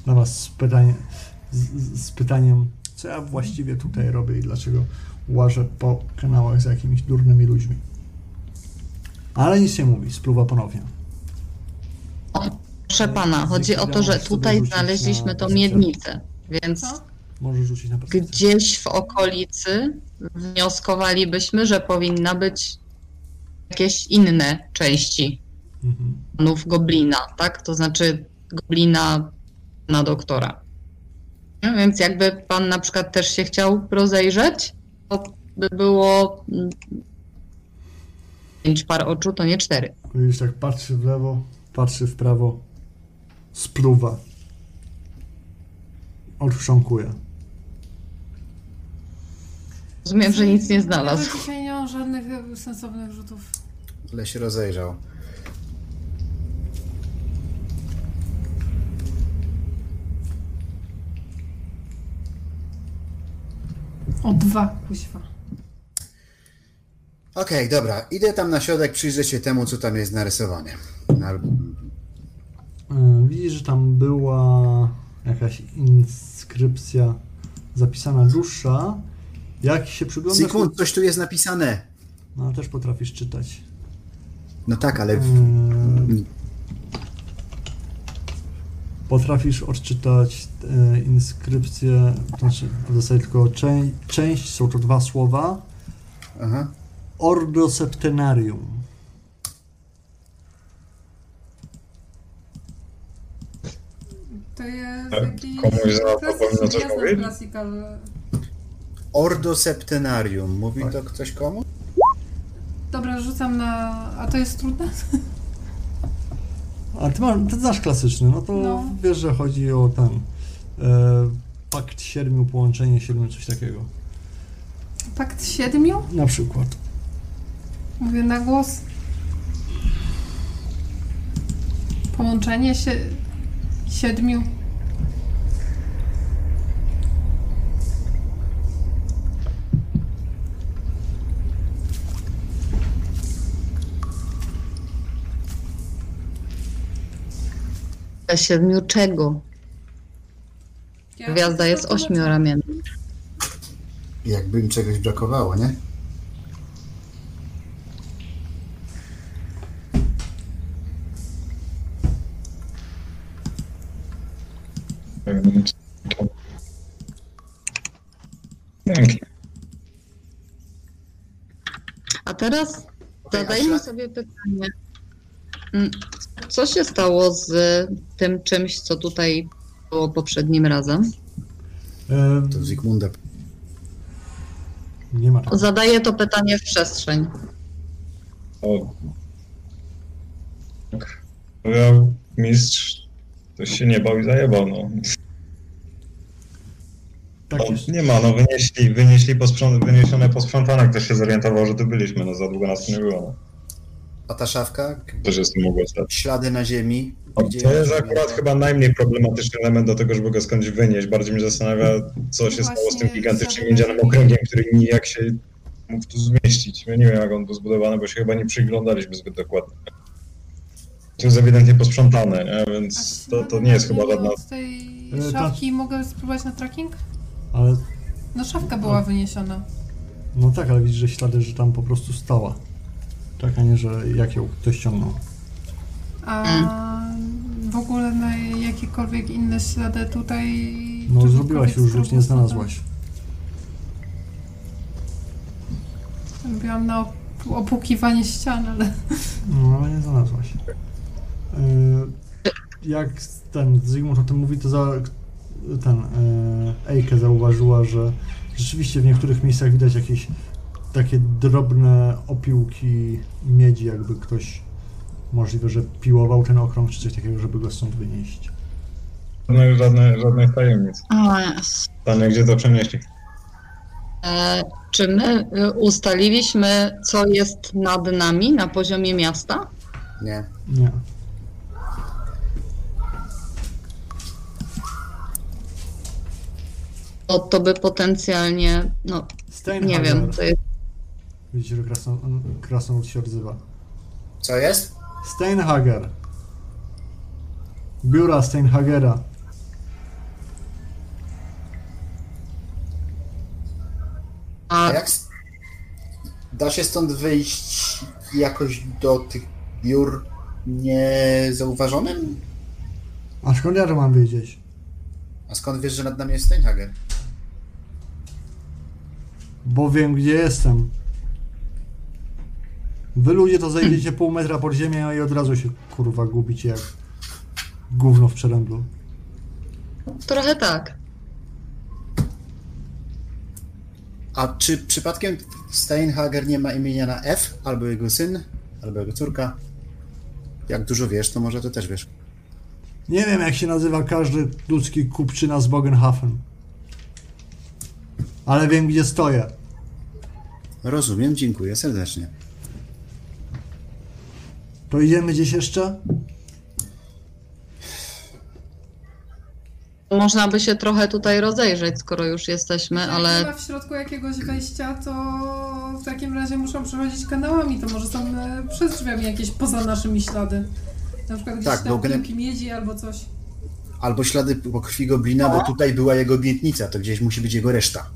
na was z, pytanie, z, z- z pytaniem, co ja właściwie tutaj robię i dlaczego łażę po kanałach z jakimiś durnymi ludźmi. Ale nic nie mówi, spluwa ponownie. Proszę pana, chodzi o to, że tutaj znaleźliśmy tą miednicę, więc Co? Może rzucić na percepcję. gdzieś w okolicy wnioskowalibyśmy, że powinna być jakieś inne części Mhm. panów goblina, tak? To znaczy goblina na doktora. No, więc jakby pan na przykład też się chciał rozejrzeć, to by było mm, pięć par oczu, to nie cztery. Widzisz, tak patrzy w lewo, patrzy w prawo, spluwa. Odchrząkuje. Rozumiem, że nic nie znalazł. Dzisiaj nie mam żadnych sensownych rzutów. Ale się rozejrzał. O dwa, kuźwa. Okej, dobra. Idę tam na środek, przyjrzę się temu, co tam jest narysowane. Na... E, Widzisz, że tam była jakaś inskrypcja zapisana dłuższa. Jak się przyglądasz, Sekund, coś tu jest napisane. no też potrafisz czytać. No tak, ale... E, Potrafisz odczytać e, inskrypcję, to znaczy w zasadzie tylko czę- część, są to dwa słowa. Aha. Ordo Septenarium. To jest E, jakiś... komuś za to powinno coś mówić? Classical. Ordo Septenarium. Mówi Tak. to ktoś komu? Dobra, rzucam na... A to jest trudne? A ty, masz, ty znasz klasyczny, no to No. wiesz, że chodzi o ten e, pakt siedmiu, połączenie siedmiu, coś takiego. Pakt siedmiu? Na przykład. Mówię na głos. Połączenie się... siedmiu. Siedmiu czego? Ja Gwiazda jest ośmioramienna. Jakby im czegoś brakowało, nie? Pięknie. A teraz zadajmy sobie pytanie. Mm, Co się stało z tym czymś, co tutaj było poprzednim razem? To Zygmunda. nie ma. Zadaję to pytanie w przestrzeń. O. Tak. Powiedział mistrz, ktoś się nie bał i zajebał, no. Tak no jest. nie ma, no wynieśli, wynieśli posprząt, wyniesione posprzątane, ktoś się zorientował, że tu byliśmy, no za długo nas tu nie było. No. A ta szafka? Też jest tu mogło stać. Ślady na ziemi. No, To jest akurat chyba najmniej problematyczny element do tego, żeby go skądś wynieść. Bardziej mnie zastanawia, co się stało z tym gigantycznym miedzianym okręgiem, który nijak się mógł tu zmieścić. Ja nie wiem, jak on był zbudowany, bo się chyba nie przyglądaliśmy zbyt dokładnie. To jest ewidentnie posprzątane, nie? A więc to, to nie jest chyba żadna... Od tej E, szafki mogę spróbować na tracking? Ale No szafka była A. wyniesiona. no tak, ale widzisz, że ślady, że tam po prostu stała. Tak, a nie, że jak ją ktoś ciągnął. A w ogóle na jakiekolwiek inne ślady tutaj... No zrobiłaś już, z już nie znalazłaś. Robiłam na op- opłukiwanie ścian, ale... No, ale nie znalazłaś. Yy, jak ten Zygmunt o tym mówi, to za, ten yy, Eike zauważyła, że rzeczywiście w niektórych miejscach widać jakieś takie drobne opiłki miedzi, jakby ktoś możliwe, że piłował ten okrąg czy coś takiego, żeby go stąd wynieść. No już żadne, żadnych tajemnic. O, jest. Pytanie, gdzie to przenieśli? E, czy my y, ustaliliśmy, co jest nad nami na poziomie miasta? Nie. Nie. To, to by potencjalnie, no nie wiem, to jest Widzicie, że krasno, krasnolud się odzywa. Co jest? Steinhager. Biura Steinhagera. A A jak... s- Da się stąd wyjść jakoś do tych biur niezauważonym? A skąd ja to mam wiedzieć? A skąd wiesz, że nad nami jest Steinhager? Bo wiem, gdzie jestem. Wy ludzie to zejdziecie pół metra pod ziemię i od razu się kurwa gubicie jak gówno w przeręblu. trochę tak. A czy przypadkiem Steinhager nie ma imienia na F? Albo jego syn? Albo jego córka? Jak dużo wiesz, to może to też wiesz. Nie wiem jak się nazywa każdy ludzki kupczyna z Bogenhafen. Ale wiem gdzie stoję. Rozumiem, dziękuję serdecznie. To idziemy gdzieś jeszcze? Można by się trochę tutaj rozejrzeć, skoro już jesteśmy, Jak nie ale ma w środku jakiegoś wejścia, to w takim razie muszą przechodzić kanałami, to może są e, przez drzwiami jakieś poza naszymi ślady. Na przykład gdzieś Tak, tam gener- piłki miedzi albo coś. Albo ślady po krwi goblina, bo tutaj była jego obietnica, to gdzieś musi być jego reszta.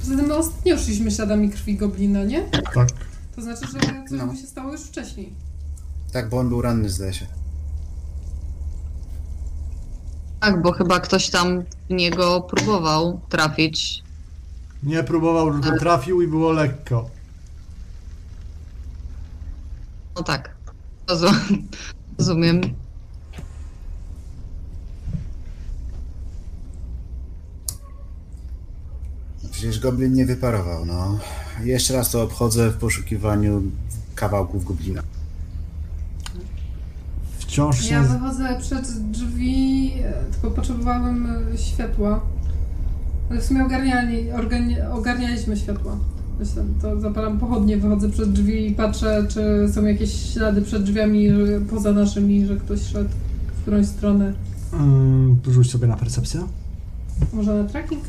Poza tym my ostatnio szliśmy śladami krwi goblina, nie? Tak. To znaczy, że coś No. mu się stało już wcześniej. Tak, bo on był ranny, zdaje się. tak, bo chyba ktoś tam w niego próbował trafić. Nie próbował, tylko trafił i było lekko. No tak, Rozum- rozumiem. Przecież goblin nie wyparował, no. Jeszcze raz to obchodzę w poszukiwaniu kawałków goblina. Wciąż się... Ja wychodzę przed drzwi, e, tylko potrzebowałem e, światła. Ale w sumie ogarniali, organi, ogarnialiśmy światła. Myślę, to zapalam pochodnie, wychodzę przed drzwi i patrzę, czy są jakieś ślady przed drzwiami że, poza naszymi, że ktoś szedł w którąś stronę. Ym, rzuć sobie na percepcję. Może na tracking?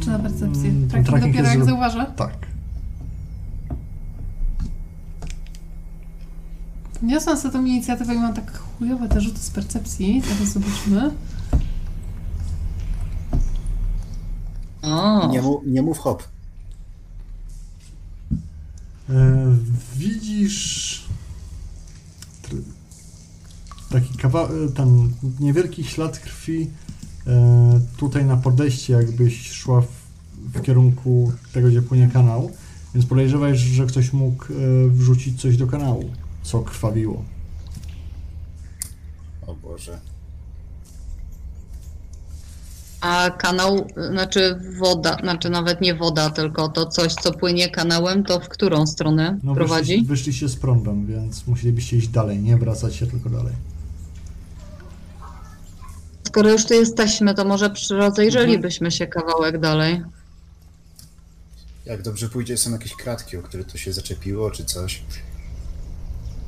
Czy na percepcję? Mm, Tracking, tracking dopiero jak zro- zauważę? Tak. Niosłam sobie tą inicjatywę i mam tak chujowe te rzuty z percepcji. Teraz zobaczymy. O, Nie, mu, nie mów hop. E, widzisz taki kawałek, ten niewielki ślad krwi tutaj na podejście, jakbyś szła w, w kierunku tego, gdzie płynie kanał, więc podejrzewaj, że ktoś mógł e, wrzucić coś do kanału, co krwawiło. O Boże. a kanał, znaczy woda, znaczy nawet nie woda, tylko to coś, co płynie kanałem, to w którą stronę No prowadzi? wyszli, wyszliście z prądem, więc musielibyście iść dalej, nie wracać się tylko dalej. Skoro już tu jesteśmy, to może przy- rozejrzelibyśmy się kawałek dalej. Jak dobrze pójdzie, są jakieś kratki, o które to się zaczepiło, czy coś.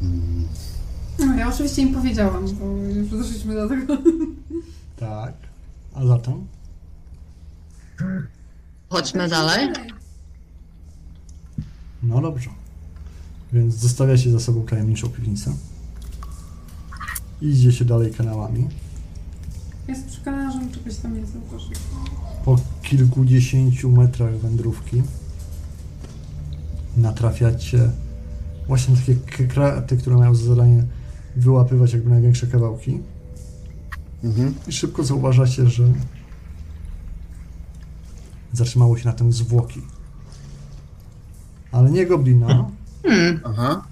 Mm, No, ja oczywiście im powiedziałam, bo już doszliśmy do tego. *laughs* Tak. A zatem? Chodźmy dalej. No dobrze. Więc zostawiacie za sobą tajemniczą piwnicę. I idziecie dalej kanałami. Jestem przekonana, że on czegoś tam nie zauważył. Po kilkudziesięciu metrach wędrówki natrafiacie właśnie na takie k- kraty, które mają za zadanie wyłapywać jakby największe kawałki. Mhm. I szybko zauważacie, że zatrzymało się na tym zwłoki. Ale nie goblina, Hmm, Aha.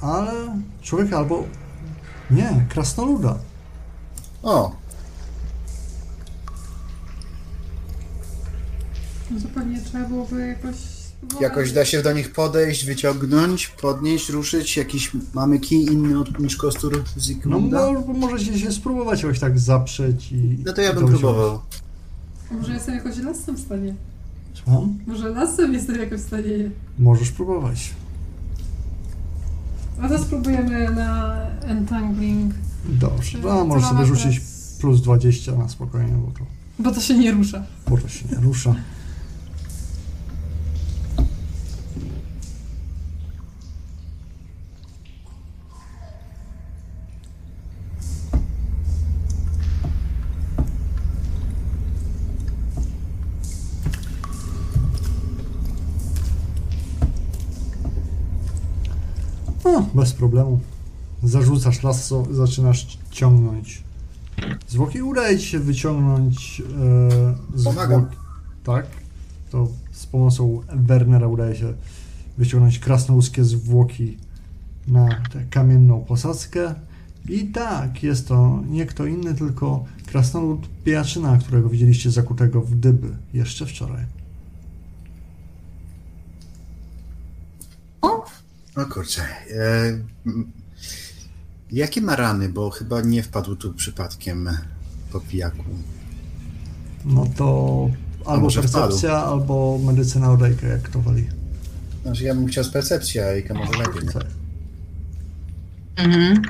ale człowieka albo nie, krasnoluda. O, No to pewnie trzeba byłoby jakoś... spróbować. jakoś da się do nich podejść, wyciągnąć, podnieść, ruszyć? Jakiś mamy kij inny od, niż kostur No Zygmunda? mo- możecie się spróbować jakoś tak zaprzeć i... No to ja i bym wyciągnąć. próbował. Może jestem jakoś lasem w stanie. Słucham? Może lasem jestem jakoś w stanie. Możesz próbować. A to spróbujemy na entangling. Dobrze, a co możesz sobie rzucić plus 20 na spokojnie, bo to, Bo to się nie rusza. bo to się nie rusza. O, bez problemu. Zarzucasz lasso, zaczynasz ciągnąć zwłoki. Udaje ci się wyciągnąć e, Pomagam. zwłoki. Tak. To z pomocą Wernera udaje się wyciągnąć krasnoludzkie zwłoki na tę kamienną posadzkę. I tak, jest to nie kto inny, tylko krasnolud pijaczyna, którego widzieliście zakutego w dyby jeszcze wczoraj. O kurczę. E, m, jakie ma rany? Bo chyba nie wpadł tu przypadkiem po pijaku. No to albo percepcja, albo medycyna odejka, jak kto woli. Znaczy ja bym chciał z percepcji, a Ejka może lepiej. nie? Tak. mhm.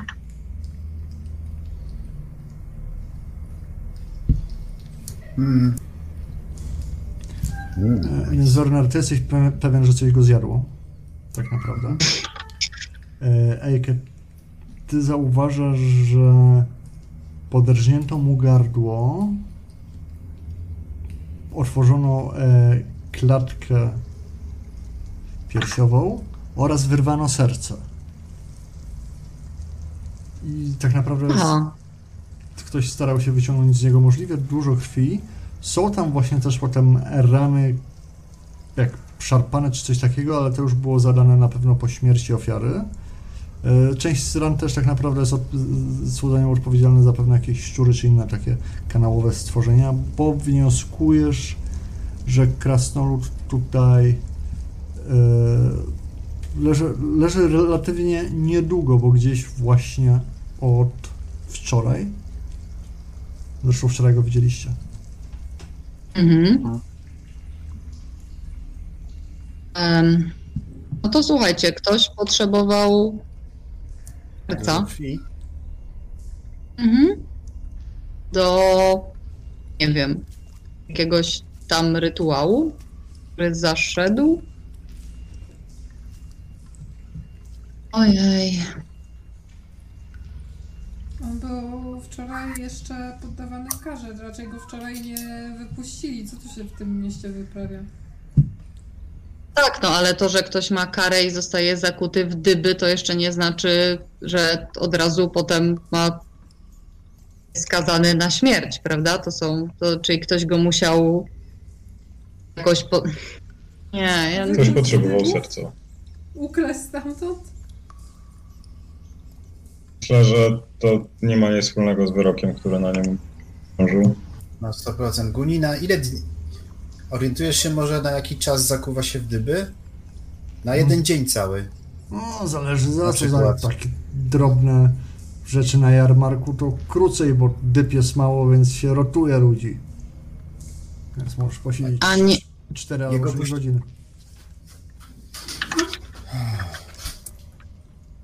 Mm. Mm. E, Zornar, ty jesteś pe- pewien, że coś go zjadło. Tak naprawdę. E, Ejke, ty zauważasz, że podrżnięto mu gardło, otworzono e, klatkę piersiową oraz wyrwano serce. I tak naprawdę ktoś starał się wyciągnąć z niego możliwie dużo krwi. Są tam właśnie też potem rany, jak szarpane czy coś takiego, ale to już było zadane na pewno po śmierci ofiary. E, Część z ran też tak naprawdę jest od, z- są za nią odpowiedzialne za pewne jakieś szczury czy inne takie kanałowe stworzenia, bo wnioskujesz, że krasnolud tutaj e, leży, leży relatywnie niedługo, bo gdzieś właśnie od wczoraj. Zresztą wczoraj go widzieliście. Mhm. Em, no to słuchajcie, ktoś potrzebował serca. Krwi. Mhm. Do, nie wiem, jakiegoś tam rytuału, który zaszedł. Ojej. On był wczoraj jeszcze poddawany karze. Raczej go wczoraj nie wypuścili. Co tu się w tym mieście wyprawia? Tak, no ale to, że ktoś ma karę i zostaje zakuty w dyby, to jeszcze nie znaczy, że od razu potem ma skazany na śmierć, prawda? To są, to, czyli ktoś go musiał jakoś po... Nie, ja nie... Ktoś potrzebował serca. Ukraść stamtąd? Myślę, że to nie ma nic wspólnego z wyrokiem, który na nim krążył. Na 100% Guni, na ile dni? Orientujesz się może na jaki czas zakuwa się w dyby? Na jeden dzień cały. No, zależy za Na co. Za takie drobne rzeczy na jarmarku to krócej, bo dyp jest mało, więc się rotuje ludzi. Więc możesz posiedzieć A nie, 4 albo Jego 6 puść- godzin.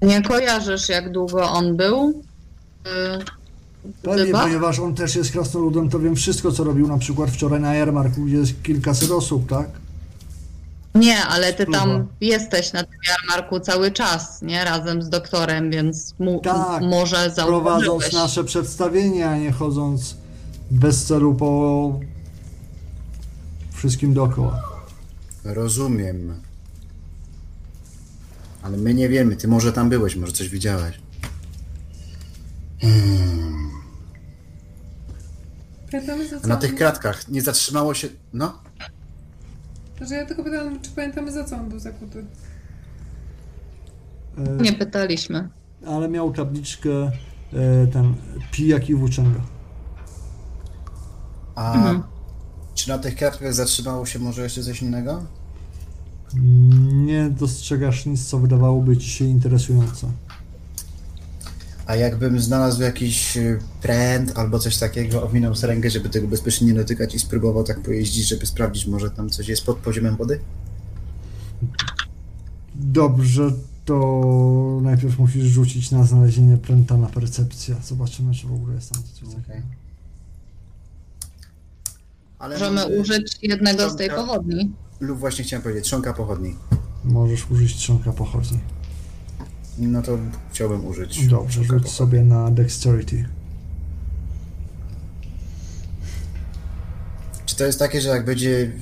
nie kojarzysz, jak długo on był? y, Pewnie, ponieważ on też jest krasnoludem, to wiem wszystko, co robił na przykład wczoraj na jarmarku, gdzie jest kilkaset osób, tak? Nie, ale ty tam Spluwa. jesteś na tym jarmarku cały czas, nie? Razem z doktorem, więc mu, Tak, może Prowadząc nasze przedstawienia, a nie chodząc bez celu po wszystkim dookoła. Rozumiem. Ale my nie wiemy. Ty może tam byłeś, może coś widziałeś. Pamiętamy za co A na tych kratkach nie zatrzymało się. No? Że ja tylko pytałam, czy pamiętamy za co on był zakuty. E, Nie pytaliśmy. Ale miał tabliczkę e, ten pijak i włóczęga. A Mhm. czy na tych kratkach zatrzymało się może jeszcze coś innego? Nie dostrzegasz nic, co wydawałoby ci się interesujące. A jakbym znalazł jakiś y, pręt albo coś takiego, owinął z rękę, żeby tego bezpiecznie nie dotykać i spróbował tak pojeździć, żeby sprawdzić, może tam coś jest pod poziomem wody? Dobrze, to najpierw musisz rzucić na znalezienie pręta na percepcję. Zobaczymy, czy w ogóle jest tam coś Okej. takiego. Ale Możemy mamy- użyć jednego z tej pochodni. Lub właśnie chciałem powiedzieć, trzonka pochodni. Możesz użyć trzonka pochodni. No to chciałbym użyć. Dobrze, rzuć sobie na dexterity. Czy to jest takie, że jak będzie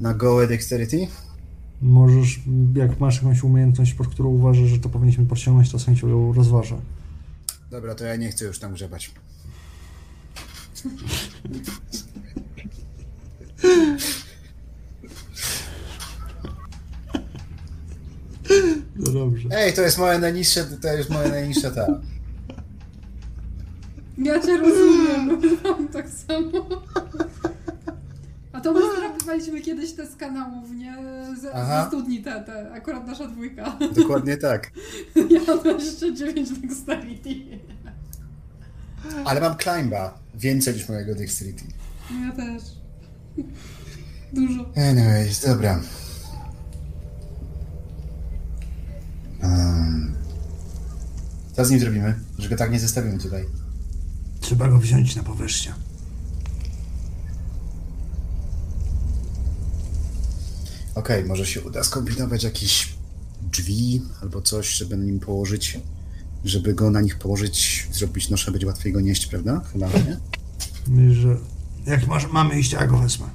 na gołe dexterity? Możesz, jak masz jakąś umiejętność, pod którą uważasz, że to powinniśmy podciągnąć, to chęcią ją rozważę. Dobra, to ja nie chcę już tam grzebać. *laughs* No dobrze. Ej, to jest moje najniższe, to jest moje najniższe ta. Ja cię rozumiem, mam tak samo. A to my zdrapywaliśmy kiedyś te z kanałów, nie? Ze, studni te, te, akurat nasza dwójka. Dokładnie tak. *laughs* Ja mam 29 dexterity. Ale mam climba. Więcej niż mojego dexterity. Ja też. Dużo. Anyways, dobra. Um, co z nim zrobimy? Że go tak nie zostawimy tutaj. Trzeba go wziąć na powierzchnię. Okej, może się uda skombinować jakieś drzwi albo coś, żeby na nim położyć, żeby go na nich położyć, zrobić noszę, będzie łatwiej go nieść, prawda? Chyba, nie? Myślisz, że jak masz, mamy iść, ja go wezmę.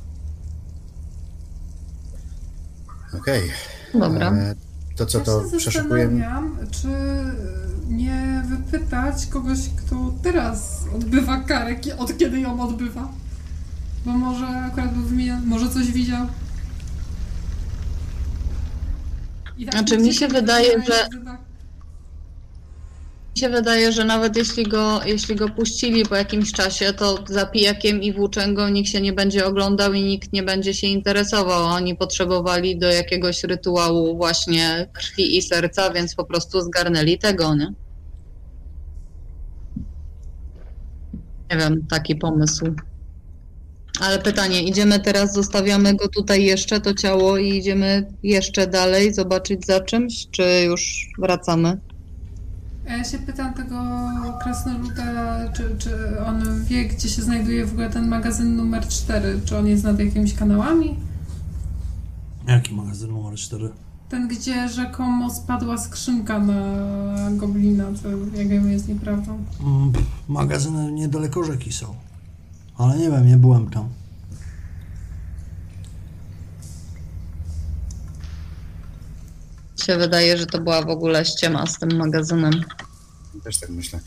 Okej. Dobra. E, To co, ja to się przeszukujemy? zastanawiam, czy nie wypytać kogoś, kto teraz odbywa karę, od kiedy ją odbywa. Bo może akurat był wymieniony, może coś widział. I tak Znaczy, mi się wydaje, że- tak- Mi się wydaje, że nawet jeśli go, jeśli go puścili po jakimś czasie, to za pijakiem i włóczęgą nikt się nie będzie oglądał i nikt nie będzie się interesował. Oni potrzebowali do jakiegoś rytuału właśnie krwi i serca, więc po prostu zgarnęli tego, nie? Nie wiem, taki pomysł. Ale pytanie, idziemy teraz, zostawiamy go tutaj jeszcze, to ciało i idziemy jeszcze dalej, zobaczyć za czymś, czy już wracamy? Ja się pytam tego krasnoluda, czy, czy on wie, gdzie się znajduje w ogóle ten magazyn numer 4? Czy on jest nad jakimiś kanałami? Jaki magazyn numer 4? Ten, gdzie rzekomo spadła skrzynka na goblina, co jak wiemy jest nieprawdą. Mm, Magazyny niedaleko rzeki są. Ale nie wiem, nie byłem tam. Się wydaje, że to była w ogóle ściema z tym magazynem. Też tak myślę.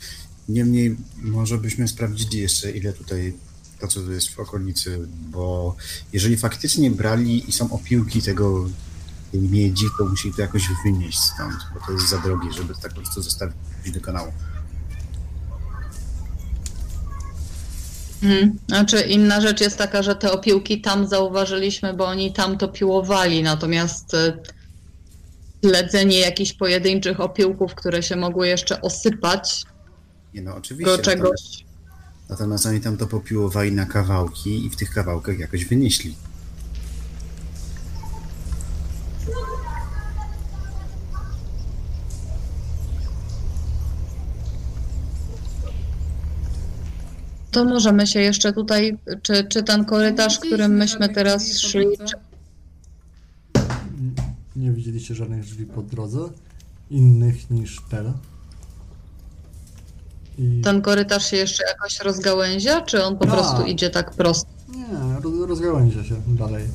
Niemniej, może byśmy sprawdzili jeszcze, ile tutaj to, co jest w okolicy, bo jeżeli faktycznie brali i są opiłki tego tej miedzi, to musieli to jakoś wynieść stąd, bo to jest za drogie, żeby tak po prostu zostawić do kanału. Mhm. Znaczy, inna rzecz jest taka, że te opiłki tam zauważyliśmy, bo oni tam to piłowali, natomiast y, śledzenie jakichś pojedynczych opiłków, które się mogły jeszcze osypać Nie no, oczywiście. do czegoś. Natomiast oni tam to popiłowali na kawałki i w tych kawałkach jakoś wynieśli. To możemy się jeszcze tutaj, czy, czy ten korytarz, którym myśmy teraz szli, czy, Nie widzieliście żadnych drzwi po drodze, innych niż te. I ten korytarz się jeszcze jakoś rozgałęzia, czy on po Tak. prostu idzie tak prosto? nie, roz- rozgałęzia się dalej.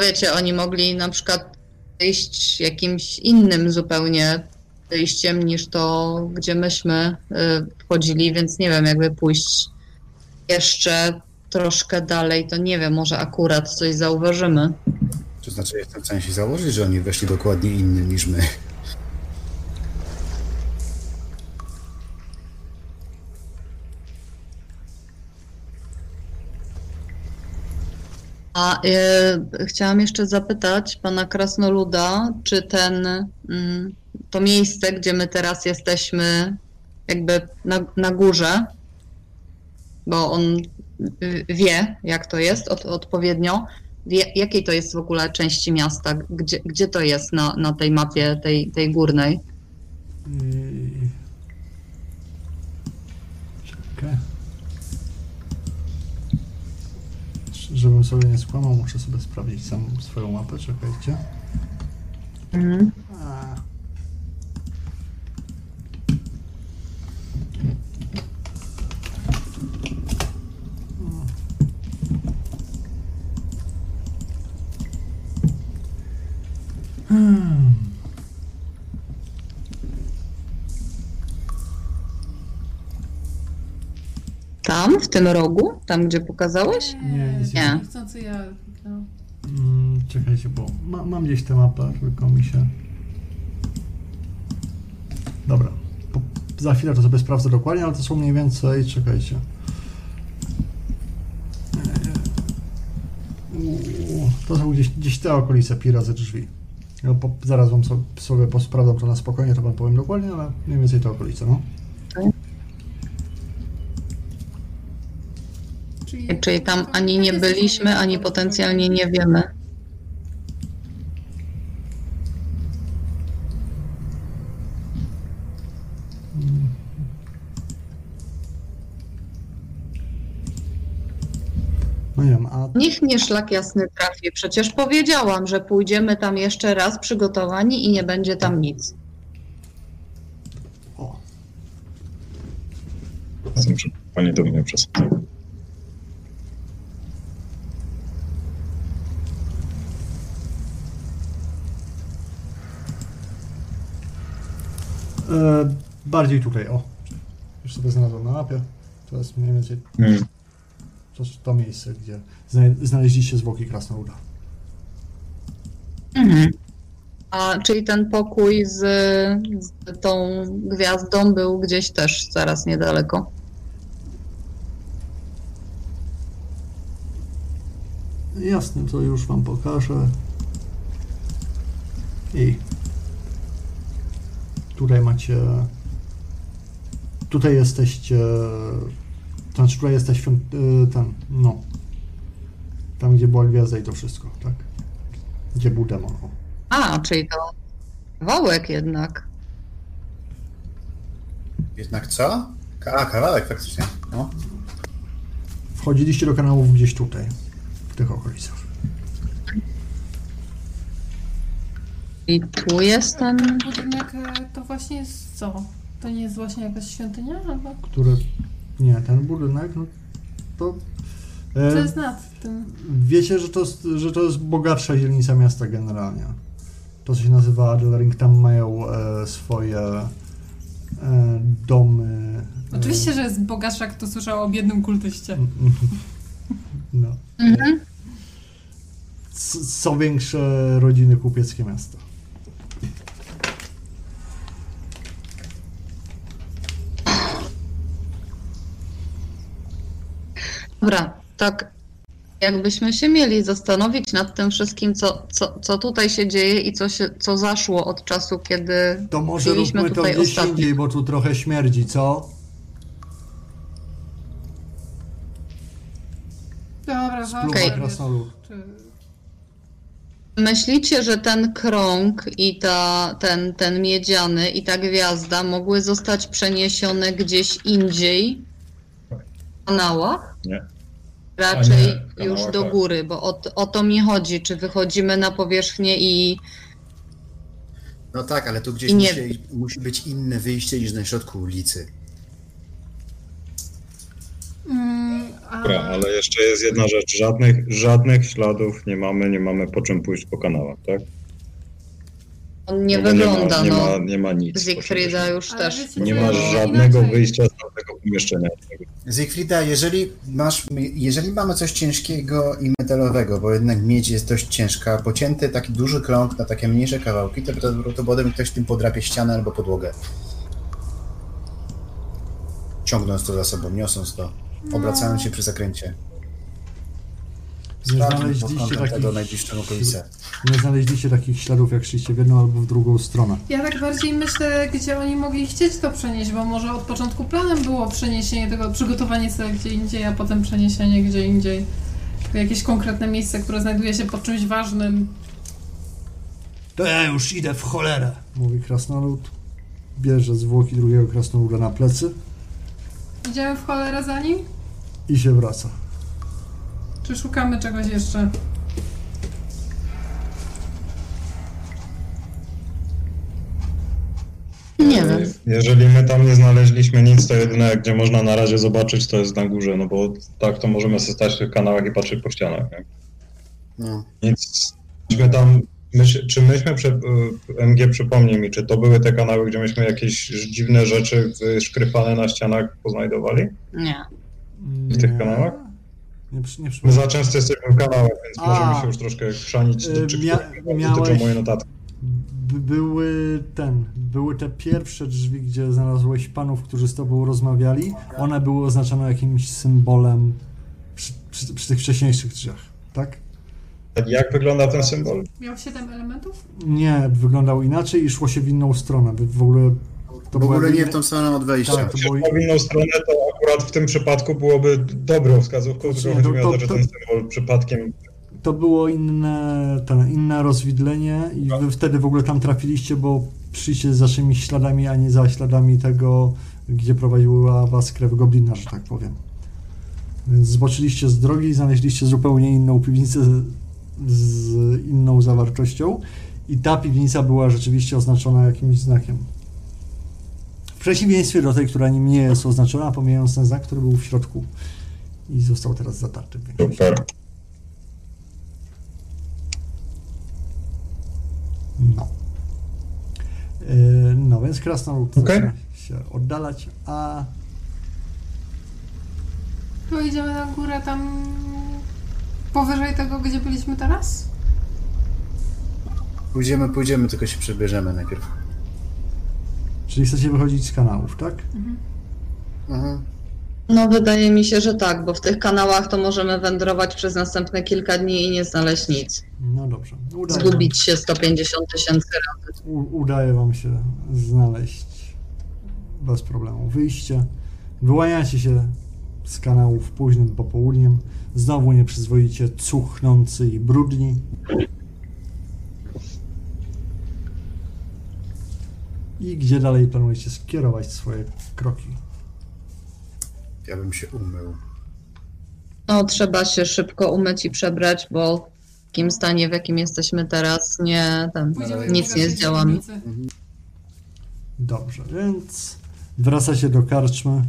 Wiecie, oni mogli na przykład iść jakimś innym zupełnie wyjściem niż to, gdzie myśmy y, wchodzili, więc nie wiem, jakby pójść jeszcze troszkę dalej, to nie wiem, może akurat coś zauważymy. To znaczy, jestem w stanie się założyć, że oni weszli dokładnie innym niż my. A y, chciałam jeszcze zapytać pana Krasnoluda, czy ten, mm, to miejsce, gdzie my teraz jesteśmy, jakby na, na górze, bo on wie, jak to jest od, odpowiednio, wie, jakiej to jest w ogóle części miasta, gdzie, gdzie to jest na, na tej mapie, tej, tej górnej. I... Czekaj. Żebym sobie nie skłamał, muszę sobie sprawdzić sam swoją mapę, czekajcie. Mhm. A. Hmm. Tam, w tym rogu, tam gdzie pokazałeś? Nie, nic Nie. Niechcący ja kliknęłam. Mm, czekajcie, bo ma, mam gdzieś tę mapę, tylko mi się... Dobra. Po, za chwilę to sobie sprawdzę dokładnie, ale to są mniej więcej... Czekajcie. Uuu, To są gdzieś, gdzieś te okolice Pira ze drzwi. Ja po, zaraz wam sobie, sobie posprawdzam to na spokojnie, to wam powiem dokładnie, ale mniej więcej te okolice, no. Czyli, tam to ani nie byliśmy, ani potencjalnie nie wiemy. No nie wiem, a Niech mnie szlak jasny trafi. Przecież powiedziałam, że pójdziemy tam jeszcze raz przygotowani i nie będzie tam nic. o, Razem, że pani do mnie przesadza. e, bardziej tutaj, o. Już sobie znalazłem na mapie. To jest mniej więcej Hmm. To, to miejsce, gdzie zna- znaleźliście zwłoki krasnoluda. A czyli ten pokój z, z tą gwiazdą był gdzieś też zaraz niedaleko. Jasne, to już wam pokażę. I tutaj macie. Tutaj jesteście. Znaczy, tutaj jesteś świąt, y, ten, no. Tam, gdzie była gwiazda i to wszystko, tak? Gdzie był demon. O. A, czyli to kawałek jednak. Jednak co? A, kawałek faktycznie. No. Wchodziliście do kanałów gdzieś tutaj, w tych okolicach. I tu jest ten... Budynek e, to właśnie jest co? To nie jest właśnie jakaś świątynia? Albo Które... Nie, ten budynek, no to... e, co jest nad tym? Wiecie, że to, jest, że to jest bogatsza dzielnica miasta generalnie. To, co się nazywa Adelring, tam mają e, swoje e, domy. e, Oczywiście, że jest bogatsza, kto słyszał o biednym kultyście. mm, mm, No. Mhm. S- Są większe rodziny kupieckie miasta. Dobra, tak jakbyśmy się mieli zastanowić nad tym wszystkim, co, co, co tutaj się dzieje i co, się, co zaszło od czasu, kiedy To może Byliśmy róbmy to tutaj gdzieś ostatnio. indziej, bo tu trochę śmierdzi, co? Dobra, Spluwa Okej. krasnolud. Czy... Myślicie, że ten krąg i ta, ten, ten miedziany i ta gwiazda mogły zostać przeniesione gdzieś indziej w kanałach? Nie. Raczej nie, już do tak. góry, bo o, o to mi chodzi. Czy wychodzimy na powierzchnię i No tak, ale tu gdzieś I nie- musi, musi być inne wyjście niż na środku ulicy. Mm, a... Dobra, ale jeszcze jest jedna rzecz. Żadnych, żadnych śladów nie mamy, nie mamy po czym pójść po kanałach, tak? On nie No wygląda, nie ma, no. nie ma, nie ma nic. Siegfrieda już Ale też. wiecie, Nie co, ma no, żadnego inaczej. wyjścia z tamtego pomieszczenia. Zygfrida, jeżeli masz, jeżeli mamy coś ciężkiego i metalowego, bo jednak miedź jest dość ciężka, pocięty taki duży krąg na takie mniejsze kawałki, to prawdopodobnie ktoś tym podrapie ścianę albo podłogę. Ciągnąc to za sobą, niosąc to, obracając się przy zakręcie. Nie znaleźliście takich, tego najbliższą okolicę. nie znaleźliście takich śladów, jak szliście w jedną albo w drugą stronę. Ja tak bardziej myślę, gdzie oni mogli chcieć to przenieść, bo może od początku planem było przeniesienie tego, przygotowanie sobie gdzie indziej, a potem przeniesienie gdzie indziej. W jakieś konkretne miejsce, które znajduje się pod czymś ważnym. To ja już idę w cholerę, mówi krasnolud. Bierze zwłoki drugiego krasnoluda na plecy Idziemy w cholerę za nim? i się wraca. Czy szukamy czegoś jeszcze? Nie wiem. Jeżeli my tam nie znaleźliśmy nic, to jedyne, gdzie można na razie zobaczyć, to jest na górze, no bo tak to możemy sobie stać w tych kanałach i patrzeć po ścianach. Nie? No. Nic. Myśmy tam, czy myśmy, przy, y, MG przypomnij mi, czy to były te kanały, gdzie myśmy jakieś dziwne rzeczy wyszkrypane na ścianach poznajdowali? Nie. W tych kanałach? Nie, nie My przypomnę. za często jesteśmy w kanałach, więc A. możemy się już troszkę chrzanić, Y, czy mia- miałeś- dotyczą mojej notatki. Były ten, były te pierwsze drzwi, gdzie znalazłeś panów, którzy z tobą rozmawiali. One były oznaczone jakimś symbolem przy, przy, przy tych wcześniejszych drzwiach, tak? Jak wygląda ten symbol? Miał 7 elementów? Nie, wyglądał inaczej i szło się w inną stronę. Wy w ogóle to W ogóle nie w tą stronę od wejścia. Tak, to Jeśli było, w inną stronę, to akurat w tym przypadku byłoby dobrą wskazówką, tylko chodzi mi to- o to, że ten symbol przypadkiem to było inne, ten, inne rozwidlenie i wy wtedy w ogóle tam trafiliście, bo przyjście za waszymi śladami, a nie za śladami tego, gdzie prowadziła was krew goblina, że tak powiem. Więc zboczyliście z drogi i znaleźliście zupełnie inną piwnicę z, z inną zawartością i ta piwnica była rzeczywiście oznaczona jakimś znakiem. W przeciwieństwie do tej, która nim nie jest oznaczona, pomijając ten znak, który był w środku i został teraz zatarty. w większości. super. No. Yy, No więc krasnolud Okej. zaczyna się oddalać, a To idziemy na górę tam powyżej tego, gdzie byliśmy teraz? Pójdziemy, pójdziemy, tylko się przebierzemy najpierw. Czyli chcecie wychodzić z kanałów, tak? Mhm. No wydaje mi się, że tak, bo w tych kanałach to możemy wędrować przez następne kilka dni i nie znaleźć nic. No dobrze. Udaje Zgubić się 150 tysięcy razy. u, udaje wam się znaleźć bez problemu wyjście. Wyłaniacie się z kanałów późnym popołudniem. Znowu nieprzyzwoicie cuchnący i brudni. I gdzie dalej planujecie skierować swoje kroki? Ja bym się umył. No, trzeba się szybko umyć i przebrać, bo w takim stanie, w jakim jesteśmy teraz, nie Pójdziemy nic nie zdziałamy. Dobrze, więc wracacie do karczmy.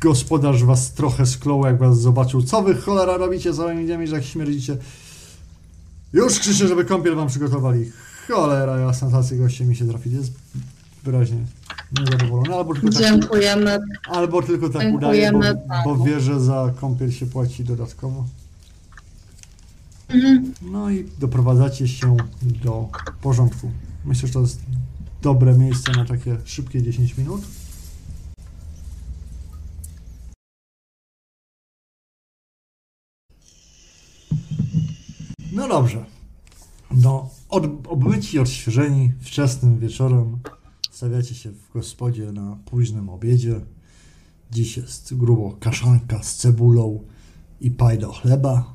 Gospodarz was trochę sklął, jak was zobaczył. Co wy cholera robicie z moimi dziećmi, że jak śmierdzicie? Już krzyczę, żeby kąpiel wam przygotowali. Cholera jasna, tacy goście mi się trafili. Jest wyraźnie niezadowolony. Albo tylko tak, Dziękujemy. albo tylko tak udaje, bo, Dziękujemy bo wie, że za kąpiel się płaci dodatkowo. Mhm. No i doprowadzacie się do porządku. Myślę, że to jest dobre miejsce na takie szybkie 10 minut. No dobrze. No, od, obmyci, odświeżeni, wczesnym wieczorem stawiacie się w gospodzie na późnym obiedzie. Dziś jest grubo kaszanka z cebulą i paj do chleba.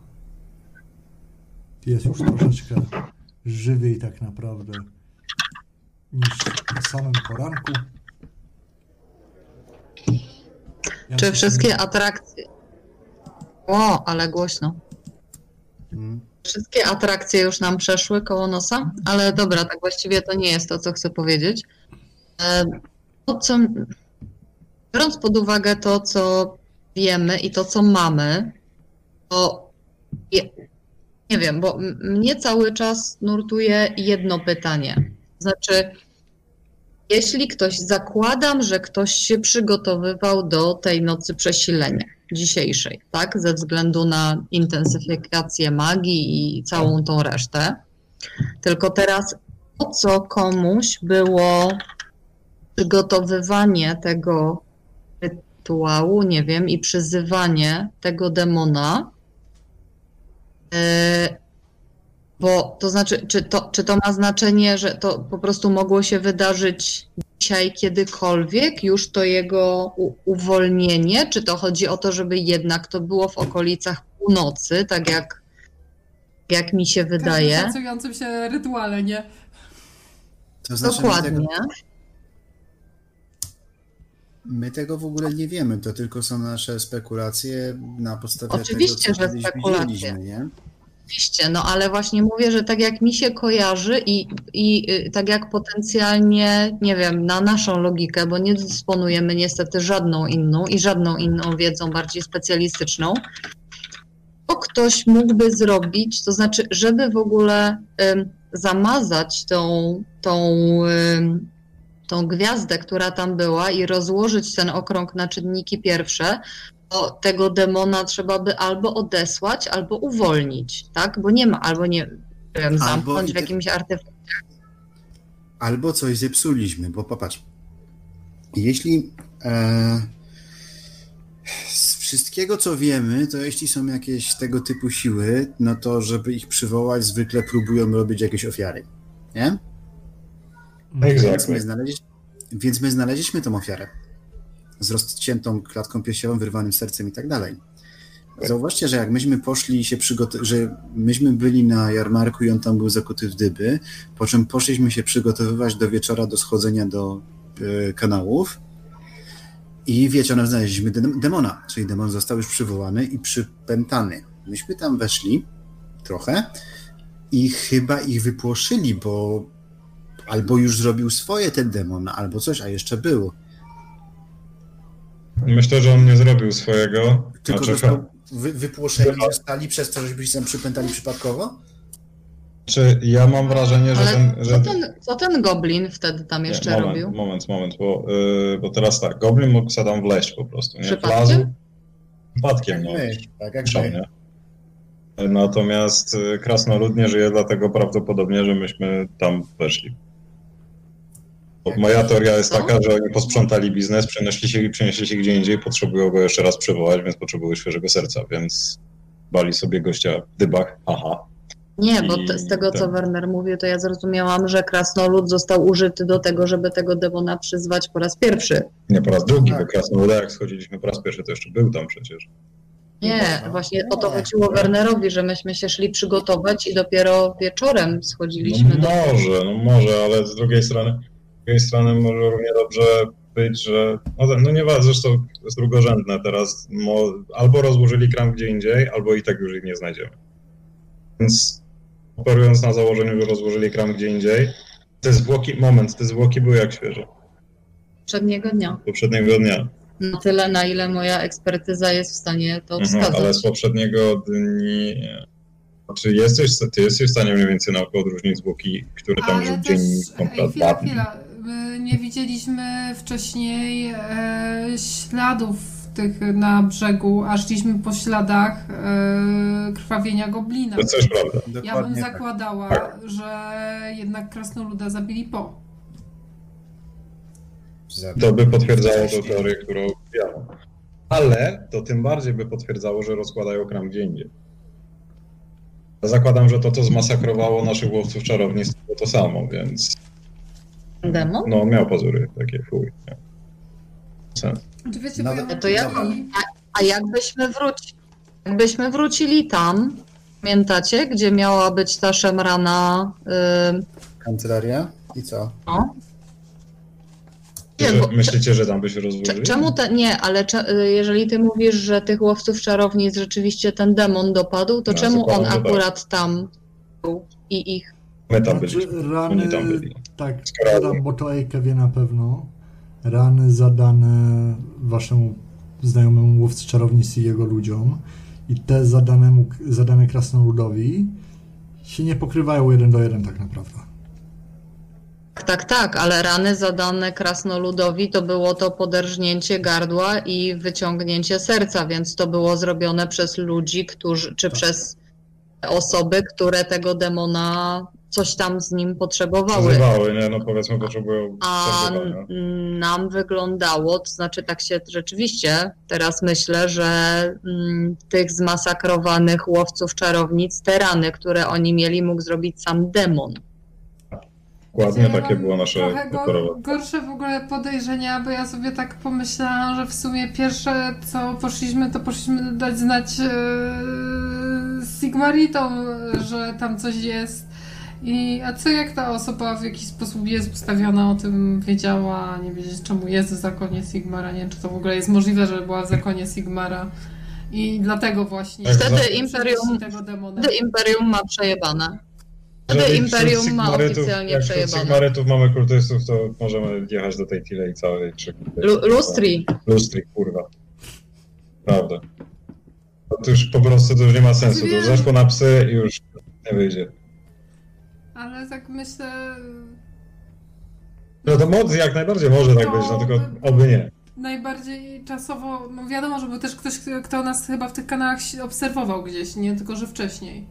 Jest już troszeczkę żywiej tak naprawdę niż na samym poranku. Ja Czy wszystkie atrakcje. O, ale głośno. Mm. Wszystkie atrakcje już nam przeszły koło nosa, ale dobra, tak właściwie to nie jest to, co chcę powiedzieć. E, To, co, biorąc pod uwagę to, co wiemy i to, co mamy, to je, nie wiem, bo mnie cały czas nurtuje jedno pytanie. Znaczy, jeśli ktoś, zakładam, że ktoś się przygotowywał do tej nocy przesilenia dzisiejszej, tak, ze względu na intensyfikację magii i całą tą resztę. Tylko teraz, po co komuś było przygotowywanie tego rytuału, nie wiem, i przyzywanie tego demona? E, Bo to znaczy, czy to, czy to ma znaczenie, że to po prostu mogło się wydarzyć dzisiaj kiedykolwiek, już to jego u- uwolnienie? Czy to chodzi o to, żeby jednak to było w okolicach północy, tak jak, jak mi się wydaje? szacującym się rytuale, nie? To znaczy, my Dokładnie. tego, my tego w ogóle nie wiemy, to tylko są nasze spekulacje na podstawie Oczywiście, tego, co że spekulacje. widzieliśmy, nie? Oczywiście, no ale właśnie mówię, że tak jak mi się kojarzy i, i y, tak jak potencjalnie, nie wiem, na naszą logikę, bo nie dysponujemy niestety żadną inną i żadną inną wiedzą bardziej specjalistyczną, to ktoś mógłby zrobić, to znaczy, żeby w ogóle zamazać tą, tą, tą gwiazdę, która tam była i rozłożyć ten okrąg na czynniki pierwsze, to tego demona trzeba by albo odesłać, albo uwolnić, tak? Bo nie ma, albo nie wiem, zamknąć i w jakimś artefakcie. Albo coś zepsuliśmy, bo popatrz. Jeśli e, z wszystkiego co wiemy, to jeśli są jakieś tego typu siły, no to żeby ich przywołać, zwykle próbują robić jakieś ofiary. Nie? Więc Exactly. my, znaleźliśmy, więc my znaleźliśmy tą ofiarę. Z rozciętą klatką piersiową, wyrwanym sercem i tak dalej. Zauważcie, że jak myśmy poszli się przygotować, że myśmy byli na jarmarku i on tam był zakuty w dyby, po czym poszliśmy się przygotowywać do wieczora, do schodzenia do e, kanałów i wieczorem znaleźliśmy dem- demona, czyli demon został już przywołany i przypętany. Myśmy tam weszli trochę i chyba ich wypłoszyli, bo albo już zrobił swoje ten demon, albo coś, a jeszcze był. Myślę, że on nie zrobił swojego. Tylko Znaczy, został wy, wypłoszeni zostali przez to, żebyście tam przypętali przypadkowo? czy ja mam wrażenie, że Ale ten. Że... co, ten, co ten goblin wtedy tam jeszcze nie, moment, robił? Moment, moment, bo, yy, bo teraz tak, Goblin mógł sobie tam wleźć po prostu, nie? Przypadkiem? Wlazł. Przypadkiem, no. My, tak jak nie? Natomiast y, krasnolud nie żyje dlatego prawdopodobnie, że myśmy tam weszli. Bo moja teoria jest Co? taka, że oni posprzątali biznes, przenieśli się, przenieśli się gdzie indziej, potrzebują go jeszcze raz przywołać, więc potrzebują świeżego serca, więc bali sobie gościa w dybach, aha. Nie, bo te, z tego, co ten- Werner mówił, to ja zrozumiałam, że krasnolud został użyty do tego, żeby tego demona przyzwać po raz pierwszy. Nie po raz drugi, Tak. bo krasnoluda jak schodziliśmy po raz pierwszy, to jeszcze był tam przecież. Nie, No, właśnie o to chodziło Wernerowi, że myśmy się szli przygotować i dopiero wieczorem schodziliśmy No do... może, no może, ale z drugiej strony, drugiej strony może równie dobrze być, że. No, no nie ma, zresztą jest drugorzędne teraz. Mo, albo rozłożyli kram gdzie indziej, albo i tak już ich nie znajdziemy. Więc operując na założeniu, że rozłożyli kram gdzie indziej, te zwłoki, moment, te zwłoki były jak świeże. Poprzedniego dnia. Poprzedniego dnia. Na tyle, na ile moja ekspertyza jest w stanie to Mhm, wskazać. ale z poprzedniego dni. Czy jesteś, ty jesteś w stanie mniej więcej naukowo odróżnić zwłoki, które tam Ale już dzień ej, chwila, chwila. My nie widzieliśmy wcześniej e, śladów tych na brzegu, a szliśmy po śladach e, krwawienia goblina. To też prawda. Ja bym tak. zakładała, Tak. że jednak krasnoluda zabili po. To by potwierdzało tę teorię, którą ja. Ale to tym bardziej by potwierdzało, że rozkładają kram gdzie indziej. Ja zakładam, że to, co zmasakrowało naszych łowców czarownic, to to samo, więc Demon? no miał pazury takie chuj. nie? Sens. Wiecie, Nawet- bo ja mam To ja- taki- A jakbyśmy wrócili, jakbyśmy wrócili tam, pamiętacie, gdzie miała być ta szemrana, y, Kancelaria i co? no? Nie, Że, bo- myślicie, że tam by się Cze- rozłożyli? Czemu te, nie, ale cze, y, jeżeli ty mówisz, że tych łowców czarownic rzeczywiście ten demon dopadł, to No, czemu on zakładam, że tak. akurat tam był i ich? My tam Znaczy, byliśmy. rany, Oni tam byli. Tak, Adam Botoejkę wie na pewno. Rany zadane waszemu znajomemu łowcy czarownic i jego ludziom i te zadanemu, zadane krasnoludowi się nie pokrywają jeden do jeden tak naprawdę. Tak, tak, tak, ale rany zadane krasnoludowi to było to poderżnięcie gardła i wyciągnięcie serca, więc to było zrobione przez ludzi, którzy, czy Tak. przez osoby, które tego demona coś tam z nim potrzebowały. Przezywały, nie? No powiedzmy, potrzebują A n- nam wyglądało, to znaczy tak się rzeczywiście teraz myślę, że mm, tych zmasakrowanych łowców czarownic, te rany, które oni mieli, mógł zrobić sam demon. Dokładnie Ja takie było nasze go, gorsze w ogóle podejrzenia, bo ja sobie tak pomyślałam, że w sumie pierwsze co poszliśmy, to poszliśmy dać znać e, Sigmaritom, że tam coś jest. I, a co jak ta osoba w jakiś sposób jest ustawiona, o tym wiedziała, nie wiedzieć czemu jest w zakonie Sigmara, nie wiem czy to w ogóle jest możliwe, że była w zakonie Sigmara. I dlatego właśnie Tak, Wtedy za- Imperium, tego demona. wtedy Imperium ma przejebane. Wtedy Imperium ma oficjalnie jak przejebane. Sigmarytów mamy kultystów, to możemy jechać do tej tyle i całej trzy. Lu- Lustri. Lustri, kurwa. Prawda. To już po prostu to już nie ma sensu. To już Wiem. zeszło na psy i już nie wyjdzie. Ale tak myślę, No to moc jak najbardziej może tak być, no tylko oby nie. najbardziej czasowo, no wiadomo, że był też ktoś, kto nas chyba w tych kanałach obserwował gdzieś, nie tylko, że wcześniej.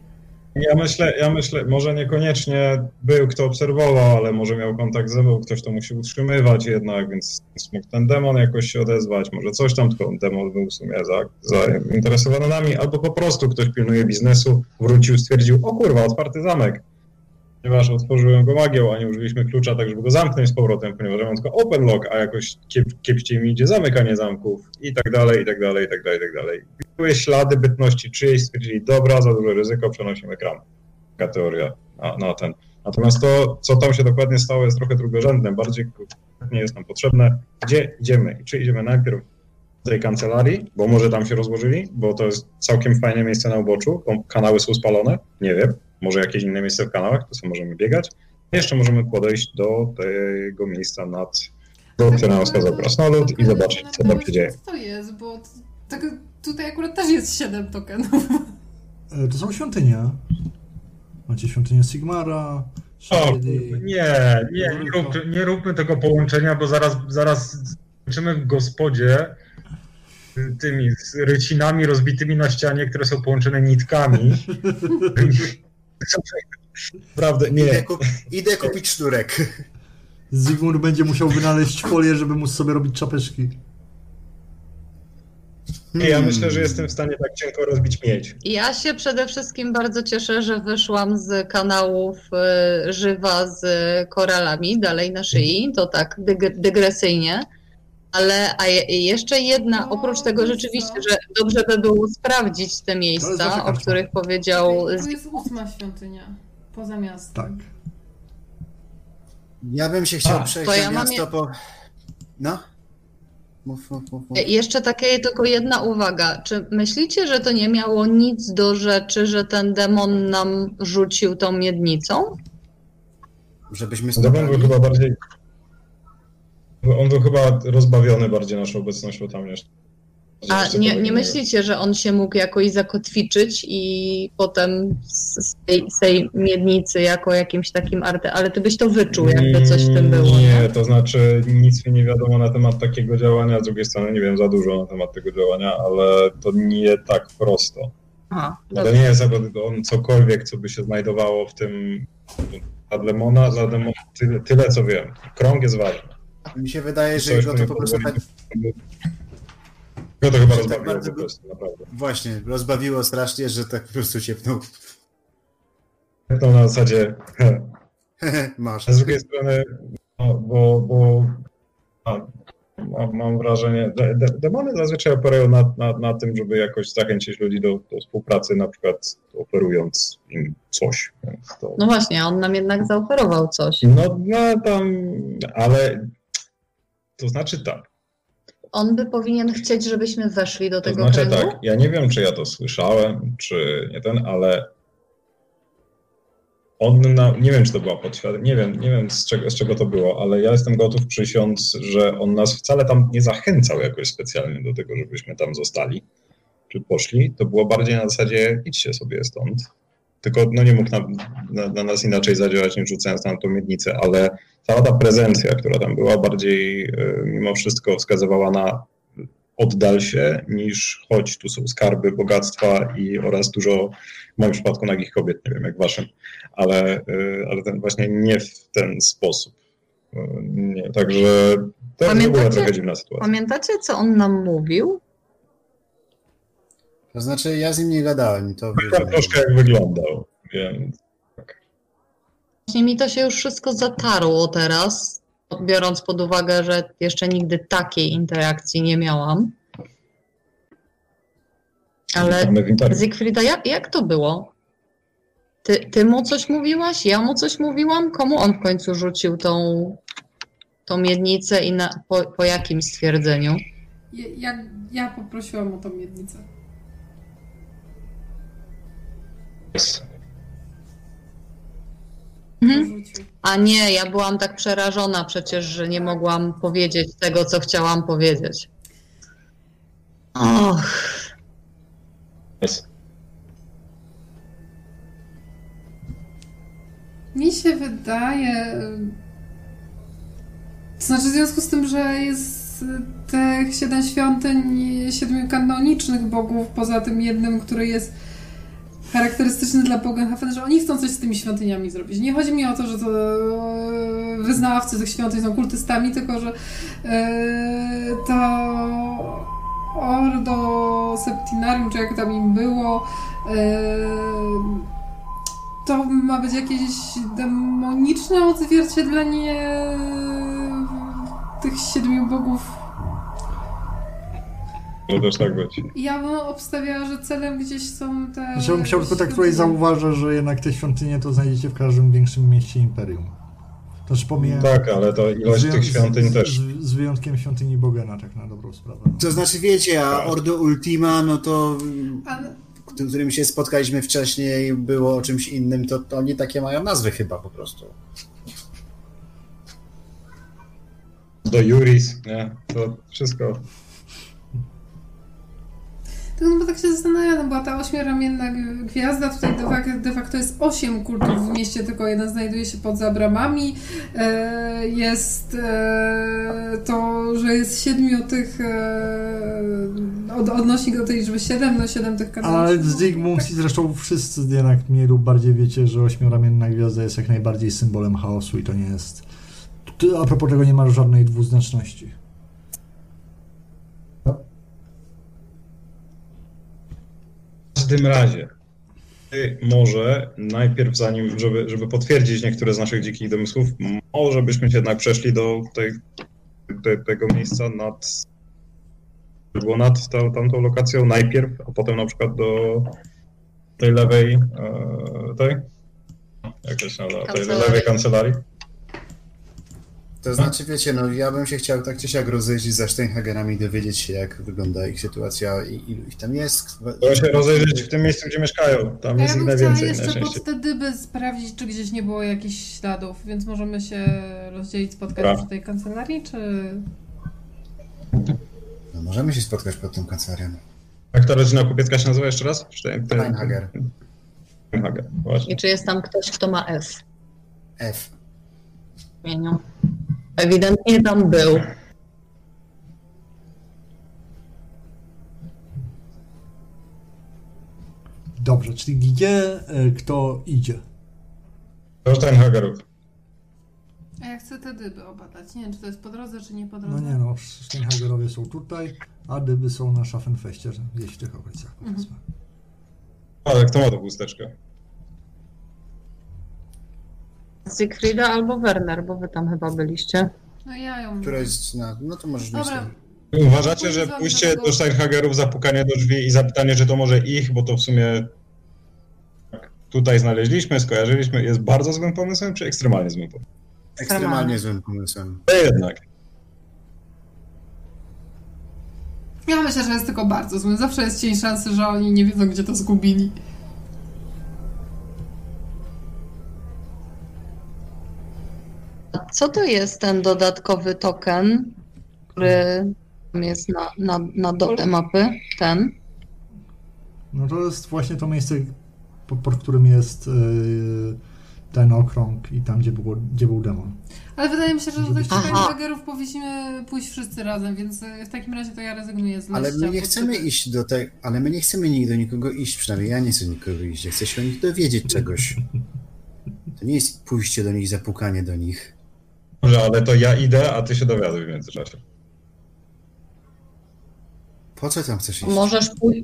Ja myślę, ja myślę, może niekoniecznie był kto obserwował, ale może miał kontakt ze mną, ktoś to musi utrzymywać jednak, więc, mógł ten demon jakoś się odezwać, może coś tam, tylko demon był w sumie za, zainteresowany nami, albo po prostu ktoś pilnuje biznesu, wrócił, stwierdził, o kurwa, otwarty zamek. Ponieważ otworzyłem go magią, a nie użyliśmy klucza tak, żeby go zamknąć z powrotem, ponieważ ja mam tylko open lock, a jakoś kiep, kiepściej mi idzie zamykanie zamków i tak dalej, i tak dalej, i tak dalej, i tak dalej. Były ślady bytności czyjejś, stwierdzili, dobra, za duże ryzyko, przenosimy kram. Taka teoria na, na ten. Natomiast to, co tam się dokładnie stało, jest trochę drugorzędne, bardziej nie jest nam potrzebne. Gdzie idziemy? I czy idziemy najpierw tej kancelarii, bo może tam się rozłożyli, bo to jest całkiem fajne miejsce na uboczu, bo kanały są spalone, nie wiem, może jakieś inne miejsce w kanałach, to sobie możemy biegać. Jeszcze możemy podejść do tego miejsca nad, do które nam wskazał krasnolud i zobaczyć, co tam się dzieje. Co to jest, bo tak, tutaj akurat też jest 7 tokenów. E, To są świątynie. Macie świątynię Sigmara, O, nie, nie, nie, rób, nie róbmy tego połączenia, bo zaraz, zaraz w gospodzie tymi z rycinami rozbitymi na ścianie, które są połączone nitkami. *laughs* Prawda, Idę, nie. kup, idę kupić sznurek. Zygmunt będzie musiał wynaleźć folię, żeby móc sobie robić czapeczki. nie. Ja myślę, że jestem w stanie tak cienko rozbić miedź. Ja się przede wszystkim bardzo cieszę, że wyszłam z kanałów y, żywa z koralami dalej na szyi, to tak dyg- dygresyjnie. Ale a je, jeszcze jedna, No, oprócz tego rzeczywiście, że dobrze by było sprawdzić te wasza miejsca, o których powiedział Tu jest ósma świątynia, poza miastem. Tak. Ja bym się chciał A, przejść to ja mam miasto je- po... No? Mów, mów, mów, mów. E, Jeszcze takie tylko jedna uwaga. Czy myślicie, że to nie miało nic do rzeczy, że ten demon nam rzucił tą miednicą? Żebyśmy Demon był stopali. chyba bardziej... On był chyba rozbawiony bardziej naszą obecnością tam niż... A nie, nie myślicie, że on się mógł jakoś zakotwiczyć i potem z, tej, z tej miednicy jako jakimś takim arte, ale ty byś to wyczuł, jakby coś w tym było. Nie, to znaczy nic mi nie wiadomo na temat takiego działania, z drugiej strony nie wiem za dużo na temat tego działania, ale to nie tak prosto. Aha, To nie jest on cokolwiek, co by się znajdowało w tym dla demona, dla demona tyle, tyle co wiem. Krąg jest ważny. Mi się wydaje, że go to po prostu tak, Go to chyba Że tak rozbawiło bardzo po prostu, naprawdę. właśnie rozbawiło strasznie, że tak po prostu ciepnął. To na zasadzie, *laughs* Masz. a z drugiej strony, no, bo, bo a, mam, mam wrażenie, de, de, demony zazwyczaj operują na, na, na tym, żeby jakoś zachęcić ludzi do, do współpracy, na przykład oferując im coś. To, No właśnie, on nam jednak zaoferował coś. no, no tam, ale to znaczy tak. On by powinien chcieć, żebyśmy weszli do To tego znaczy kręgu? tak, ja nie wiem, czy ja to słyszałem, czy nie ten, ale on, na, nie wiem, czy to była podświadomie, nie wiem, nie wiem z czego, z czego to było, ale ja jestem gotów przysiąc, że on nas wcale tam nie zachęcał jakoś specjalnie do tego, żebyśmy tam zostali, czy poszli. To było bardziej na zasadzie, idźcie sobie stąd. Tylko no, nie mógł na, na, na nas inaczej zadziałać, niż rzucając nam tą miednicę, ale cała ta prezencja, która tam była, bardziej y, mimo wszystko wskazywała na oddal się, niż chodź, tu są skarby, bogactwa i oraz dużo, w moim przypadku, nagich kobiet, nie wiem jak waszym, ale, y, ale ten właśnie nie w ten sposób. Y, Nie, także to Pamiętacie- trochę dziwna sytuacja. Pamiętacie, co on nam mówił? To znaczy, ja z nim nie gadałem i to Pamiętam troszkę jak wyglądał, więc Właśnie mi to się już wszystko zatarło teraz, biorąc pod uwagę, że jeszcze nigdy takiej interakcji nie miałam. Ale. Zygfrida, jak, jak to było? Ty, ty mu coś mówiłaś? Ja mu coś mówiłam? Komu on w końcu rzucił tą, tą miednicę i na, po, po jakim stwierdzeniu? Ja, ja, ja poprosiłam o tą miednicę. Mhm. Rzucił. A nie, ja byłam tak przerażona przecież, że nie mogłam powiedzieć tego, co chciałam powiedzieć. Och, Jest. Mi się wydaje. To znaczy, w związku z tym, że jest tych siedem świątyń, siedmiu kanonicznych bogów, poza tym jednym, który jest charakterystyczny dla Bogenhafen, że oni chcą coś z tymi świątyniami zrobić. Nie chodzi mi o to, że to e, wyznawcy tych świątyń są kultystami, tylko że e, to Ordo Septinarium, czy jak tam im było, e, to ma być jakieś demoniczne odzwierciedlenie tych siedmiu bogów. Może też tak być. Ja bym obstawiała, że celem gdzieś są te. Znaczy, ja bym chciał tylko tak tutaj zauważyć, że jednak te świątynie to znajdziecie w każdym większym mieście Imperium. To znaczy pomijając... Tak, ale to ilość z, tych świątyń z, też. Z, z wyjątkiem świątyni Bogena, tak na dobrą sprawę. No. To znaczy, wiecie, a Ordo Ultima, no to Ale tym, którym się spotkaliśmy wcześniej, było o czymś innym, to, to oni takie mają nazwy chyba po prostu. Do Juris, nie? To wszystko. To no bo tak się zastanawiam, no była ta ośmioramienna gwiazda, tutaj de facto, jest osiem kultów w mieście, tylko jeden znajduje się pod zabramami. E, jest e, to, że jest siedmiu tych e, od, odnośnik do tej liczby siedem, no siedem tych kanałów. Ale z Digmunds i zresztą wszyscy jednak mniej lub bardziej wiecie, że ośmioramienna gwiazda jest jak najbardziej symbolem chaosu i to nie jest... A propos tego nie ma żadnej dwuznaczności. Każdym razie, ty może najpierw, zanim, żeby, żeby potwierdzić niektóre z naszych dzikich domysłów, może byśmy się jednak przeszli do tej, te, tego miejsca nad. Było nad tą, tamtą lokacją najpierw, a potem na przykład do tej lewej. E, tej? Jak to się nazywa? Tej lewej kancelarii. To znaczy, wiecie, no ja bym się chciał tak czy siak rozejrzeć za Steinhagerami, dowiedzieć się, jak wygląda ich sytuacja i ilu ich tam jest. Trzeba się rozejrzeć w tym miejscu, gdzie mieszkają. Tam ja jest ich bym chciała najwięcej jeszcze pod te dyby sprawdzić, czy gdzieś nie było jakichś śladów, więc możemy się rozdzielić, spotkać Dobra. przy tej kancelarii, czy... No, możemy się spotkać pod tą kancelarią. Jak ta rodzina kupiecka się nazywa jeszcze raz? Stein- Steinhager. Steinhager, właśnie. I czy jest tam ktoś, kto ma F F. w imieniu? Ewidentnie tam był. Dobrze, czyli gdzie e, kto idzie? Do Steinhagerów. A ja chcę te dyby obadać. Nie wiem, czy to jest po drodze, czy nie po No drodze. nie no, Steinhagerowie są tutaj, a dyby są na Schaffenfeście, gdzieś w tych okolicach powiedzmy. Ale kto ma tą chusteczkę? Siegfrieda albo Werner, bo wy tam chyba byliście. No ja ją... Która jest na... No to możesz mieć Dobra. tam. Uważacie, że pójście do Steinhagerów, zapukanie do drzwi i zapytanie, czy to może ich, bo to w sumie tak, tutaj znaleźliśmy, skojarzyliśmy, jest bardzo złym pomysłem, czy ekstremalnie złym pomysłem? Ekstremalnie złym pomysłem. To jednak. Ja myślę, że jest tylko bardzo zły. Zawsze jest cień szansy, że oni nie wiedzą, gdzie to zgubili. A co to jest ten dodatkowy token, który tam jest na, na, na dole mapy? Ten? No to jest właśnie to miejsce, pod, którym jest e, ten okrąg i tam, gdzie, było, gdzie był demon. Ale wydaje mi się, że do tych Aha. Steinhagerów powinniśmy pójść wszyscy razem, więc e, w takim razie to ja rezygnuję z Ale leścia, my nie chcemy iść do tej... Ale my nie chcemy nigdy do nikogo iść, przynajmniej ja nie chcę do nikogo iść. Ja chcę się o nich dowiedzieć czegoś. To nie jest pójście do nich, zapukanie do nich. Dobrze, ale to ja idę, a ty się dowiaduj w międzyczasie. Po co tam chcesz iść? Możesz pójść,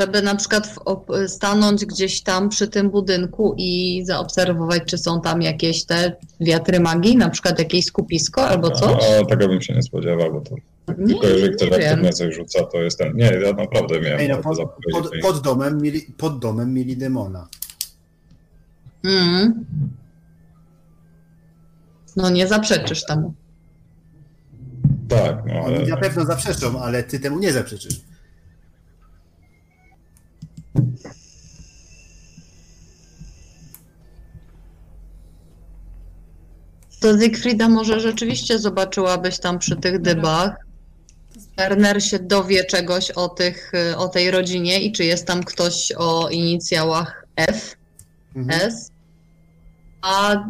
żeby na przykład w op- stanąć gdzieś tam przy tym budynku i zaobserwować, czy są tam jakieś te wiatry magii, na przykład jakieś skupisko albo coś? A, tego bym się nie spodziewał, bo to Nie, tylko jeżeli ktoś aktywnie coś rzuca, to jest ten... Nie, ja naprawdę miałem Ej, no, pod, pod, pod, domem mieli, pod domem mieli demona. Mm. No nie zaprzeczysz temu. Tak, no ale... Oni na pewno zaprzeczą, ale ty temu nie zaprzeczysz. To Siegfrieda może rzeczywiście zobaczyłabyś tam przy tych dybach. Werner się dowie czegoś o, tych, o tej rodzinie i czy jest tam ktoś o inicjałach F, Mhm. S. A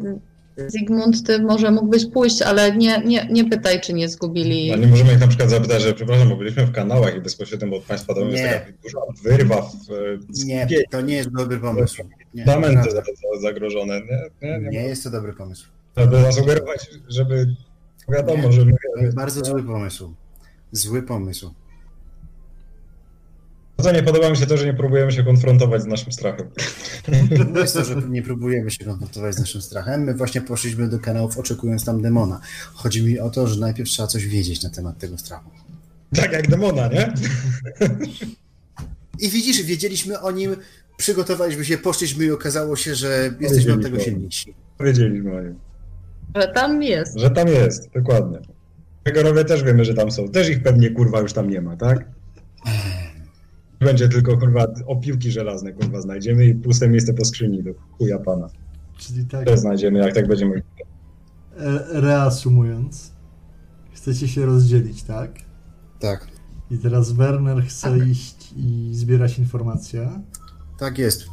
Zygmunt, ty może mógłbyś pójść, ale nie, nie, nie pytaj, czy nie zgubili. No nie możemy ich na przykład zapytać, że przepraszam, bo byliśmy w kanałach i bezpośrednio od państwa domu jest taka duża wyrwa w e, Nie, to nie jest dobry pomysł. Nie, fundamenty naprawdę. za- za- zagrożone. Nie, nie, nie, nie jest to dobry pomysł. Żeby zasugerować, żeby wiadomo, Nie. że my, To jest bardzo zły pomysł. Zły pomysł. Bardzo nie podoba mi się to, że nie próbujemy się konfrontować z naszym strachem. Jest to, że nie próbujemy się konfrontować z naszym strachem. My właśnie poszliśmy do kanałów oczekując tam demona. Chodzi mi o to, że najpierw trzeba coś wiedzieć na temat tego strachu. Tak jak demona, nie? I widzisz, wiedzieliśmy o nim, przygotowaliśmy się, poszliśmy i okazało się, że jesteśmy od tego silniejsi. Powiedzieliśmy o nim. Że tam jest. Że tam jest, dokładnie. Gregorowie też wiemy, że tam są. Też ich pewnie kurwa już tam nie ma, tak? Będzie tylko kurwa opiłki żelazne kurwa znajdziemy i puste miejsce po skrzyni do chuja pana. Czyli tak, Też znajdziemy, jak tak będziemy. e, reasumując, chcecie się rozdzielić, tak? Tak, I teraz Werner chce iść i zbierać informacje. tak jest.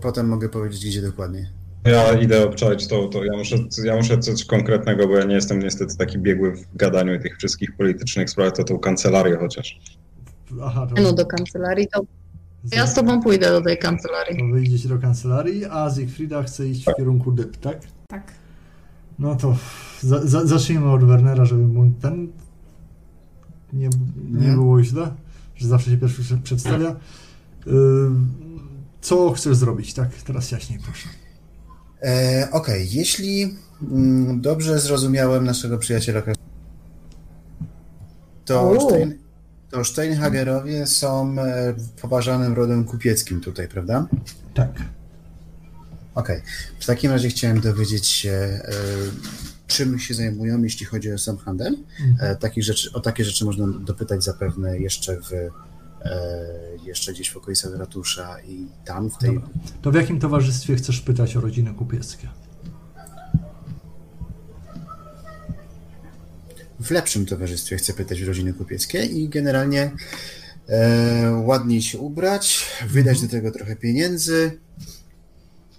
Potem mogę powiedzieć, gdzie dokładnie. Ja idę obczaić to, to ja muszę, ja muszę coś konkretnego, bo ja nie jestem niestety taki biegły w gadaniu i tych wszystkich politycznych sprawach, to tą kancelarię chociaż. Aha, to, No do kancelarii, to ja z tobą pójdę do tej kancelarii. to wyjdziecie do kancelarii, a Siegfrieda chce iść w kierunku dyb, tak? Tak. No to za, za, zacznijmy od Wernera, żeby mu ten nie, nie Nie. było źle, że zawsze się pierwszy prze- przedstawia. Y, Co chcesz zrobić, tak? Teraz jaśniej, proszę. E, Okej, jeśli mm, dobrze zrozumiałem naszego przyjaciela, to. Stein, to Steinhagerowie są e, poważanym rodem kupieckim tutaj, prawda? Tak. Okej. W takim razie chciałem dowiedzieć się, e, czym się zajmują, jeśli chodzi o sam handel. Mhm. E, takich rzeczy, o takie rzeczy można dopytać zapewne jeszcze w jeszcze gdzieś w okolicach ratusza i tam w tej Dobra. To w jakim towarzystwie chcesz pytać o rodziny kupieckie? W lepszym towarzystwie chcę pytać rodziny kupieckie i generalnie e, ładniej się ubrać, wydać do tego trochę pieniędzy,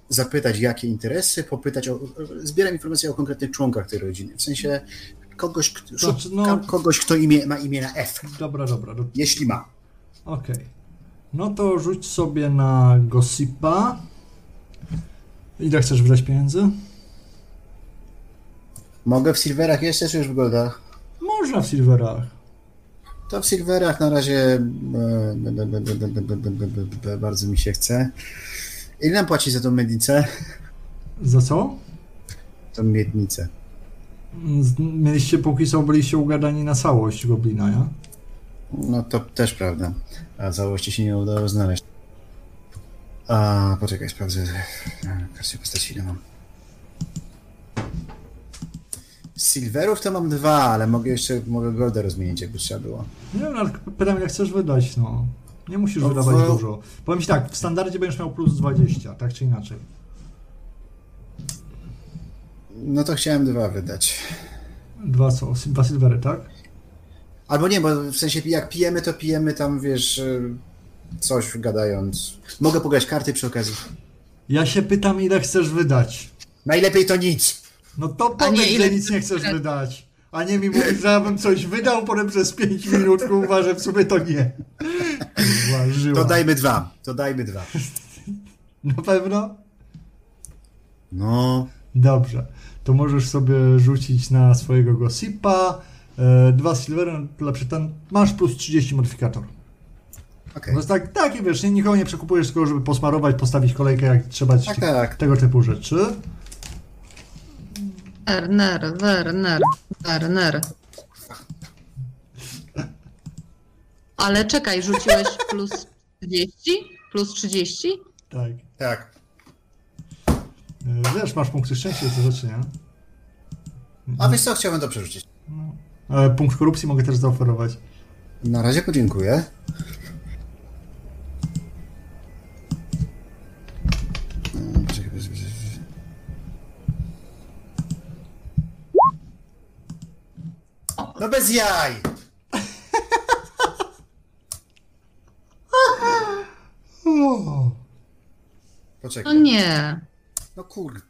zapytać jakie interesy, popytać o, zbieram informacje o konkretnych członkach tej rodziny, w sensie kogoś, kto, Znaczy, no- kogoś, kto imię, ma imię na F, Dobra, dobra. do- jeśli ma. Okej. No to rzuć sobie na Gossipa. Ile chcesz wydać pieniędzy? Mogę w silverach jeszcze, czy już w goldach? można w Silverach. To w Silverach na razie bardzo mi się chce. Ile nam płaci za tą miednicę? Za co? Tą miednicę. Mieliście, póki są, byliście ugadani na całość Goblina, ja? No to też prawda. A całości się nie udało znaleźć. A, poczekaj, sprawdzę karcie postaci ile mam. Silverów to mam dwa, ale mogę jeszcze mogę golda rozmienić, jakby trzeba było. Nie wiem, ale pytam ile chcesz wydać, no. Nie musisz No wydawać dużo. Powiem ci tak, w standardzie będziesz miał plus 20, tak czy inaczej. No to chciałem dwa wydać. Dwa co? Dwa silvery, tak? Albo nie, bo w sensie jak pijemy, to pijemy tam, wiesz, y, coś gadając. Mogę pograć karty przy okazji. Ja się pytam ile chcesz wydać. Najlepiej to nic. No to powiedz, ile nic nie chcesz wydać. A nie mi mówisz, że ja bym coś wydał, potem przez 5 minut uważam w sobie to nie. Złażyła. To dajmy dwa. To dajmy dwa. Na pewno? No. Dobrze. To możesz sobie rzucić na swojego gossipa. E, dwa silvery, lepszy ten. Masz plus 30 modyfikator. Okej. To jest tak, takie wiesz, nie, nikogo nie przekupujesz tylko, żeby posmarować, postawić kolejkę jak trzeba, Tak, tak. tego typu rzeczy. Werner, Werner, Werner. Ale czekaj, rzuciłeś plus 30? Plus 30? Tak. Tak. E, wiesz, masz punkty szczęścia rzeczy, nie? A wiesz co, chciałbym to przerzucić. E, punkt korupcji mogę też zaoferować. Na razie podziękuję. No bez jaj! O, No Poczekaj. nie. No kur...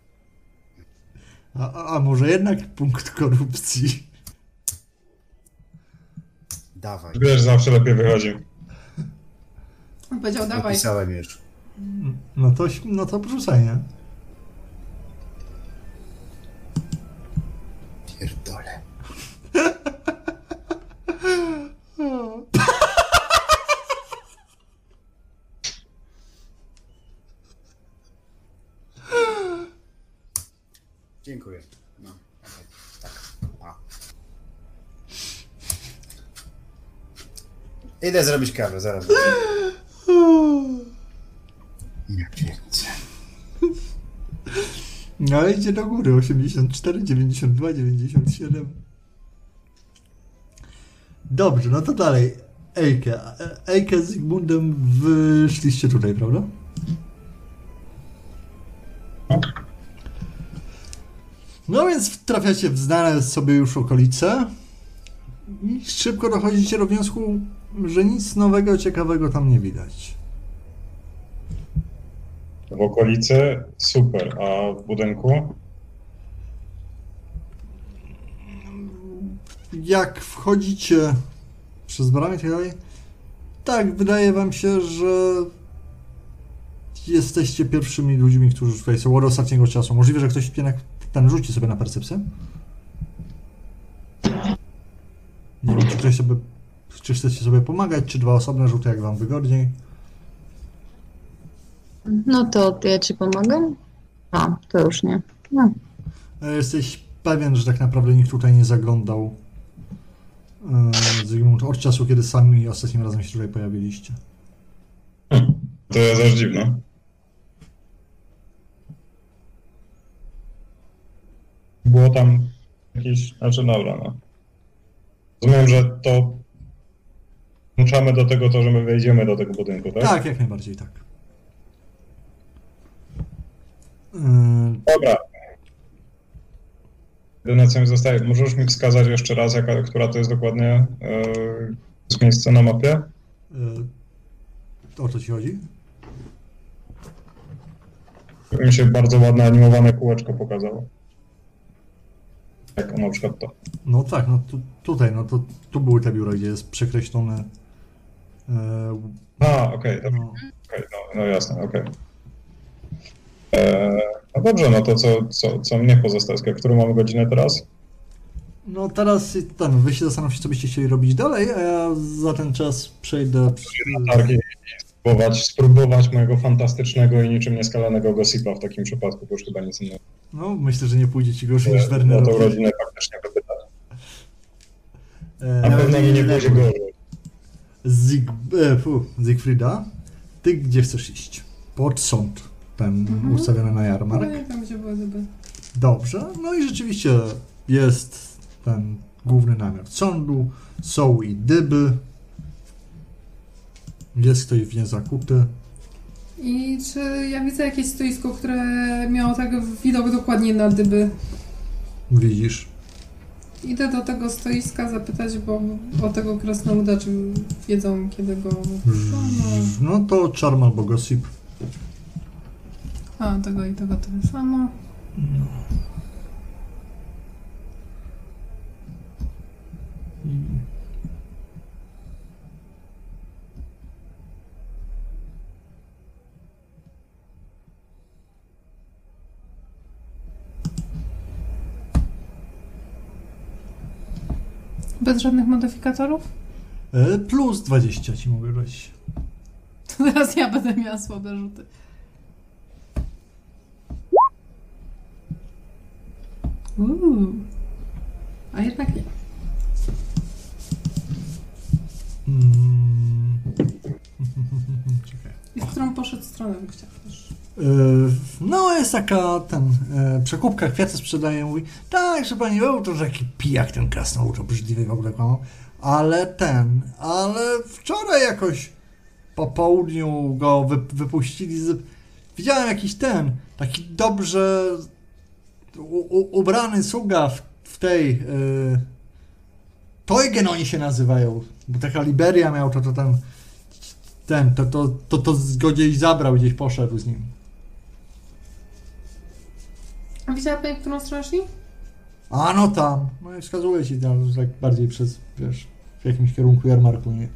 a, a, a może jednak punkt korupcji? Dawaj. Wiesz, zawsze lepiej wychodzi. On powiedział, dawaj. Napisałem już. No to, no to wrzucaj, Dziękuję. No, okej. tak. A. Idę zrobić kawę, zaraz. Ja pierdzę. No idzie do góry. 84, 92, 97. Dobrze, no to dalej. Ejke. E- Ejke z Zygmundem wyszliście tutaj, prawda? No więc trafiacie w znane sobie już okolice i szybko dochodzicie do wniosku, że nic nowego, ciekawego tam nie widać. W okolicy super, a w budynku? jak wchodzicie przez bramę i tak dalej, tak, wydaje wam się, że jesteście pierwszymi ludźmi, którzy tutaj są od ostatniego czasu. Możliwe, że ktoś jednak ten rzuci sobie na percepcję. Nie wiem, czy ktoś sobie, czy chcecie sobie pomagać, czy dwa osobne rzuty, jak wam wygodniej. No to ja ci pomagam? A, to już nie. No. E, Jesteś pewien, że tak naprawdę nikt tutaj nie zaglądał e, Zygmunt od czasu, kiedy sami ostatnim razem się tutaj pojawiliście. To jest aż dziwne. Było tam jakiś, znaczy dobra, no. Rozumiem, że to włączamy do tego to, że my wejdziemy do tego budynku, tak? Tak, jak najbardziej tak. Yy, Dobra. Jedyne co mi zostaje, możesz mi wskazać jeszcze raz, jaka, która to jest dokładnie yy, jest miejsce na mapie? yy, o co ci chodzi? Mi się bardzo ładne animowane kółeczko pokazało. Jak na przykład to. No tak, no tu, tutaj, no to tu były te biura, gdzie jest przekreślone. Yy, A, okej, dobra. no, Okej, no, no jasne, okej. Eee, No dobrze, no to co, co, co mnie pozostaje? Którą mamy godzinę teraz? no teraz ten, wy się zastanówcie, co byście chcieli robić dalej, a ja za ten czas przejdę. Targi spróbować, spróbować mojego fantastycznego i niczym nieskalanego gossipa w takim przypadku, bo już chyba nic innego. No, myślę, że nie pójdzie ci gorzej niż Na tą Wernerowi. rodzinę faktycznie wypytać. E, Na pewno nie mi nie będzie gorzej. Zig, e, fu, Zigfrida, ty gdzie chcesz iść? Pod sąd, ten Mhm. ustawiony na jarmark. No tam gdzie były dyby. Dobrze, no i rzeczywiście jest ten główny namiot sądu, są i dyby. Jest ktoś w nie zakuty. I czy ja widzę jakieś stoisko, które miało tak widok dokładnie na dyby? Widzisz. Idę do tego stoiska zapytać, bo o tego krasnoluda, czy wiedzą kiedy go... No to charm albo gossip. A, tego i tego tyle samo. Bez żadnych modyfikatorów? E, Plus 20 ci mogę dać. To teraz ja będę miała słabe rzuty. Uuu. A jednak nie. Mm. *laughs* I w którą poszedł stronę bym chciała No, jest taka ten e, przekupka, kwiaty sprzedaje, mówi, tak, że pani był to taki pijak ten krasnolud, obrzydliwy w ogóle kłamał, ale ten, ale wczoraj jakoś po południu go wy, wypuścili z... Widziałem jakiś ten, taki dobrze u, u, ubrany sługa w, w tej... E, Toygen oni się nazywają, bo taka Liberia miał to, to ten... Ten, to, to, to, to gdzieś zabrał, gdzieś poszedł z nim. A widziała pani, w którą stronę szli? A no tam, no i wskazuję ci tam, że tak bardziej przez, wiesz, w jakimś kierunku jarmarku, nie?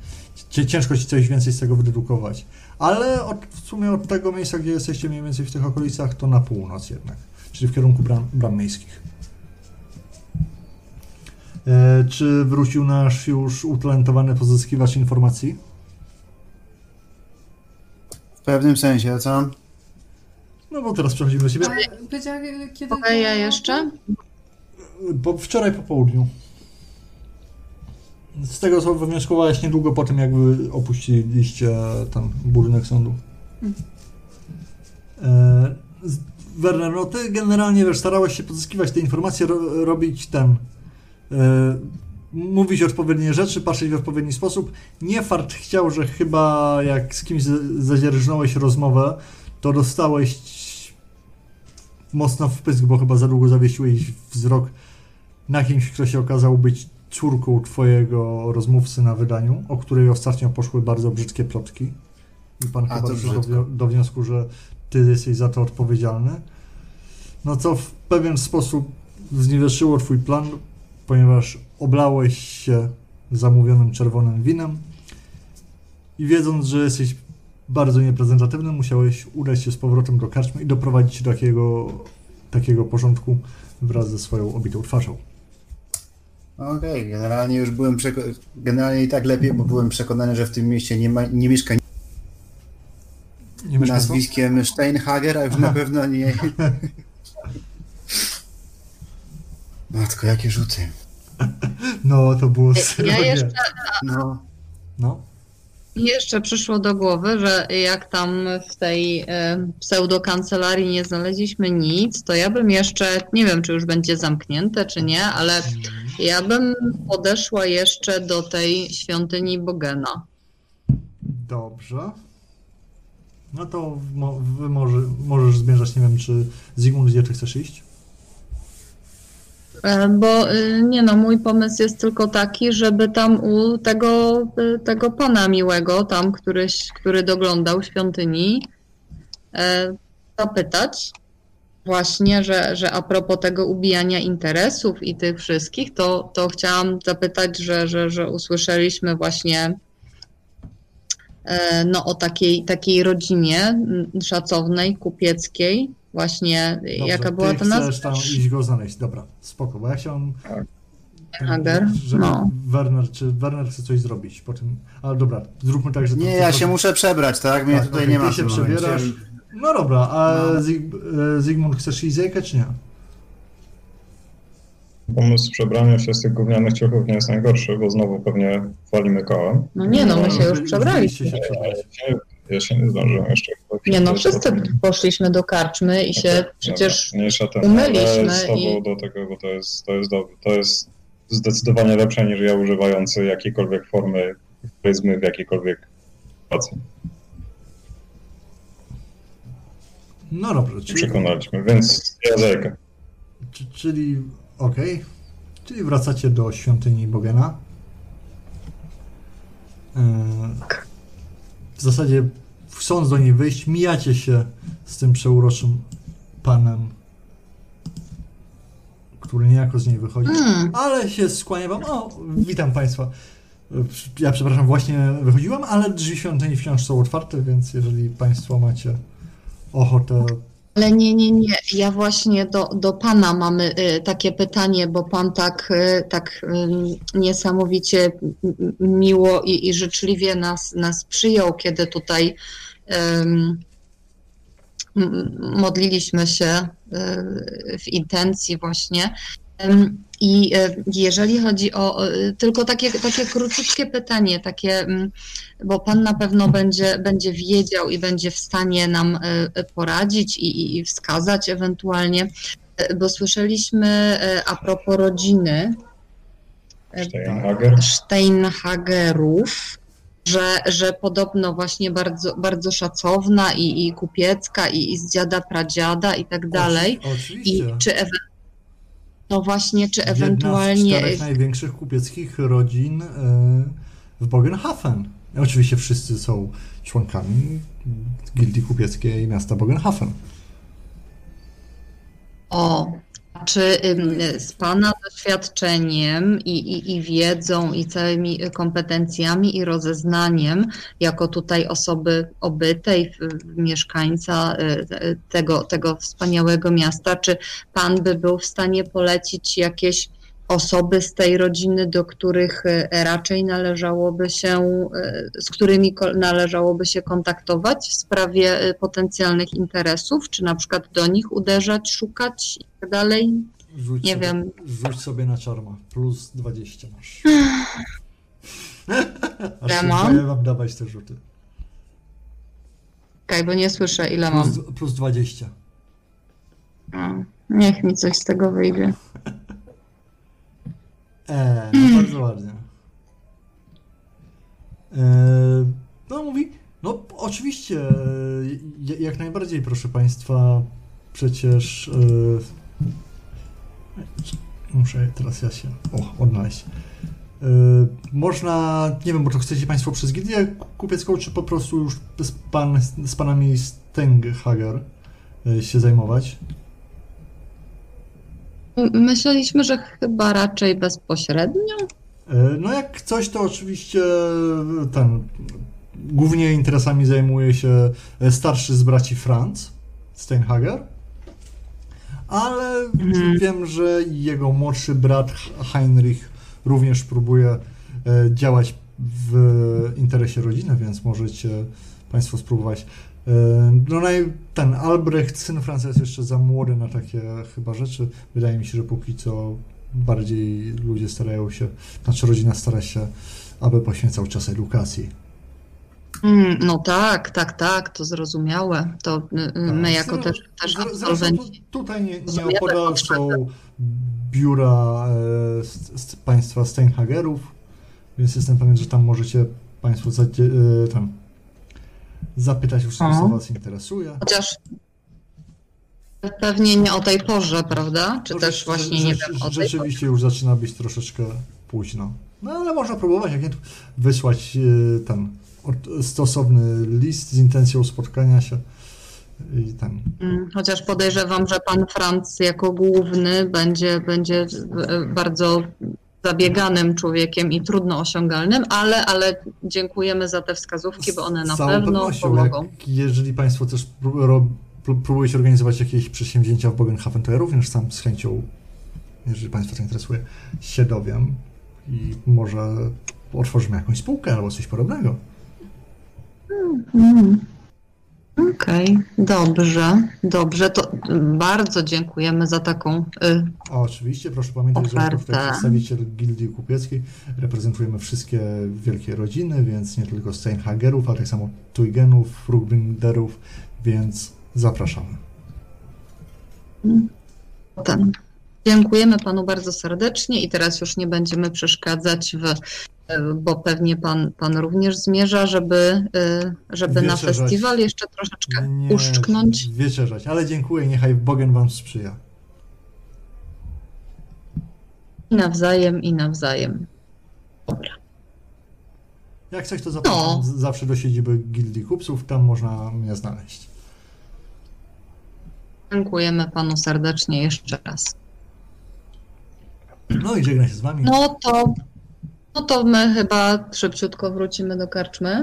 Ciężko ci coś więcej z tego wydedukować. Ale od, w sumie od tego miejsca, gdzie jesteście mniej więcej w tych okolicach, to na północ jednak, czyli w kierunku bram, bram miejskich. E, czy wrócił nasz już utalentowany pozyskiwacz informacji? W pewnym sensie, co? No bo teraz przechodzimy do powiedziała, kiedy... Mogę ja jeszcze? Po, wczoraj po południu. Z tego co wywnioskowałeś niedługo po tym, jak wy opuściliście ten budynek sądu. E, z- Werner, no ty generalnie wiesz, starałeś się pozyskiwać te informacje, ro, robić ten. E, mówić odpowiednie rzeczy, patrzeć w odpowiedni sposób. Nie fart chciał, że chyba jak z kimś z- zadzierżnąłeś rozmowę, to dostałeś mocno w pysk, bo chyba za długo zawiesiłeś wzrok na kimś, kto się okazał być córką twojego rozmówcy na wydaniu, o której ostatnio poszły bardzo brzydkie plotki. I pan A, chyba doszedł do wniosku, że ty jesteś za to odpowiedzialny. No co w pewien sposób zniweczyło twój plan, ponieważ oblałeś się zamówionym czerwonym winem i wiedząc, że jesteś bardzo nieprezentatywny, musiałeś udać się z powrotem do karczmy i doprowadzić do takiego, takiego porządku wraz ze swoją obitą twarzą. Okej, generalnie już byłem przeko- generalnie i tak lepiej, bo byłem przekonany, że w tym mieście nie, ma, nie mieszka Nie nazwiskiem Steinhager, a już na pewno nie... *laughs* Matko, jakie rzuty. No, to było Ja srogie. jeszcze, No, No. Jeszcze przyszło do głowy, że jak tam w tej e, pseudokancelarii nie znaleźliśmy nic, to ja bym jeszcze, nie wiem czy już będzie zamknięte czy nie, ale ja bym podeszła jeszcze do tej świątyni Bogena. Dobrze. No to mo, wy może, możesz zmierzać, nie wiem, czy Zygmunt gdzie chcesz iść? E, Bo y, nie no, mój pomysł jest tylko taki, żeby tam u tego, y, tego pana miłego, tam któryś, który doglądał świątyni, e, zapytać właśnie, że, że a propos tego ubijania interesów i tych wszystkich, to, to chciałam zapytać, że, że, że usłyszeliśmy właśnie no, o takiej, takiej rodzinie szacownej, kupieckiej, właśnie Dobrze, jaka była to nazwa? chcesz tam iść go znaleźć. Dobra, spoko, bo ja chciałem... Hager? Żeby No. Werner, czy Werner chce coś zrobić po tym... Ale dobra, zróbmy tak, że... to- Nie, ja się muszę przebrać, tak? Mnie Tak, tutaj okej, nie ma ty się przebierasz. No dobra, a No. E, Zygmunt chcesz iść czy nie? Pomysł przebrania się z tych gównianych ciuchów nie jest najgorszy, bo znowu pewnie walimy kołem. No nie no, my się już przebraliśmy. Ja się, ja się nie zdążyłem jeszcze. Nie no, wszyscy potem- poszliśmy do karczmy i się Dobra, przecież dobra, ten, umyliśmy z tobą i- do tego, bo to jest, to jest dobre. To jest zdecydowanie lepsze niż ja używający jakiejkolwiek formy pryzmy w jakiejkolwiek sytuacji. No dobrze, czyli, Przekonaliśmy, więc ja zajkę. czyli okej, czyli wracacie do świątyni Bogena. E, W zasadzie chcąc do niej wyjść, mijacie się z tym przeuroczym panem, który niejako z niej wychodzi. Mm, Ale się skłania wam. O, witam Państwa. Ja przepraszam, właśnie wychodziłem, ale drzwi świątyni wciąż są otwarte, więc jeżeli Państwo macie ochotę. Ale nie, nie, nie. Ja właśnie do, do pana mamy y, takie pytanie, bo pan tak, y, tak y, niesamowicie miło i, i życzliwie nas, nas przyjął, kiedy tutaj modliliśmy się w intencji właśnie. I y, jeżeli chodzi o tylko takie, takie króciutkie pytanie, takie, mm, bo Pan na pewno będzie, będzie wiedział i będzie w stanie nam y, poradzić i, i- wskazać ewentualnie, y, bo słyszeliśmy a propos rodziny Steinhager. Steinhagerów, że, że podobno właśnie bardzo, bardzo szacowna i, i kupiecka i, i z dziada pradziada i tak dalej. Oczy- I czy ewe- no właśnie, czy Jedna z ewentualnie czterech największych kupieckich rodzin e, w Bogenhafen. Oczywiście wszyscy są członkami Gildii Kupieckiej miasta Bogenhafen. o, czy z Pana doświadczeniem i, i, i wiedzą i całymi kompetencjami i rozeznaniem, jako tutaj osoby obytej, mieszkańca y, tego, tego wspaniałego miasta, czy Pan by był w stanie polecić jakieś osoby z tej rodziny, do których y, raczej należałoby się, y, z którymi należałoby się kontaktować w sprawie y, potencjalnych interesów, czy na przykład do nich uderzać, szukać i tak dalej? Rzuć Nie sobie, wiem. Rzuć sobie na czarma. Plus 20 masz. *laughs* Aż Ja mam? wam dawać te rzuty. Czekaj, bo nie słyszę ile mam. Plus, plus 20. No, niech mi coś z tego wyjdzie. *laughs* E, no *clears throat* bardzo ładnie. E, no mówi, no oczywiście, jak najbardziej, proszę Państwa, przecież e, muszę teraz ja się o, odnaleźć. E, można, nie wiem, bo to chcecie Państwo przez gildię kupiecką, czy po prostu już z, pan, z Panami Stenghager e, się zajmować? Myśleliśmy, że chyba raczej bezpośrednio. E, No jak coś, to oczywiście e, ten głównie interesami zajmuje się e, starszy z braci Franz Steinhager, ale Mhm. wiem, że jego młodszy brat Heinrich również próbuje działać w interesie rodziny, więc możecie Państwo spróbować. E, No naj, ten Albrecht, syn Franca jest jeszcze za młody na takie chyba rzeczy. Wydaje mi się, że póki co bardziej ludzie starają się, znaczy rodzina stara się, aby poświęcał czas edukacji. Mm, No tak, tak, tak, to zrozumiałe. To y, y, my jako Zre- też, też absolwenci. tu, tutaj nie, tak, są biura e, z, z państwa Steinhagerów, więc jestem pewien, że tam możecie Państwo zadzie, e, tam zapytać wszystko, co. Was interesuje. Chociaż pewnie nie o tej porze, prawda? Czy No, też właśnie rze- nie wiem o tej porze. Rzeczywiście już zaczyna być troszeczkę późno. No ale można próbować, jak nie, wysłać e, ten stosowny list z intencją spotkania się i ten. Mm, Chociaż podejrzewam, że pan Franc jako główny będzie, będzie bardzo zabieganym człowiekiem i trudno osiągalnym, ale, ale dziękujemy za te wskazówki, bo one na pewno pomogą. Jak, jeżeli Państwo też próbujecie organizować jakieś przedsięwzięcia w Bogenhafen, to ja również sam z chęcią, jeżeli Państwa to interesuje, się dowiem i może otworzymy jakąś spółkę albo coś podobnego. Mm. Okej, dobrze, dobrze. To bardzo dziękujemy za taką. Y, A oczywiście proszę pamiętać, że jako tutaj przedstawiciel Gildii Kupieckiej reprezentujemy wszystkie wielkie rodziny, więc nie tylko Steinhagerów, ale tak samo Tuygenów, Rugbinderów, więc zapraszamy. ten. Dziękujemy panu bardzo serdecznie i teraz już nie będziemy przeszkadzać w. y, Bo pewnie pan, pan również zmierza, żeby, y, żeby na festiwal jeszcze troszeczkę Nie, uszczknąć. Wieczerzać, ale dziękuję, niechaj Bogen Wam sprzyja. I nawzajem, i nawzajem. Dobra. Jak coś, to zapraszam No. zawsze do siedziby Gildii Kupców, tam można mnie znaleźć. Dziękujemy panu serdecznie jeszcze raz. No i żegnam się z Wami. No to, no to my chyba szybciutko wrócimy do karczmy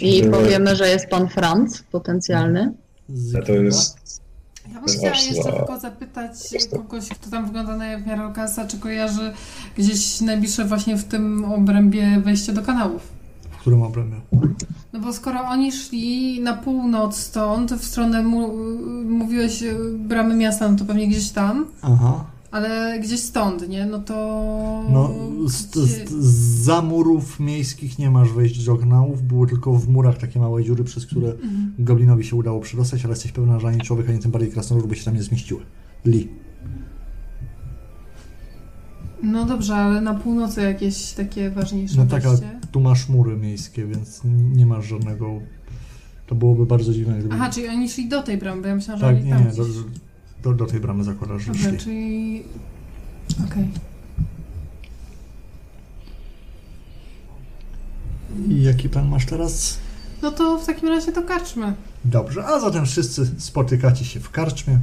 i powiemy, że jest pan Franc potencjalny. Z To jest Ja bym chciała jeszcze tylko zapytać kogoś, kto tam wygląda na miarę Lukasa, czy kojarzy gdzieś najbliższe właśnie w tym obrębie wejście do kanałów. w którym obrębie? No bo skoro oni szli na północ stąd, w stronę, mu, mówiłeś, y, bramy miasta, no to pewnie gdzieś tam, Aha. Ale gdzieś stąd, nie? No to... No, z, z, z za murów miejskich nie masz wejść do kanałów, były tylko w murach takie małe dziury, przez które Mhm. goblinowi się udało przedostać, ale jesteś pewna, że ani człowiek, ani tym bardziej krasnolud by się tam nie zmieściły. Li. No dobrze, ale na północy jakieś takie ważniejsze No tak, ale tu masz mury miejskie, więc nie masz żadnego... To byłoby bardzo dziwne, gdyby... Aha, czyli oni szli do tej bramy, bo ja myślałam, że tak, oni nie, tam nie, gdzieś... do, do tej bramy zakładasz, że Dobra, szli. czyli... Okej. I jaki plan masz teraz? No to w takim razie to karczmy. Dobrze, a zatem wszyscy spotykacie się w karczmie.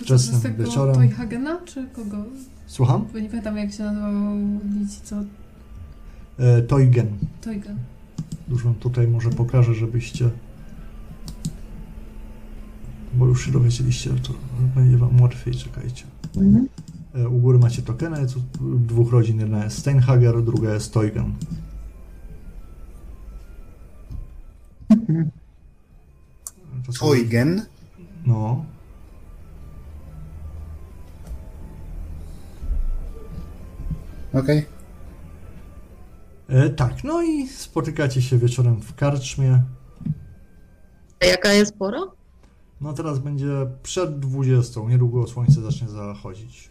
Wczesnym wieczorem. Toyhagena, czy kogo? Słucham? Bo nie pamiętam jak się nazywał nic, co E, Toygen. Toygen. Już wam tutaj może pokażę, żebyście... Bo już się dowiedzieliście, to będzie wam łatwiej, czekajcie. Mhm. E, U góry macie tokeny, tu dwóch rodzin, jedna jest Steinhager, druga jest Toygen. Mhm. To są- Eugen. No. Okej. E, tak, no i spotykacie się wieczorem w karczmie. A jaka jest pora? No teraz będzie przed 20, niedługo słońce zacznie zachodzić.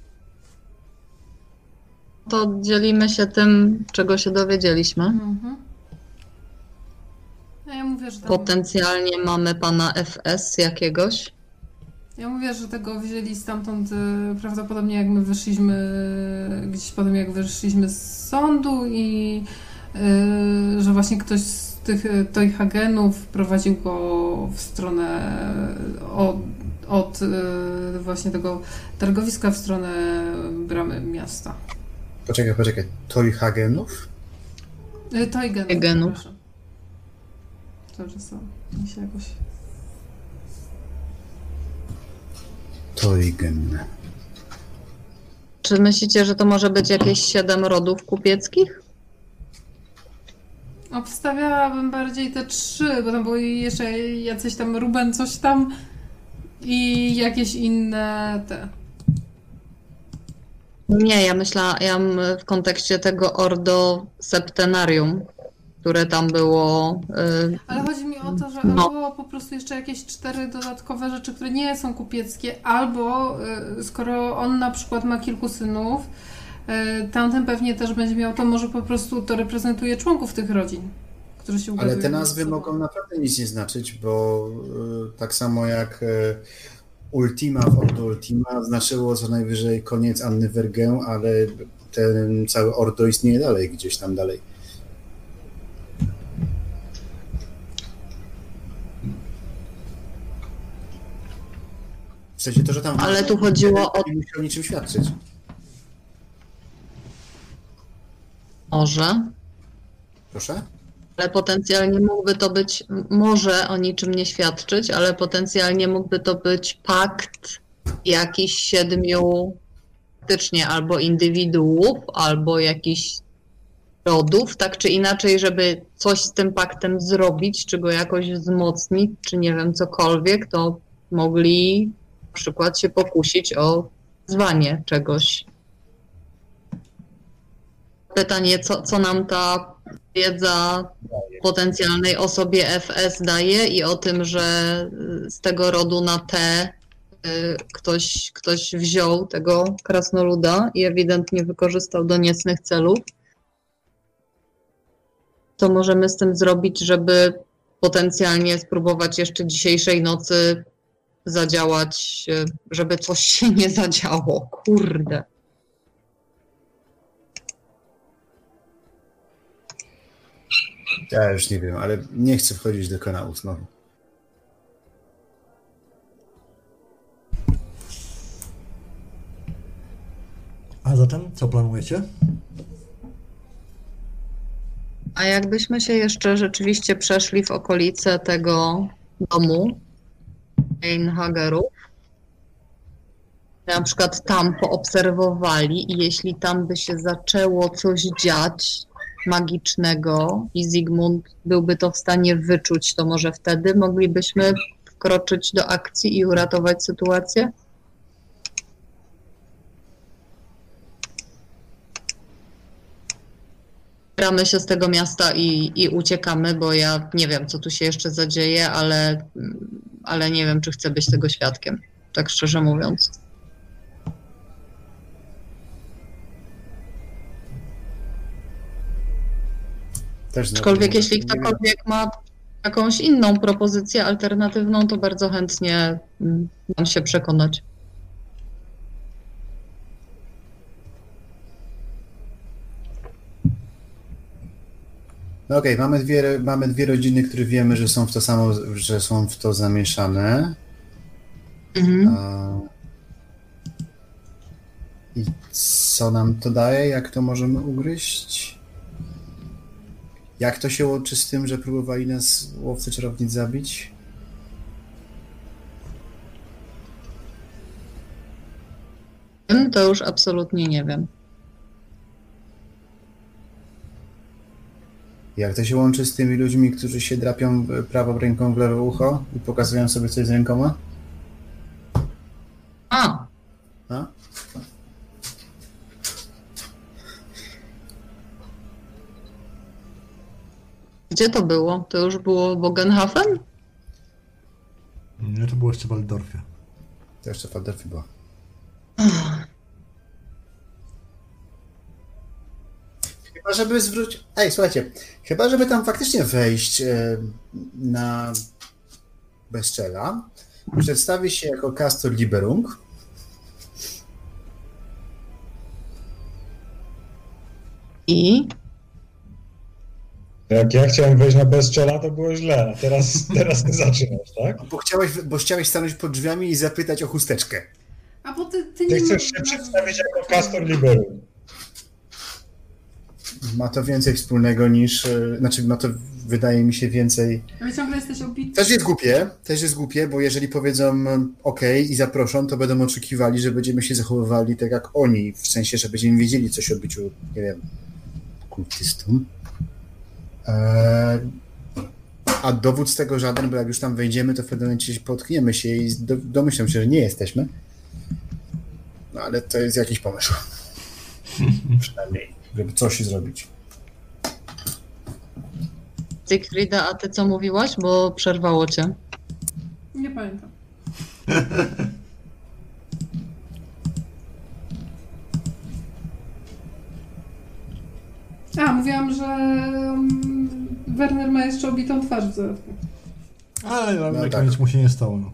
To dzielimy się tym, czego się dowiedzieliśmy. Mhm. No ja mówię, że tam, Potencjalnie mamy pana FS jakiegoś. ja mówię, że tego wzięli stamtąd y, prawdopodobnie jak my wyszliśmy, gdzieś potem jak wyszliśmy z sądu i y, że właśnie ktoś z tych y, Toyhagenów prowadził go w stronę od, od y, właśnie tego targowiska w stronę bramy miasta. Poczekaj, poczekaj. Toyhagenów? Y, Toygenów. Dobrze, są. Mi się jakoś... Toygen. Czy myślicie, że to może być jakieś siedem rodów kupieckich? Obstawiałabym bardziej te trzy, bo tam były jeszcze jacyś tam Ruben coś tam i jakieś inne te. Nie, ja myślałam w kontekście tego Ordo Septenarium, które tam było. y, Ale chodzi mi o to, że No. albo po prostu jeszcze jakieś cztery dodatkowe rzeczy, które nie są kupieckie, albo y, skoro on na przykład ma kilku synów, tamten pewnie też będzie miał, to może po prostu to reprezentuje członków tych rodzin, którzy się Ale ugadują te między nazwy mogą naprawdę nic nie znaczyć, bo y, tak samo jak y, Ultima w Ordo Ultima znaczyło co najwyżej koniec Anny Vergę, ale ten cały Ordo istnieje dalej, gdzieś tam dalej. W sensie to, że tam... Ale tu chodziło o Nie musi o niczym świadczyć. Może, Proszę? ale potencjalnie mógłby to być, może o niczym nie świadczyć, ale potencjalnie mógłby to być pakt jakichś siedmiu faktycznie albo indywiduów, albo jakichś rodów, tak czy inaczej, żeby coś z tym paktem zrobić, czy go jakoś wzmocnić, czy nie wiem, cokolwiek, to mogli na przykład się pokusić o zwanie czegoś. Pytanie, co, co nam ta wiedza potencjalnej osobie FS daje i o tym, że y, z tego rodu na T y, ktoś, ktoś wziął tego krasnoluda i ewidentnie wykorzystał do niecnych celów. Co możemy z tym zrobić, żeby potencjalnie spróbować jeszcze dzisiejszej nocy zadziałać, y, żeby coś się nie zadziało? Kurde. Ja już nie wiem, ale nie chcę wchodzić do kanału znowu. A zatem, co planujecie? A jakbyśmy się jeszcze rzeczywiście przeszli w okolice tego domu Einhagerów, na przykład tam poobserwowali i jeśli tam by się zaczęło coś dziać magicznego i Zygmunt byłby to w stanie wyczuć, to może wtedy moglibyśmy wkroczyć do akcji i uratować sytuację? Bramy się z tego miasta i, i uciekamy, bo ja nie wiem, co tu się jeszcze zadzieje, ale, ale nie wiem, czy chcę być tego świadkiem, tak szczerze mówiąc. Też znowu Aczkolwiek jeśli ktokolwiek ma jakąś inną propozycję alternatywną, to bardzo chętnie mm, dam się przekonać. No okej, mamy, dwie, mamy dwie rodziny, które wiemy, że są w to samo, że są w to zamieszane. Mhm. A... I co nam to daje? Jak to możemy ugryźć? Jak to się łączy z tym, że próbowali nas łowcy czarownic zabić? Tym To już absolutnie nie wiem. Jak to się łączy z tymi ludźmi, którzy się drapią prawą ręką w lewe ucho i pokazują sobie coś z rękoma? A, A? Gdzie to było? To już było Bogenhafen? Nie, to było jeszcze w Waldorfie. To jeszcze Faderfy była. Chyba, żeby zwrócić. Ej, słuchajcie, chyba, żeby tam faktycznie wejść e, na bezczela, przedstawi się jako Castor Liberung. I Jak ja chciałem wejść na bezczela, to było źle, a teraz, *laughs* teraz ty zaczynasz, tak? Bo chciałeś, bo chciałeś stanąć pod drzwiami i zapytać o chusteczkę. A bo ty, ty Ty nie chcesz się przedstawić jako Castor Liberum. Ma to więcej wspólnego niż. e, Znaczy, ma to, wydaje mi się, więcej. Ale ciągle jesteś obity. Też jest głupie, też jest głupie, bo jeżeli powiedzą OK i zaproszą, to będą oczekiwali, że będziemy się zachowywali tak jak oni, w sensie, że będziemy wiedzieli coś o byciu, nie wiem, kultystą. Eee, a dowód z tego żaden, bo jak już tam wejdziemy, to w pewnym momencie potkniemy się i do, domyślam się, że nie jesteśmy. No ale to jest jakiś pomysł. *laughs* Przynajmniej, żeby coś zrobić. Siegfrieda, a ty co mówiłaś? Bo przerwało cię. Nie pamiętam. *laughs* A, mówiłam, że mm, Werner ma jeszcze obitą twarz w dodatku. Ale No na tak. koniec mu się nie stało. No.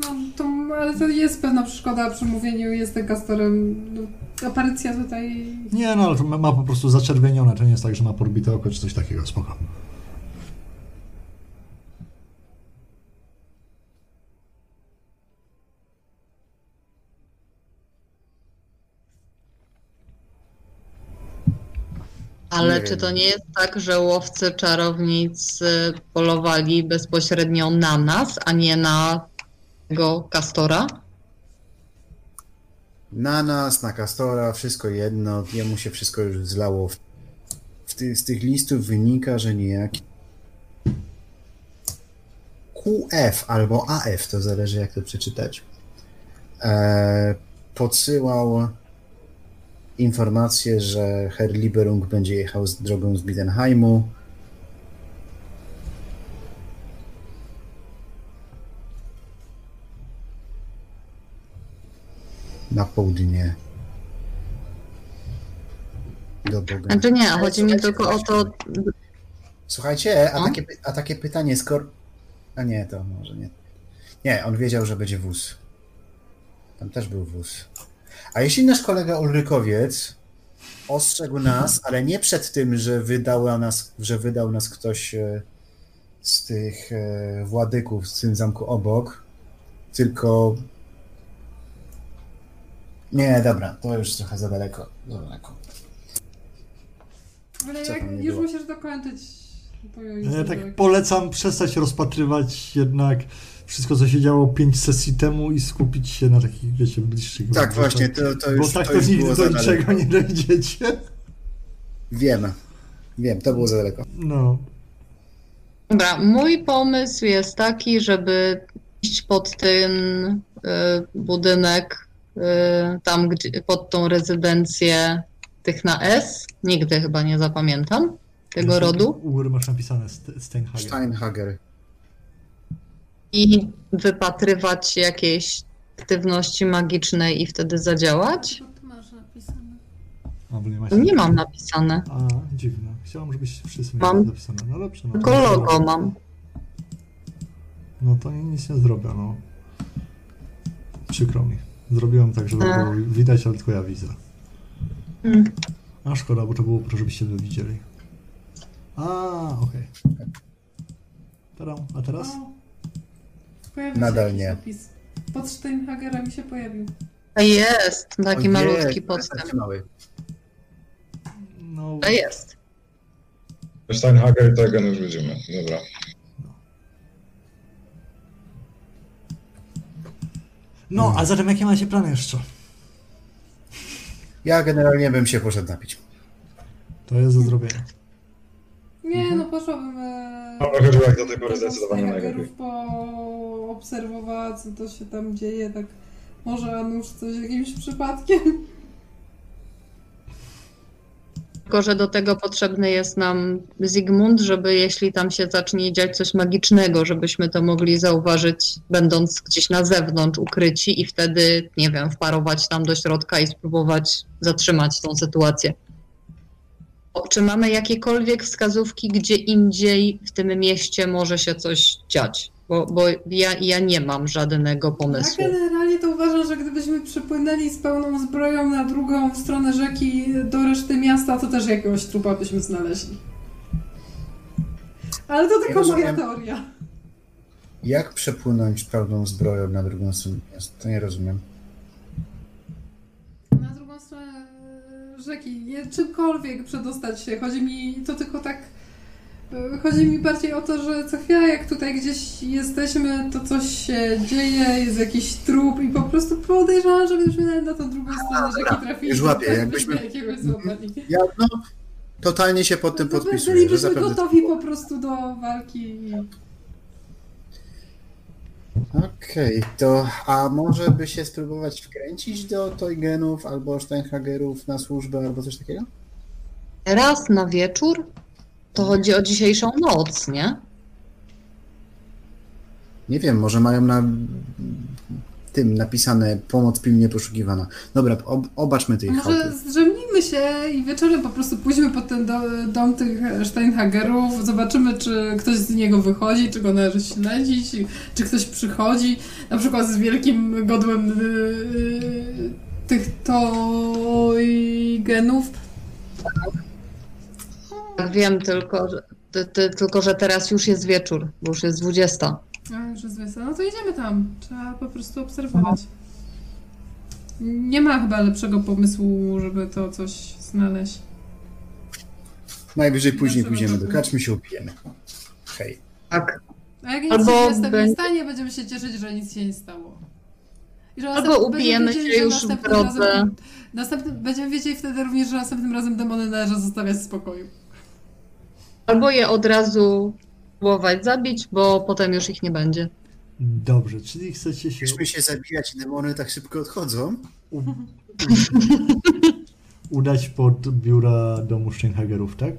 No, to, ale to jest pewna przeszkoda przy mówieniu, jestem kastorem. No, aparycja tutaj... Nie, no ale to ma, ma po prostu zaczerwienione. To nie jest tak, że ma podbite oko czy coś takiego. Spoko. Ale Nie czy wiem. to nie jest tak, że łowcy czarownic y, polowali bezpośrednio na nas, a nie na tego kastora? Na nas, na Kastora, wszystko jedno. Jemu się wszystko już zlało. W, w ty, z tych listów wynika, że niejaki QF albo AF, to zależy jak to przeczytać, e, podsyłał informację, że Herr Liberung będzie jechał z drogą z Bidenheimu. Na południe. Do Boga. Znaczy nie, chodzi mi tylko o to, Słuchajcie, a No. takie, a takie pytanie, skoro... A nie, to może nie. Nie, on wiedział, że będzie wóz. Tam też był wóz. A jeśli nasz kolega Ulrykowiec ostrzegł nas, ale nie przed tym, że wydał nas, że wydał nas ktoś e, z tych e, władyków w tym zamku obok, tylko... Nie, dobra, to już trochę za daleko. Za daleko. Ale Co jak już musisz dokończyć... ja tak polecam przestać rozpatrywać jednak wszystko, co się działo pięć sesji temu i skupić się na takich, wiecie, bliższych Tak, rzeczach. właśnie, to, to Bo już, tak to to już nigdy do niczego nie dojdziecie. Wiem, wiem, to było za daleko. No. Dobra, mój pomysł jest taki, żeby iść pod ten y, budynek, y, tam gdzie, pod tą rezydencję tych na S. Nigdy chyba nie zapamiętam tego rodu. U góry masz napisane St- Steinhagen. Steinhager. I wypatrywać jakieś aktywności magicznej i wtedy zadziałać. Co ty masz napisane? A, bo nie, masz Nie mam napisane. A, dziwne. Chciałam, żebyś wszyscy Mam. mieli napisane. No dobrze. No, Tylko to- logo mam. No to nic nie zrobię, no. Przykro mi. Zrobiłem tak, żeby A. było widać, ale tylko ja widzę. Mm. A szkoda, bo to było, proszę, żebyście wy widzieli. A, okej. Tadam. A teraz? O, pojawił Nadal się nie. opis. Pod Steinhagera mi się pojawił. A Jest, taki Ojej, malutki taki podstęp. mały. No, A jest. Steinhager i tego już widzimy. Dobra. no, a zatem jakie macie plany jeszcze? Ja generalnie bym się poszedł napić. To jest do zrobienia. Nie, no poszłabym... E, No, chodziło jak do tej pory zdecydowanie najlepiej. poobserwować, co to się tam dzieje, tak może a nuż coś jakimś przypadkiem. Tylko, że do tego potrzebny jest nam Zygmunt, żeby jeśli tam się zacznie dziać coś magicznego, żebyśmy to mogli zauważyć, będąc gdzieś na zewnątrz ukryci i wtedy, nie wiem, wparować tam do środka i spróbować zatrzymać tą sytuację. Czy mamy jakiekolwiek wskazówki, gdzie indziej w tym mieście może się coś dziać? Bo, bo ja, ja nie mam żadnego Ja pomysłu. generalnie to uważam, że gdybyśmy przypłynęli z pełną zbroją na drugą stronę rzeki do reszty miasta, to też jakiegoś trupa byśmy znaleźli. Ale to tylko moja rozumiem. teoria. Jak przepłynąć pełną zbroją na drugą stronę miasta? To nie rozumiem. Na drugą stronę rzeki, nie, czymkolwiek przedostać się. Chodzi mi to tylko tak. e, Chodzi mi bardziej o to, że co chwila jak tutaj gdzieś jesteśmy, to coś się dzieje, jest jakiś trup i po prostu podejrzewam, żebyśmy nawet na tą drugą stronę rzeki trafili. już łapię, *laughs* jakbyśmy- byśmy jakiegoś złapali. Ja no, totalnie się pod tym To podpisuję, że Bylibyśmy zapewne... gotowi po prostu do walki. Okej, to a może by się spróbować wkręcić do Toygenów albo Steinhagerów na służbę albo coś takiego? Raz na wieczór? To chodzi o dzisiejszą noc, nie? Nie wiem, może mają na tym napisane pomoc pilnie poszukiwana. Dobra, ob, obaczmy tej Może chałupy. Zdrzemnijmy się i wieczorem po prostu pójdźmy pod ten do, dom tych Steinhagerów, zobaczymy, czy ktoś z niego wychodzi, czy go należy śledzić, czy ktoś przychodzi, na przykład z wielkim godłem yy, tych Toygenów. Tak wiem, tylko że, ty, ty, tylko, że teraz już jest wieczór, bo już jest 20. A, już jest wiesa. No to idziemy tam. Trzeba po prostu obserwować. Nie ma chyba lepszego pomysłu, żeby to coś znaleźć. Najwyżej później pójdziemy do kaczmy się upijemy. Hej. Tak. A jak nic Albo się będzie- stanie, będziemy się cieszyć, że nic się nie stało. I że Albo ubijemy się już w następnym drodze. razem- Następnym, będziemy wiedzieli wtedy również, że następnym razem demony należy zostawiać w spokoju. Albo je od razu próbować zabić, bo potem już ich nie będzie. Dobrze, czyli chcecie się Chcemy się zabijać demony tak szybko odchodzą? u... udać pod biura domu Steinhagerów, tak?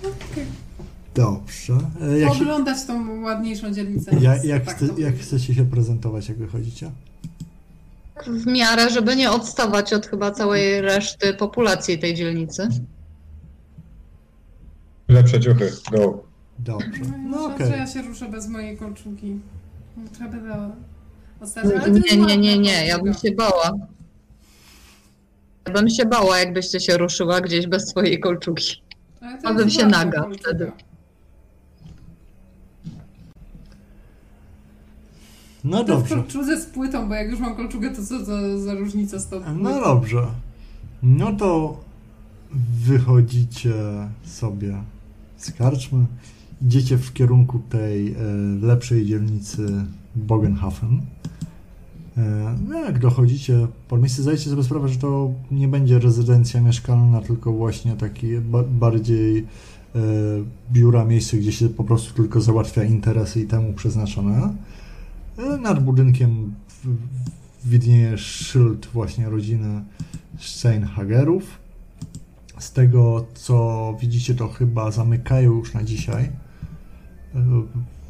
Okej. Dobrze. E, Jak, się, tą ładniejszą dzielnicę. jak, jak, Tak, chce, jak chcecie się prezentować, jak wychodzicie? W miarę, żeby nie odstawać od chyba całej reszty populacji tej dzielnicy. Lepsze ciuchy, go. Dobrze. No No okay. okej. że ja się ruszę bez mojej kolczugi. Trzeba będę ostatnio. ale to Nie, jest nie, nie, nie, ja bym kolczuga. się bała. Ja bym się bała, jakbyście się ruszyła gdzieś bez swojej kolczugi. Ale to jest się ładna naga kolczuga. wtedy. No To w dobrze. kolczudze z płytą, bo jak już mam kolczugę, to co za, za różnica z tą płytą? No dobrze. No to wychodzicie sobie z karczmy, idziecie w kierunku tej e, lepszej dzielnicy Bogenhafen. E, no jak dochodzicie po miejsce, zdajecie sobie sprawę, że to nie będzie rezydencja mieszkalna, tylko właśnie taki ba- bardziej e, biura, miejsce, gdzie się po prostu tylko załatwia interesy i temu przeznaczone. Nad budynkiem widnieje szyld właśnie rodziny Steinhagerów. Z tego co widzicie, to chyba zamykają już na dzisiaj.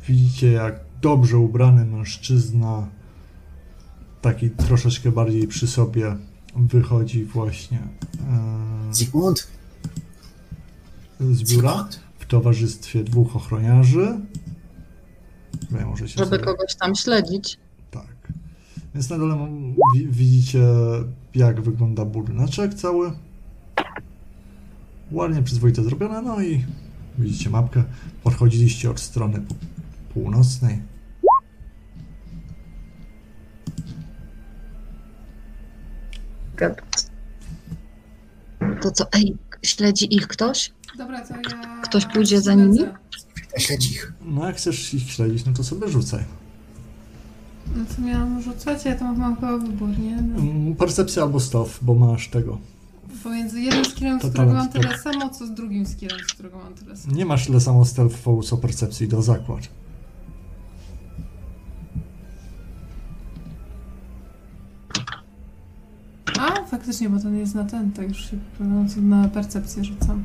Widzicie, jak dobrze ubrany mężczyzna, taki troszeczkę bardziej przy sobie, wychodzi właśnie e, Zygmunt? z biura w towarzystwie dwóch ochroniarzy. Żeby sobie- kogoś tam śledzić. Tak. Więc na dole widzicie, jak wygląda budyneczek cały. Ładnie, przyzwoite zrobione, no i widzicie mapkę. Podchodziliście od strony północnej. To co, ej, śledzi ich ktoś? Dobra, to ja... Ktoś pójdzie za nimi? Śledź ich. No jak chcesz ich śledzić, no to sobie rzucaj. No to miałam rzucać, ja to mam chyba wybór, nie? No. Percepcja albo stow, bo masz tego. Pomiędzy jednym skillem, z którego mam talent, tyle samo, co z drugim skillem, z którego mam tyle samo. Nie masz tyle samo stealth co percepcji do zakład. A, faktycznie, bo to nie jest na ten, to już się no, na percepcję rzucam.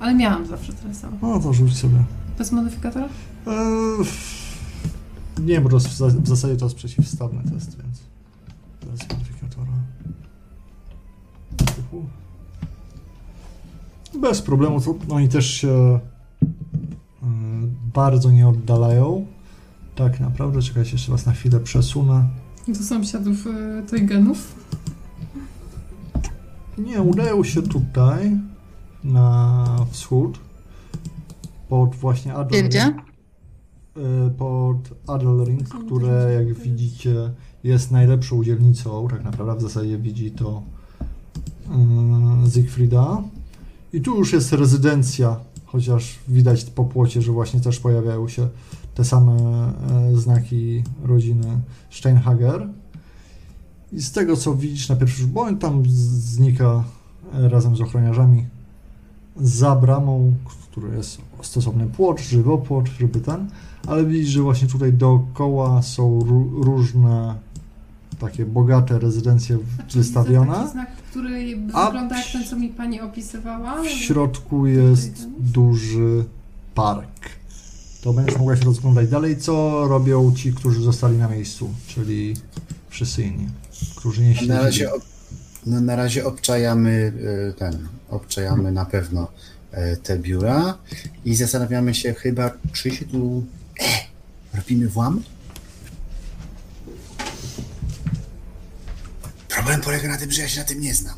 Ale miałam zawsze tyle samo. No to rzuć sobie. Bez modyfikatora? Eee, nie, bo to jest w za- w zasadzie to jest przeciwstawny test, więc bez modyfikatora. Bez problemu, oni też się e, bardzo nie oddalają. Tak naprawdę, czekajcie, jeszcze was na chwilę przesunę. Do sąsiadów y, Toygenów. Nie, udają się tutaj, na wschód, pod właśnie Adelring. gdzie? e, pod Adelring, które jak widzicie jest najlepszą dzielnicą, tak naprawdę w zasadzie widzi to Siegfrieda. I tu już jest rezydencja, chociaż widać po płocie, że właśnie też pojawiają się te same e, znaki rodziny Steinhager. I z tego co widzisz na pierwszy rzut, bo on tam znika e, razem z ochroniarzami, za bramą, który jest stosowny płot, żywopłot, żeby ten, ale widzisz, że właśnie tutaj dookoła są ró- różne takie bogate rezydencje widzę Taki wystawione. znak, który A wygląda jak w- ten, co mi pani opisywała. W środku jest duży park. To będziesz mogła się rozglądać dalej, co robią ci, którzy zostali na miejscu, czyli wszyscy inni, którzy nie Na razie, ob, no, na razie obczajamy e, ten, obczajamy na pewno e, te biura i zastanawiamy się chyba, czy się tu e, robimy włam? Problem polega na tym, że ja się na tym nie znam.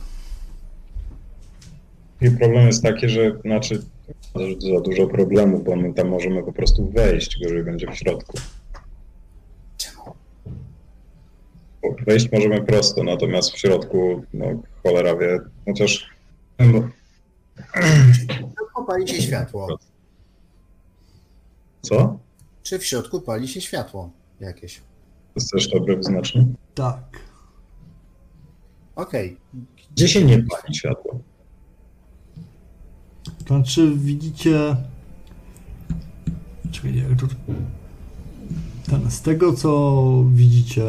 I problem jest taki, że znaczy za dużo problemów, bo my tam możemy po prostu wejść, jeżeli będzie w środku. Czemu? Bo Wejść możemy prosto, natomiast w środku, no cholera wie, chociaż no, No, Pali się światło. co? Czy w środku pali się światło jakieś? To jest też dobry wyznacznik. Tak. Okej, Gdzie się nie pali światło? To znaczy widzicie... Czekaj, jak to... Ten, z tego co widzicie,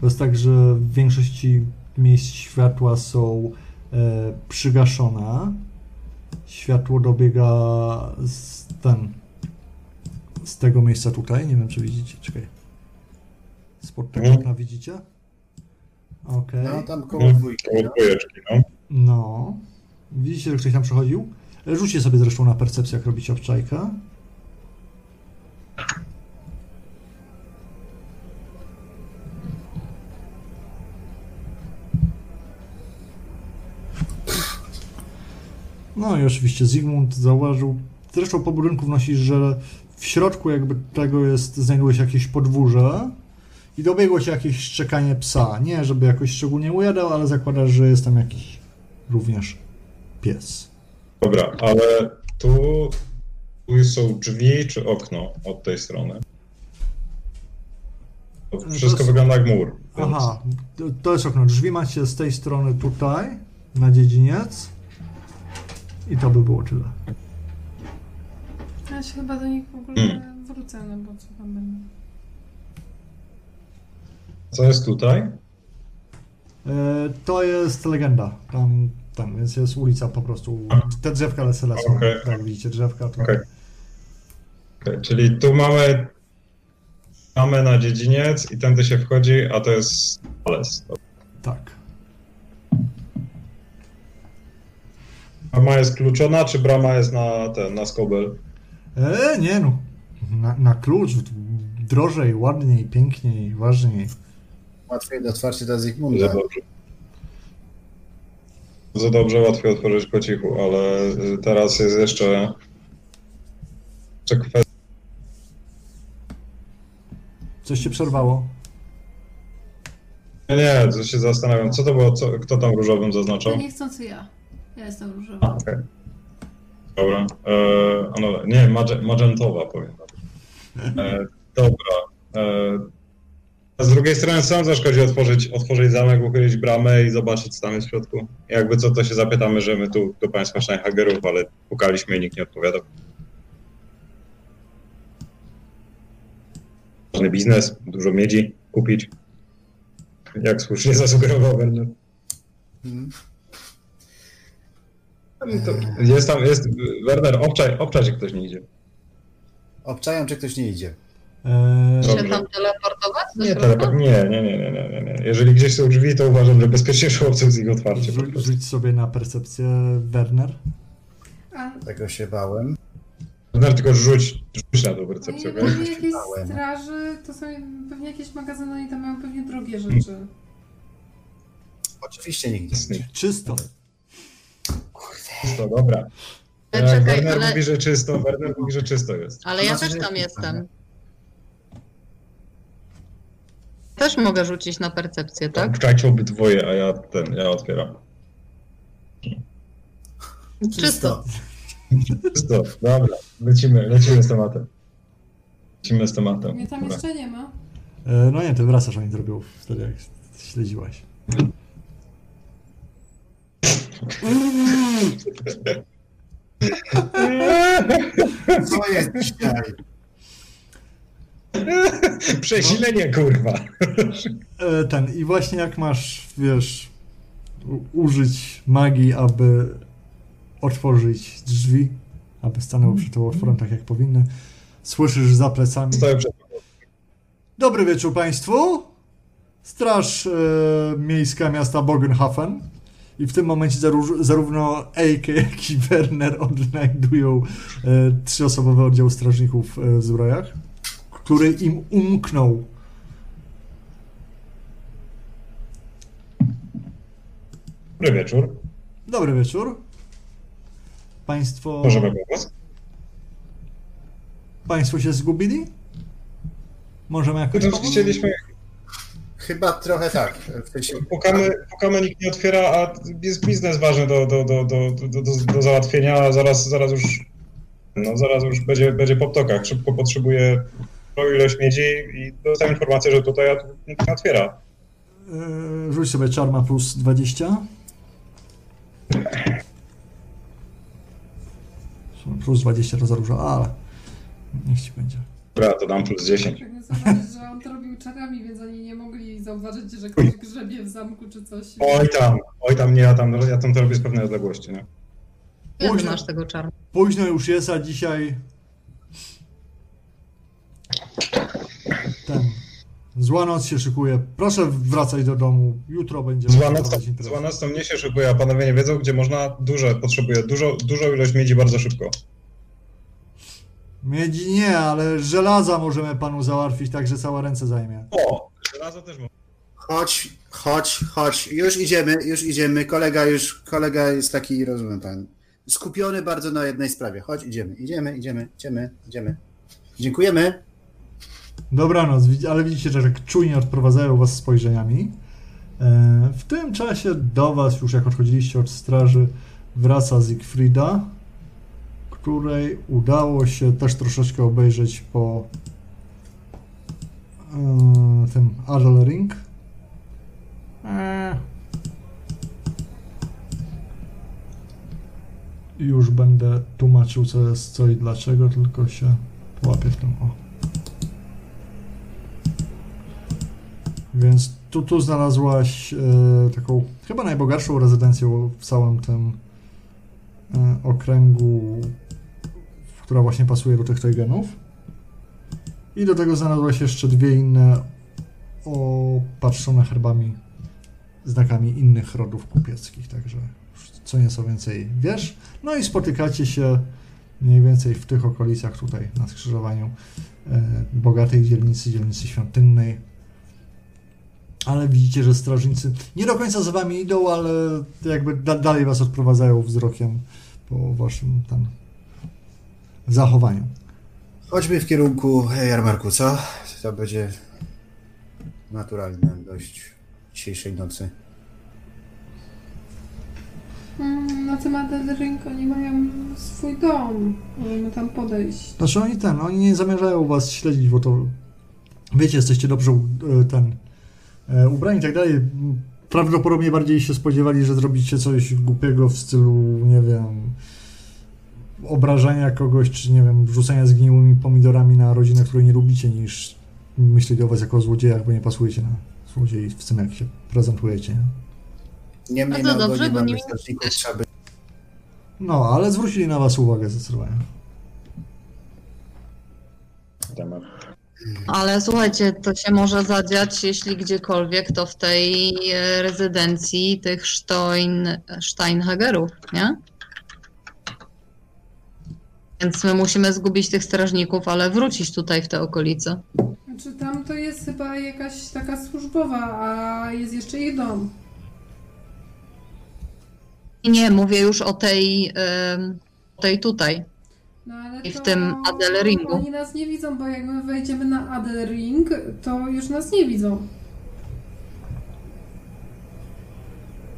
to jest tak, że w większości miejsc światła są e, przygaszone. Światło dobiega z ten... Z tego miejsca tutaj, nie wiem czy widzicie, czekaj. Spod tego Mhm. okna widzicie? Okej. no tam koło No, dwójki. koło No. dwójeczki, no. No. Widzicie, że ktoś tam przechodził? Rzućcie sobie zresztą na percepcję, jak robicie obczajkę. No i oczywiście Zygmunt zauważył, zresztą po budynku wnosisz, że w środku jakby tego jest, znajduje się jakieś podwórze i dobiegło się jakieś szczekanie psa. Nie, żeby jakoś szczególnie ujadał, ale zakładasz, że jest tam jakiś również pies. Dobra, ale tu, tu są drzwi czy okno od tej strony? To to wszystko jest- wygląda jak mur. Więc Aha, to- to jest okno. Drzwi macie z tej strony tutaj, na dziedziniec. I to by było tyle. Ja się chyba do nich w ogóle Hmm. wrócę, no bo co tam będę. Co jest tutaj? E, to jest legenda. Tam, tam, więc jest ulica po prostu. Te drzewka lecele są. Okej. Tak, widzicie drzewka. To... Okej. Okej, czyli tu mamy mamy na dziedziniec i tędy się wchodzi, a to jest les. Tak. Brama jest kluczona, czy brama jest na ten, na skobel? E, nie no. Na, na klucz. Drożej, ładniej, piękniej, ważniej. Łatwiej do otwarcia dla Za Zygmunda. dobrze. Za dobrze, łatwiej otworzyć po cichu, ale y, teraz jest jeszcze, jeszcze kwestia. Coś się przerwało. Nie, nie, to się zastanawiam, co to było, co, kto tam różowym zaznaczał? To niechcący ja. Ja jestem różowa. A, okej. Dobra. E, a no, nie, mage, magentowa powiem. E, dobra. E, a z drugiej strony nam zaszkodzi otworzyć, otworzyć zamek, uchylić bramę i zobaczyć co tam jest w środku? Jakby co, to się zapytamy, że my tu do państwa Steinhagerów, ale pukaliśmy i nikt nie odpowiadał. Ważny biznes, dużo miedzi kupić. Jak słusznie zasugerował Werner. To jest tam, jest, Werner, obczaj, obczaj, że ktoś nie idzie. Obczajam, czy ktoś nie idzie. E, Dobrze. Się tam teleportować Nie, nie, nie, nie, nie, nie, nie. Jeżeli gdzieś są drzwi, to uważam, że bezpiecznie chłopców *laughs* z ich otwarcie po rzu- rzuć sobie na percepcję Werner. A Tego się bałem. Werner, tylko rzuć, rzuć na tą no i percepcję, pewnie okej? jakieś Czytałem. straży, to są pewnie jakieś magazyny i tam mają pewnie drogie rzeczy. Oczywiście nigdzie. Czysto. To dobra. Ale Jak czekaj, Werner ale- mówi, że czysto, Werner mówi, że czysto jest. Ale ja Znaczy, też tam jest jestem. Też mogę rzucić na percepcję, tak? Obczajcie obydwoje, a ja ten, ja otwieram. Czysto. Czysto, dobra, lecimy, lecimy z tematem. Lecimy z tematem. Mnie tam Dobra. jeszcze nie ma. E, no nie, ty wracasz, oni zrobią wtedy, jak śledziłaś. Co jest dzisiaj? *laughs* Przesilenie, kurwa. E, ten, i właśnie jak masz, wiesz, użyć magii, aby otworzyć drzwi, aby stanęły przy tym otworem tak jak powinny, słyszysz za plecami. Stoję przed Dobry wieczór Państwu. Straż e, Miejska Miasta Bogenhafen. I w tym momencie zarówno Eike, jak i Werner odnajdują e, trzyosobowy oddział strażników e, w zbrojach, który im umknął. Dobry wieczór. Dobry wieczór. Państwo, Możemy pomóc? państwo się zgubili? Możemy jakoś pomóc? chcieliśmy, Chyba trochę tak. Pukamy, pukamy, nikt nie otwiera, a jest biznes ważny do, do, do, do, do, do, do załatwienia, a zaraz, zaraz już, no zaraz już będzie, będzie po ptokach. Szybko potrzebuję ilość miedzi i dostałem informację, że tutaj nikt nie otwiera. E, Rzuć sobie czarma plus 20. Plus 20 to za dużo, ale niech ci będzie. Dobra, to dam plus 10. Tak nie zauważyć, że on to robił czarami, więc oni nie mogli zauważyć, że ktoś grzebie w zamku czy coś. Oj tam, oj tam, nie, ja tam, ja tam to robię z pewnej odległości, nie? Ile ty Późno. masz tego czarnu? Późno już jest, a dzisiaj ten zła noc się szykuje. Proszę wracać do domu. Jutro będziemy Zła noc, to, zła noc to mnie się szykuje, a panowie nie wiedzą, gdzie można duże, potrzebuję dużo, dużą ilość miedzi bardzo szybko. Miedzi nie, ale żelaza możemy panu załatwić, tak że całe ręce zajmie. O, żelazo też mam. chodź, chodź, chodź. Już idziemy, już idziemy. Kolega już, kolega jest taki, rozumiem pan, skupiony bardzo na jednej sprawie. Chodź, idziemy, idziemy, idziemy, idziemy, idziemy. Dziękujemy. Dobranoc, ale widzicie, że czujnie odprowadzają was spojrzeniami. E, W tym czasie do was, już jak odchodziliście od straży, wraca Siegfrieda, której udało się też troszeczkę obejrzeć po e, tym Adelring. E. Już będę tłumaczył, co jest co i dlaczego, tylko się łapię w tym. Więc tu, tu znalazłaś e, taką chyba najbogatszą rezydencję w całym tym e, okręgu, która właśnie pasuje do tych Teugenów. I do tego znalazłaś jeszcze dwie inne opatrzone herbami, znakami innych rodów kupieckich, także co nieco więcej wiesz. No i spotykacie się mniej więcej w tych okolicach tutaj na skrzyżowaniu e, bogatej dzielnicy, dzielnicy świątynnej ale widzicie, że strażnicy nie do końca za wami idą, ale jakby da, dalej was odprowadzają wzrokiem po waszym tam zachowaniu. Chodźmy w kierunku e, jarmarku, co? To będzie naturalne dość dzisiejszej nocy. Mm, Na temat Ring oni mają swój dom. Możemy tam podejść. Znaczy oni ten, oni nie zamierzają was śledzić, bo to wiecie, jesteście dobrze e, ten e, ubrani i tak dalej. Prawdopodobnie bardziej się spodziewali, że zrobicie coś głupiego w stylu, nie wiem, obrażania kogoś, czy nie wiem, rzucania zgniłymi pomidorami na rodzinę, której nie lubicie, niż myśleli o was jako o złodziejach, bo nie pasujecie na złodziei w tym, jak się prezentujecie. Nie? Niemniej Bardzo na dobrze, bo nie trzeba by... No, ale zwrócili na was uwagę zdecydowanie. Temat. Ale słuchajcie, to się może zadziać, jeśli gdziekolwiek, to w tej e, rezydencji tych Stein, Steinhagerów, nie? Więc my musimy zgubić tych strażników, ale wrócić tutaj w te okolice. Znaczy tam to jest chyba jakaś taka służbowa, a jest jeszcze ich dom. Nie, mówię już o tej, o tej tutaj. No, ale I w to tym Adelringu. Oni nas nie widzą, bo jak my wejdziemy na Adelring, to już nas nie widzą.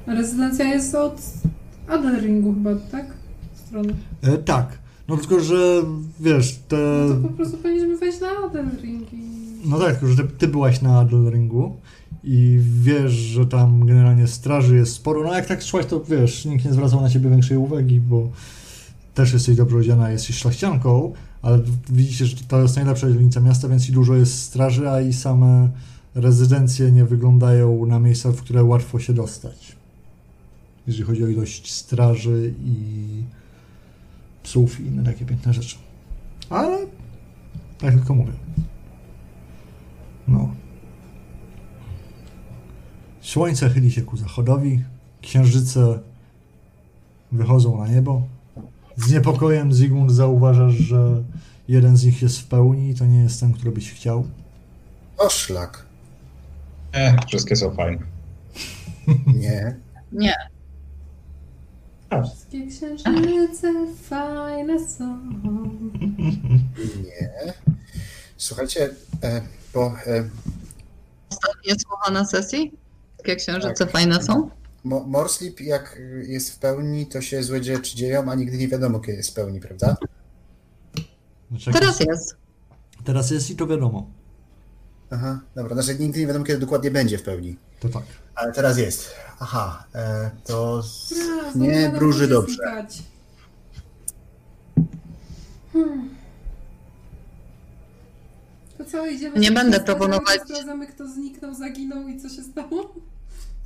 Rezydencja jest od Adelringu chyba, tak? Strony. E, tak, no tylko, że wiesz, te... No to po prostu powinniśmy wejść na Adelring i... No tak, tylko że ty, ty byłaś na Adelringu i wiesz, że tam generalnie straży jest sporo. No jak tak szłaś, to wiesz, nikt nie zwracał na ciebie większej uwagi, bo też jesteś dobrze odziana, jesteś szlachcianką, ale widzicie, że to jest najlepsza dzielnica miasta, więc i dużo jest straży, a i same rezydencje nie wyglądają na miejsca, w które łatwo się dostać. Jeżeli chodzi o ilość straży i psów i inne takie piękne rzeczy. Ale tak tylko mówię. No. Słońce chyli się ku zachodowi, księżyce wychodzą na niebo. Z niepokojem Zygmunt zauważasz, że jeden z nich jest w pełni i to nie jest ten, który byś chciał. O szlak. Nie, wszystkie są fajne. Nie. Nie. Wszystkie księżyce fajne są. Nie. Słuchajcie, e, bo e, Ostatnie słowa na sesji? Jakie księżyce Tak. fajne są? Mo- Morslip jak jest w pełni, to się złe rzeczy dzieją, a nigdy nie wiadomo, kiedy jest w pełni, prawda? Znaczy, jak Teraz jest. teraz jest i to wiadomo. Aha, dobra, znaczy nigdy nie wiadomo, kiedy dokładnie będzie w pełni. To tak. Ale teraz jest. Aha, e, to z... Nie wróży dobrze. Hmm. To co, idziemy... Nie będę proponować- Sprawdzamy, kto zniknął, zaginął i co się stało?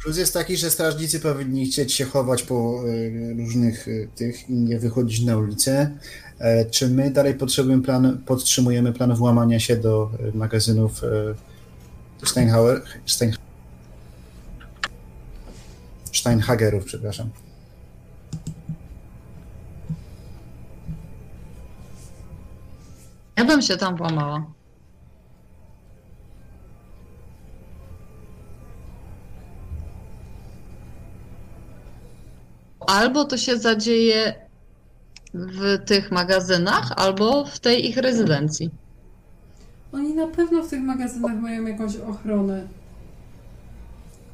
Plus jest taki, że strażnicy powinni chcieć się chować po e, różnych e, tych i nie wychodzić na ulicę. E, Czy my dalej potrzebujemy plan, podtrzymujemy plan włamania się do magazynów Steinhauer, Stein, Steinhagerów, przepraszam. Ja bym się tam włamała. Albo to się zadzieje w tych magazynach, albo w tej ich rezydencji. Oni na pewno w tych magazynach mają jakąś ochronę.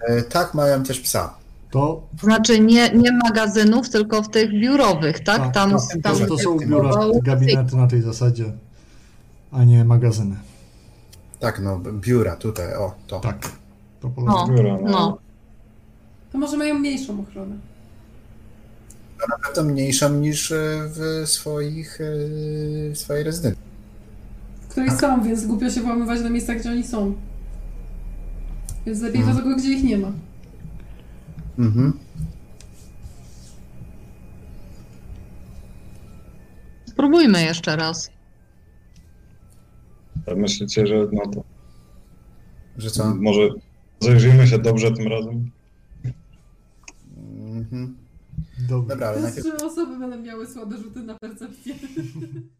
E, Tak, mają też psa. To, znaczy nie, nie magazynów, tylko w tych biurowych, tak? Tak, tam, tak, tam to, to są biura, gabinety na tej zasadzie, a nie magazyny. Tak, no, biura tutaj, o, to. Tak. To po No, Biuro, no. no. To może mają mniejszą ochronę. Na pewno mniejszą niż e, w swoich, e, w swojej rezydencji. W której są, więc głupio się włamywać na miejsca, gdzie oni są. Więc lepiej do tego, gdzie ich nie ma. Mhm. Spróbujmy jeszcze raz. Myślicie, że no to Że co? może zajrzyjmy się dobrze tym razem? Mhm. Dobra. Dobra, ale najpierw trzy osoby będą miały słabe rzuty na percepcję. *laughs*